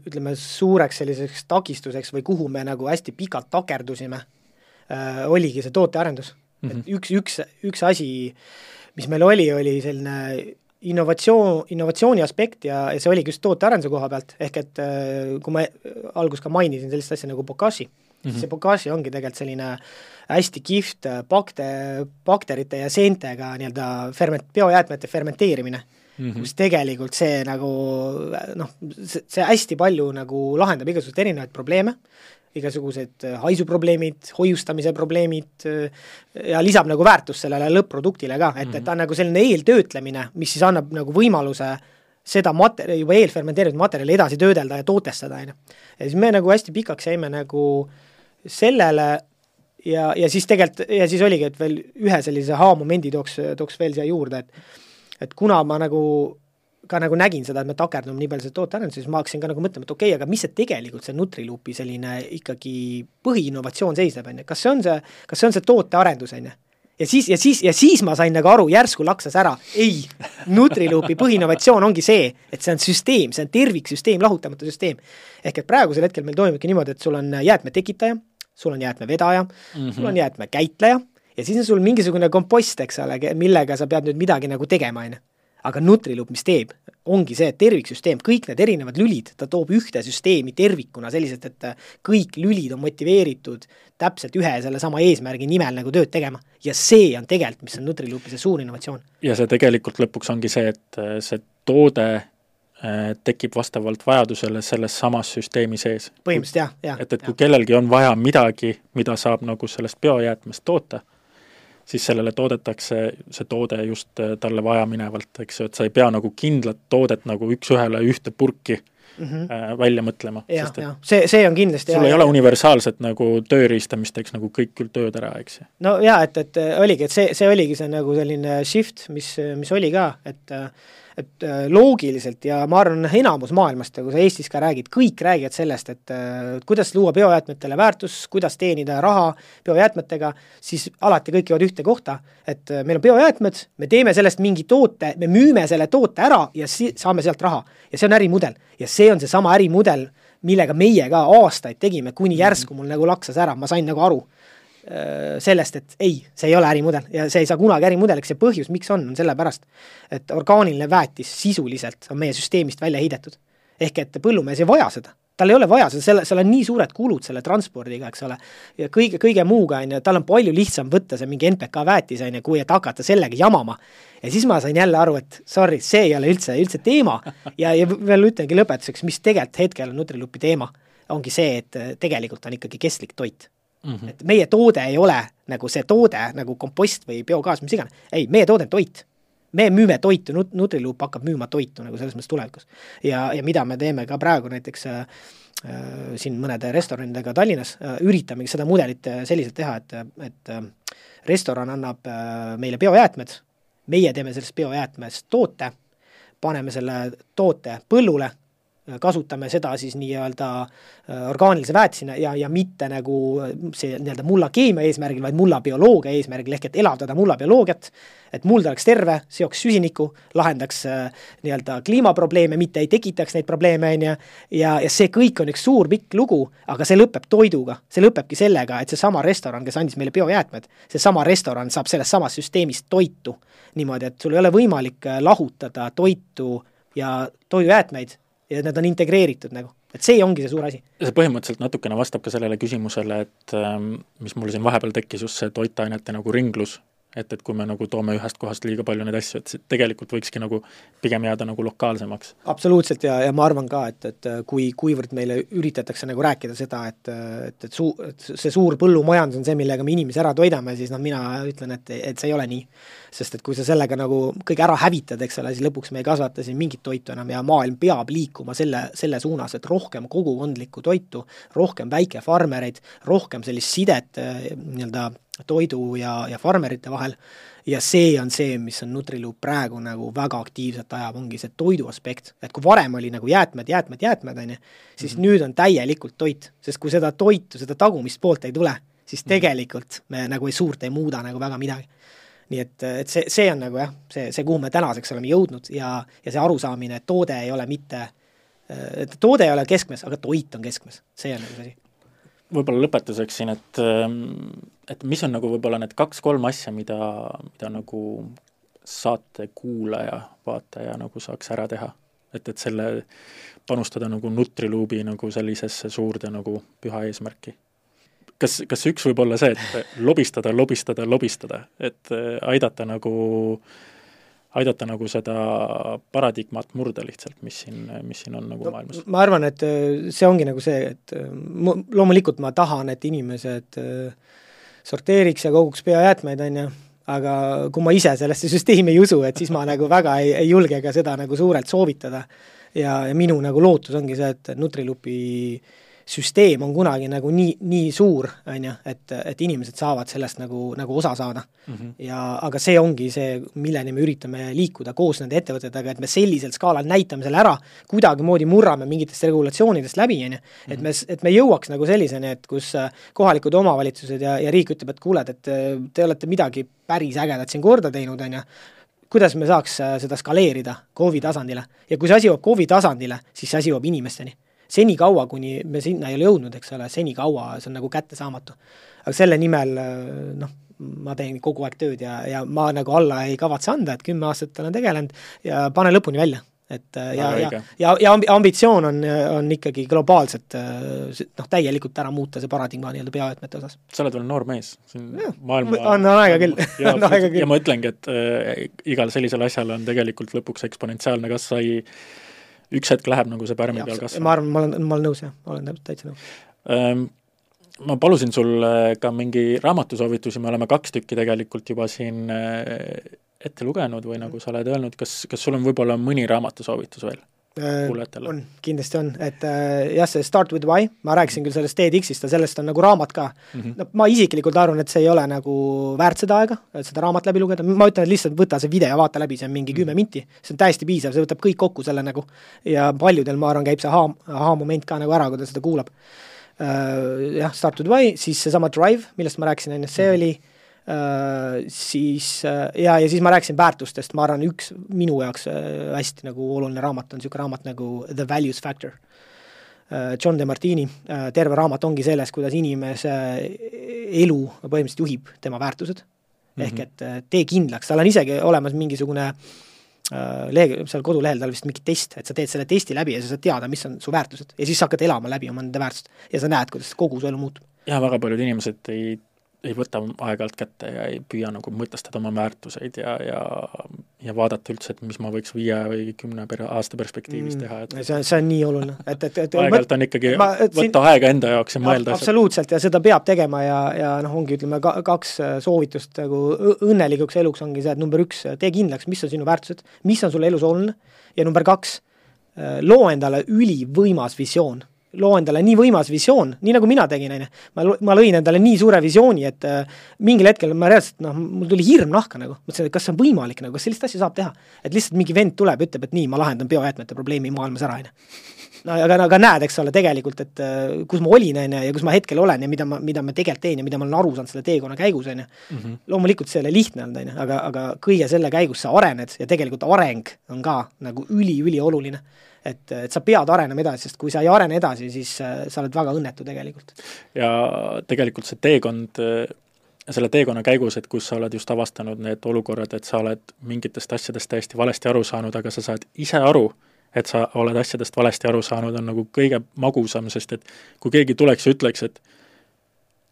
ütleme, suureks selliseks takistuseks või kuhu me nagu hästi pikalt takerdusime äh,, oligi see tootearendus mm. -hmm. et üks, üks, üks asi, mis meil oli, oli selline innovatsioon, innovatsiooni aspekt ja, ja see oligi just tootearenduse koha pealt, ehk et äh, kui ma alguses ka mainisin sellist asja nagu Bokashi mm, -hmm. see Bokashi ongi tegelikult selline hästi kihvt bakte, bakterite ja seentega nii-öelda ferment-, biojäätmete fermenteerimine mm, -hmm. kus tegelikult see nagu noh, see hästi palju nagu lahendab igasuguseid erinevaid probleeme, igasugused äh, haisuprobleemid, hoiustamise probleemid äh, ja lisab nagu väärtust sellele lõpp-produktile ka, et mm, -hmm. et ta on nagu selline eeltöötlemine, mis siis annab nagu võimaluse seda materjali, juba eelfermenteeritud materjali edasi töödelda ja tootestada, on ju. ja siis me nagu hästi pikaks jäime nagu sellele ja, ja siis tegelikult, ja siis oligi, et veel ühe sellise haa-momendi tooks, tooks veel siia juurde, et et kuna ma nagu ka nagu nägin seda, et me takerdume nii palju selle tootearendusse, siis ma hakkasin ka nagu mõtlema, et okei okay,, aga mis see tegelikult see Nutriluupi selline ikkagi põhiinnovatsioon seisneb, on ju, kas see on see, kas see on see tootearendus, on ju? ja siis, ja siis, ja siis ma sain nagu aru, järsku laksas ära, ei, Nutriluupi põhiinnovatsioon ongi see, et see on süsteem, see on terviksüsteem, lahutamatu süsteem. ehk et praegusel hetkel meil toimubki niimoodi, et sul on jäätmetekitaja, sul on jäätmevedaja mm, -hmm. sul on jäätmekäitleja ja siis on sul mingisugune kompost, eks ole, millega sa pead nüüd midagi nagu tegema, on ju aga Nutriloop, mis teeb, ongi see terviksüsteem, kõik need erinevad lülid, ta toob ühte süsteemi tervikuna selliselt, et kõik lülid on motiveeritud täpselt ühe ja sellesama eesmärgi nimel nagu tööd tegema. ja see on tegelikult, mis on Nutriloopi see suur innovatsioon. ja see tegelikult lõpuks ongi see, et äh, see toode äh, tekib vastavalt vajadusele selles samas süsteemi sees. põhimõtteliselt jah, jah. et, et kui kellelgi on vaja midagi, mida saab nagu sellest biojäätmest toota, siis sellele toodetakse see toode just äh, talle vajaminevalt, eks ju, et sa ei pea nagu kindlat toodet nagu üks-ühele ühte purki mm -hmm. välja mõtlema. jah, jah, see, see on kindlasti sul ei ole universaalset nagu tööriista, mis teeks nagu kõik küll tööd ära, eks ju. no jaa, et, et oligi, et see, see oligi see nagu selline shift, mis, mis oli ka, et äh, et äh, loogiliselt ja ma arvan, enamus maailmast kui sa Eestis ka räägid, kõik räägivad sellest, et äh, kuidas luua biojäätmetele väärtus, kuidas teenida raha biojäätmetega, siis alati kõik jõuavad ühte kohta, et äh, meil on biojäätmed, me teeme sellest mingi toote, me müüme selle toote ära ja si-, saame sealt raha. ja see on ärimudel. ja see on seesama ärimudel, millega meie ka aastaid tegime, kuni järsku mul nagu laksas ära, ma sain nagu aru sellest, et ei, see ei ole ärimudel ja see ei saa kunagi ärimudeliks. Ja põhjus, miks on, on sellepärast, et orgaaniline väetis sisuliselt on meie süsteemist välja heidetud. ehk et põllumees ei vaja seda, tal ei ole vaja seda, selle, seal on nii suured kulud selle transpordiga, eks ole, ja kõige, kõige muuga, on ju, tal on palju lihtsam võtta see mingi NPK väetis, on ju, kui et hakata sellega jamama. ja siis ma sain jälle aru, et sorry, see ei ole üldse, üldse teema. Ja, ja veel ütlengi lõpetuseks, mis tegelikult hetkel on Nutrilupi teema, ongi see, et tegelikult on ikkagi kestlik toit mm. -hmm. et meie toode ei ole nagu see toode, nagu kompost või biogaas, mis iganes, ei, meie toode on toit. me müüme toitu, Nut-, Nutriloop hakkab müüma toitu nagu selles mõttes tulevikus. ja, ja mida me teeme ka praegu näiteks äh, äh, siin mõnede restoranidega Tallinnas äh,, üritamegi seda mudelit äh, selliselt teha, et, et äh, restoran annab äh, meile biojäätmed, meie teeme sellest biojäätmest toote, paneme selle toote põllule kasutame seda siis nii-öelda äh, orgaanilise väetisena ja, ja mitte nagu see nii-öelda mulla keemia eesmärgil, vaid mulla bioloogia eesmärgil, ehk et elavdada mulla bioloogiat, et muld oleks terve, seoks süsinikku, lahendaks äh, nii-öelda kliimaprobleeme, mitte ei tekitaks neid probleeme, on ju, ja, ja see kõik on üks suur pikk lugu, aga see lõpeb toiduga. see lõpebki sellega, et seesama restoran, kes andis meile biojäätmed, seesama restoran saab sellest samast süsteemist toitu. niimoodi, et sul ei ole võimalik äh, lahutada toitu ja toidujäätmeid ja need on integreeritud nagu, et see ongi see suur asi. see põhimõtteliselt natukene vastab ka sellele küsimusele, et ähm, mis mul siin vahepeal tekkis, just see toitainete nagu ringlus, et, et kui me nagu toome ühest kohast liiga palju neid asju, et tegelikult võikski nagu pigem jääda nagu lokaalsemaks. absoluutselt ja, ja ma arvan ka, et, et kui, kuivõrd meile üritatakse nagu rääkida seda, et, et, et suu-, et see suur põllumajandus on see, millega me inimesi ära toidame, siis noh, mina ütlen, et, et see ei ole nii. sest et kui sa sellega nagu kõik ära hävitad, eks ole, siis lõpuks me ei kasvata siin mingit toitu enam ja maailm peab liikuma selle, selle suunas, et rohkem kogukondlikku toitu, rohkem väikefarmereid, rohkem sellist sidet nii-öelda toidu ja, ja farmerite vahel ja see on see, mis on Nutriloop praegu nagu väga aktiivselt ajab, ongi see toidu aspekt, et kui varem oli nagu jäätmed, jäätmed, jäätmed, on ju, siis mm -hmm. nüüd on täielikult toit, sest kui seda toitu, seda tagumist poolt ei tule, siis mhm. tegelikult me nagu ei suurt ei muuda nagu väga midagi. nii et, et see, see on nagu jah, see, see, kuhu me tänaseks oleme jõudnud ja, ja see arusaamine, et toode ei ole mitte, et toode ei ole keskmes, aga toit on keskmes, see on nagu see asi võib-olla lõpetuseks siin, et ähm, et mis on nagu võib-olla need kaks-kolm asja, mida, mida nagu saate kuulaja, vaataja nagu saaks ära teha? et, et selle, panustada nagu Nutriluubi nagu sellisesse suurde nagu püha eesmärki? kas, kas üks võib olla see, et lobistada, lobistada, lobistada, et äh, aidata nagu aidata nagu seda paradigmat murda lihtsalt, mis siin, mis siin on nagu no, maailmas? ma arvan, et äh, see ongi nagu see, et äh, loomulikult ma tahan, et inimesed äh, sorteeriks ja koguks biojäätmeid, on ju, aga kui ma ise sellesse süsteemi ei usu, et siis ma nagu väga ei, ei julge ka seda nagu suurelt soovitada. ja, ja minu nagu lootus ongi see, et Nutrilupi äh, süsteem on kunagi nagu nii, nii suur, on ju, et, et inimesed saavad sellest nagu, nagu osa saada. Mm. -hmm. ja aga see ongi see, milleni me üritame liikuda koos nende ettevõtetega, et me sellisel skaalal näitame selle ära, kuidagimoodi murrame mingitest regulatsioonidest läbi, on ju, et me, et me jõuaks nagu selliseni, et kus äh, kohalikud omavalitsused ja, ja riik ütleb, et kuule, et te olete midagi päris ägedat siin korda teinud, on ju, kuidas me saaks äh, seda skaleerida KOV-i tasandile? Ja kui see asi jõuab KOV-i tasandile, siis see asi jõuab inimesteni senikaua, kuni me sinna ei ole jõudnud, eks ole, senikaua see on nagu kättesaamatu. aga selle nimel noh, ma teen kogu aeg tööd ja, ja ma nagu alla ei kavatse anda, et kümme aastat olen tegelenud ja pane lõpuni välja et ja, ja, ja, ja ambitsioon on, on ikkagi globaalselt noh, täielikult ära muuta see paradigma nii-öelda biojäätmete osas. sa oled veel noor mees, siin maailma on aega küll, on aega küll. ja ma ütlengi, et äh, igal sellisel asjal on tegelikult lõpuks eksponentsiaalne kasv, sa ei üks hetk läheb nagu see pärmi peal kasvama. ma arvan, ma olen, ma olen nõus, jah, ma olen täitsa nõus ähm, ma palusin sul ka mingi raamatusoovitusi, me oleme kaks tükki tegelikult juba siin äh, ette lugenud või nagu sa oled öelnud, kas, kas sul on võib-olla mõni raamatusoovitus veel? Äh, kuulajatele? on, kindlasti on, et äh, jah, see Start with why, ma rääkisin küll sellest TEDx-ist ja sellest on nagu raamat ka mm. -hmm. no ma isiklikult arvan, et see ei ole nagu väärt seda aega, et seda raamat läbi lugeda, ma ütlen, et lihtsalt võta see video, vaata läbi, see on mingi mm -hmm. kümme minti, see on täiesti piisav, see võtab kõik kokku selle nagu ja paljudel, ma arvan, käib see aha, ahaa-moment ka nagu ära, kui ta seda kuulab uh,. Jah, Start with why, siis seesama Drive, millest ma rääkisin enne, see mm -hmm. oli Äh, siis äh, ja, ja siis ma rääkisin väärtustest, ma arvan, üks minu jaoks äh, hästi nagu oluline raamat on niisugune raamat nagu The Values Factor. John De Martini, terve raamat ongi selles, kuidas inimese elu põhimõtteliselt juhib tema väärtused mm. -hmm. ehk et tee kindlaks, tal on isegi olemas mingisugune lehe, seal kodulehel tal vist mingi test, et sa teed selle testi läbi ja sa saad teada, mis on su väärtused ja siis sa hakkad elama läbi oma nende väärtust ja sa näed, kuidas kogu su elu muutub. jaa, väga paljud inimesed ei ei võta aeg-ajalt kätte ja ei püüa nagu mõtestada oma väärtuseid ja, ja ja vaadata üldse, et mis ma võiks viie või kümne per-, aasta perspektiivis mm, teha, et see on, see on nii oluline, et, et, et aeg-ajalt on ikkagi ma, võtta siin, aega enda jaoks ja mõelda absoluutselt, ja seda peab tegema ja, ja noh, ongi ütleme ka, kaks äh, soovitust nagu õnnelikuks eluks ongi see, et number üks, tee kindlaks, mis on sinu väärtused, mis on sulle elus oluline, ja number kaks, äh, loo endale ülivõimas visioon loo endale nii võimas visioon, nii nagu mina tegin, on ju. ma, ma lõin endale nii suure visiooni, et äh, mingil hetkel ma reaalselt noh, mul tuli hirm nahka nagu, mõtlesin, et kas see on võimalik nagu, kas sellist asja saab teha. et lihtsalt mingi vend tuleb, ütleb, et nii, ma lahendan biojäätmete probleemi maailmas ära, on ju. no aga, aga näed, eks ole, tegelikult, et äh, kus ma olin, on ju, ja kus ma hetkel olen ja mida ma, mida ma tegelikult teen ja mida ma olen aru saanud selle teekonna käigus, on ju. Mhm. loomulikult see ei ole lihtne olnud, on ju, aga, aga kõige selle käigus sa arened ja tegelikult areng on ka nagu üli-ülioluline et, et sa pead arenema edasi, sest kui sa ei arene edasi, siis äh, sa oled väga õnnetu tegelikult. ja tegelikult see teekond, äh, selle teekonna käigus, et kus sa oled just avastanud need olukorrad, et sa oled mingitest asjadest täiesti valesti aru saanud, aga sa saad ise aru, et sa oled asjadest valesti aru saanud, on nagu kõige magusam, sest et kui keegi tuleks ja ütleks, et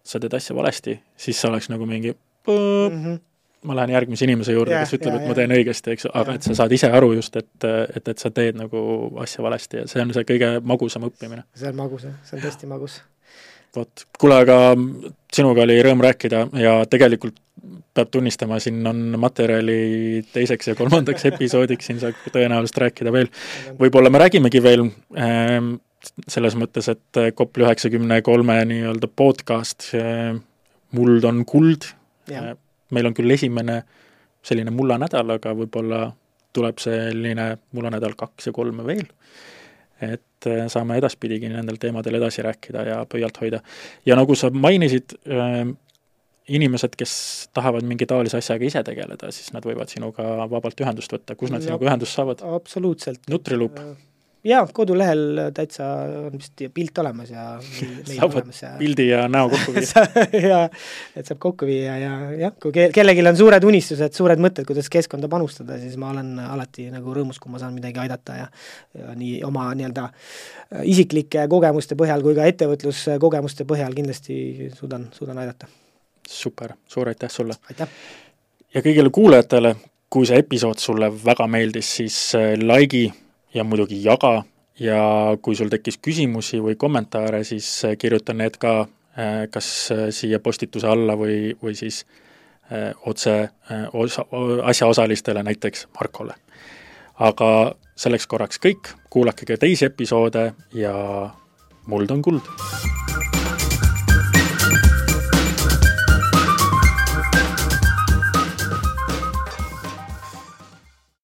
sa teed asja valesti, siis sa oleks nagu mingi mm -hmm ma lähen järgmise inimese juurde, kes ütleb, et ma teen õigesti, eks aga et sa saad ise aru just, et, et, et sa teed nagu asja valesti ja see on see kõige magusam õppimine. see on magus jah, see on tõesti magus. vot, kuule, aga sinuga oli rõõm rääkida ja tegelikult peab tunnistama, siin on materjali teiseks ja kolmandaks episoodiks, siin saab tõenäoliselt rääkida veel. võib-olla me räägimegi veel ähm, selles mõttes, et COP üheksakümne kolme nii-öelda podcast äh, muld on kuld, meil on küll esimene selline mullanädal, aga võib-olla tuleb selline mullanädal kaks ja kolm veel, et äh, saame edaspidigi nendel teemadel edasi rääkida ja pöialt hoida. ja nagu sa mainisid, inimesed, kes tahavad mingi taolise asjaga ise tegeleda, siis nad võivad sinuga vabalt ühendust võtta, kus nad Ja- sinuga ühendust saavad? absoluutselt. Nutriluup. jaa, kodulehel täitsa on vist pilt olemas ja ja pildi ja näo kokku viia. ja et saab kokku viia ja jah, kui ke- kellelgi on suured unistused, suured mõtted, kuidas keskkonda panustada, siis ma olen alati nagu rõõmus, kui ma saan midagi aidata ja ja nii oma nii-öelda äh, isiklike kogemuste põhjal kui ka ettevõtluskogemuste põhjal kindlasti suudan, suudan aidata. super, suur aitäh sulle! aitäh! ja kõigile kuulajatele, kui see episood sulle väga meeldis, siis like'i ja muidugi jaga ja kui sul tekkis küsimusi või kommentaare, siis kirjuta need ka äh, kas äh, siia postituse alla või, või siis äh, otse osa, asjaosalistele, näiteks Markole. aga selleks korraks kõik, kuulake ka teisi episoode ja muld on kuld!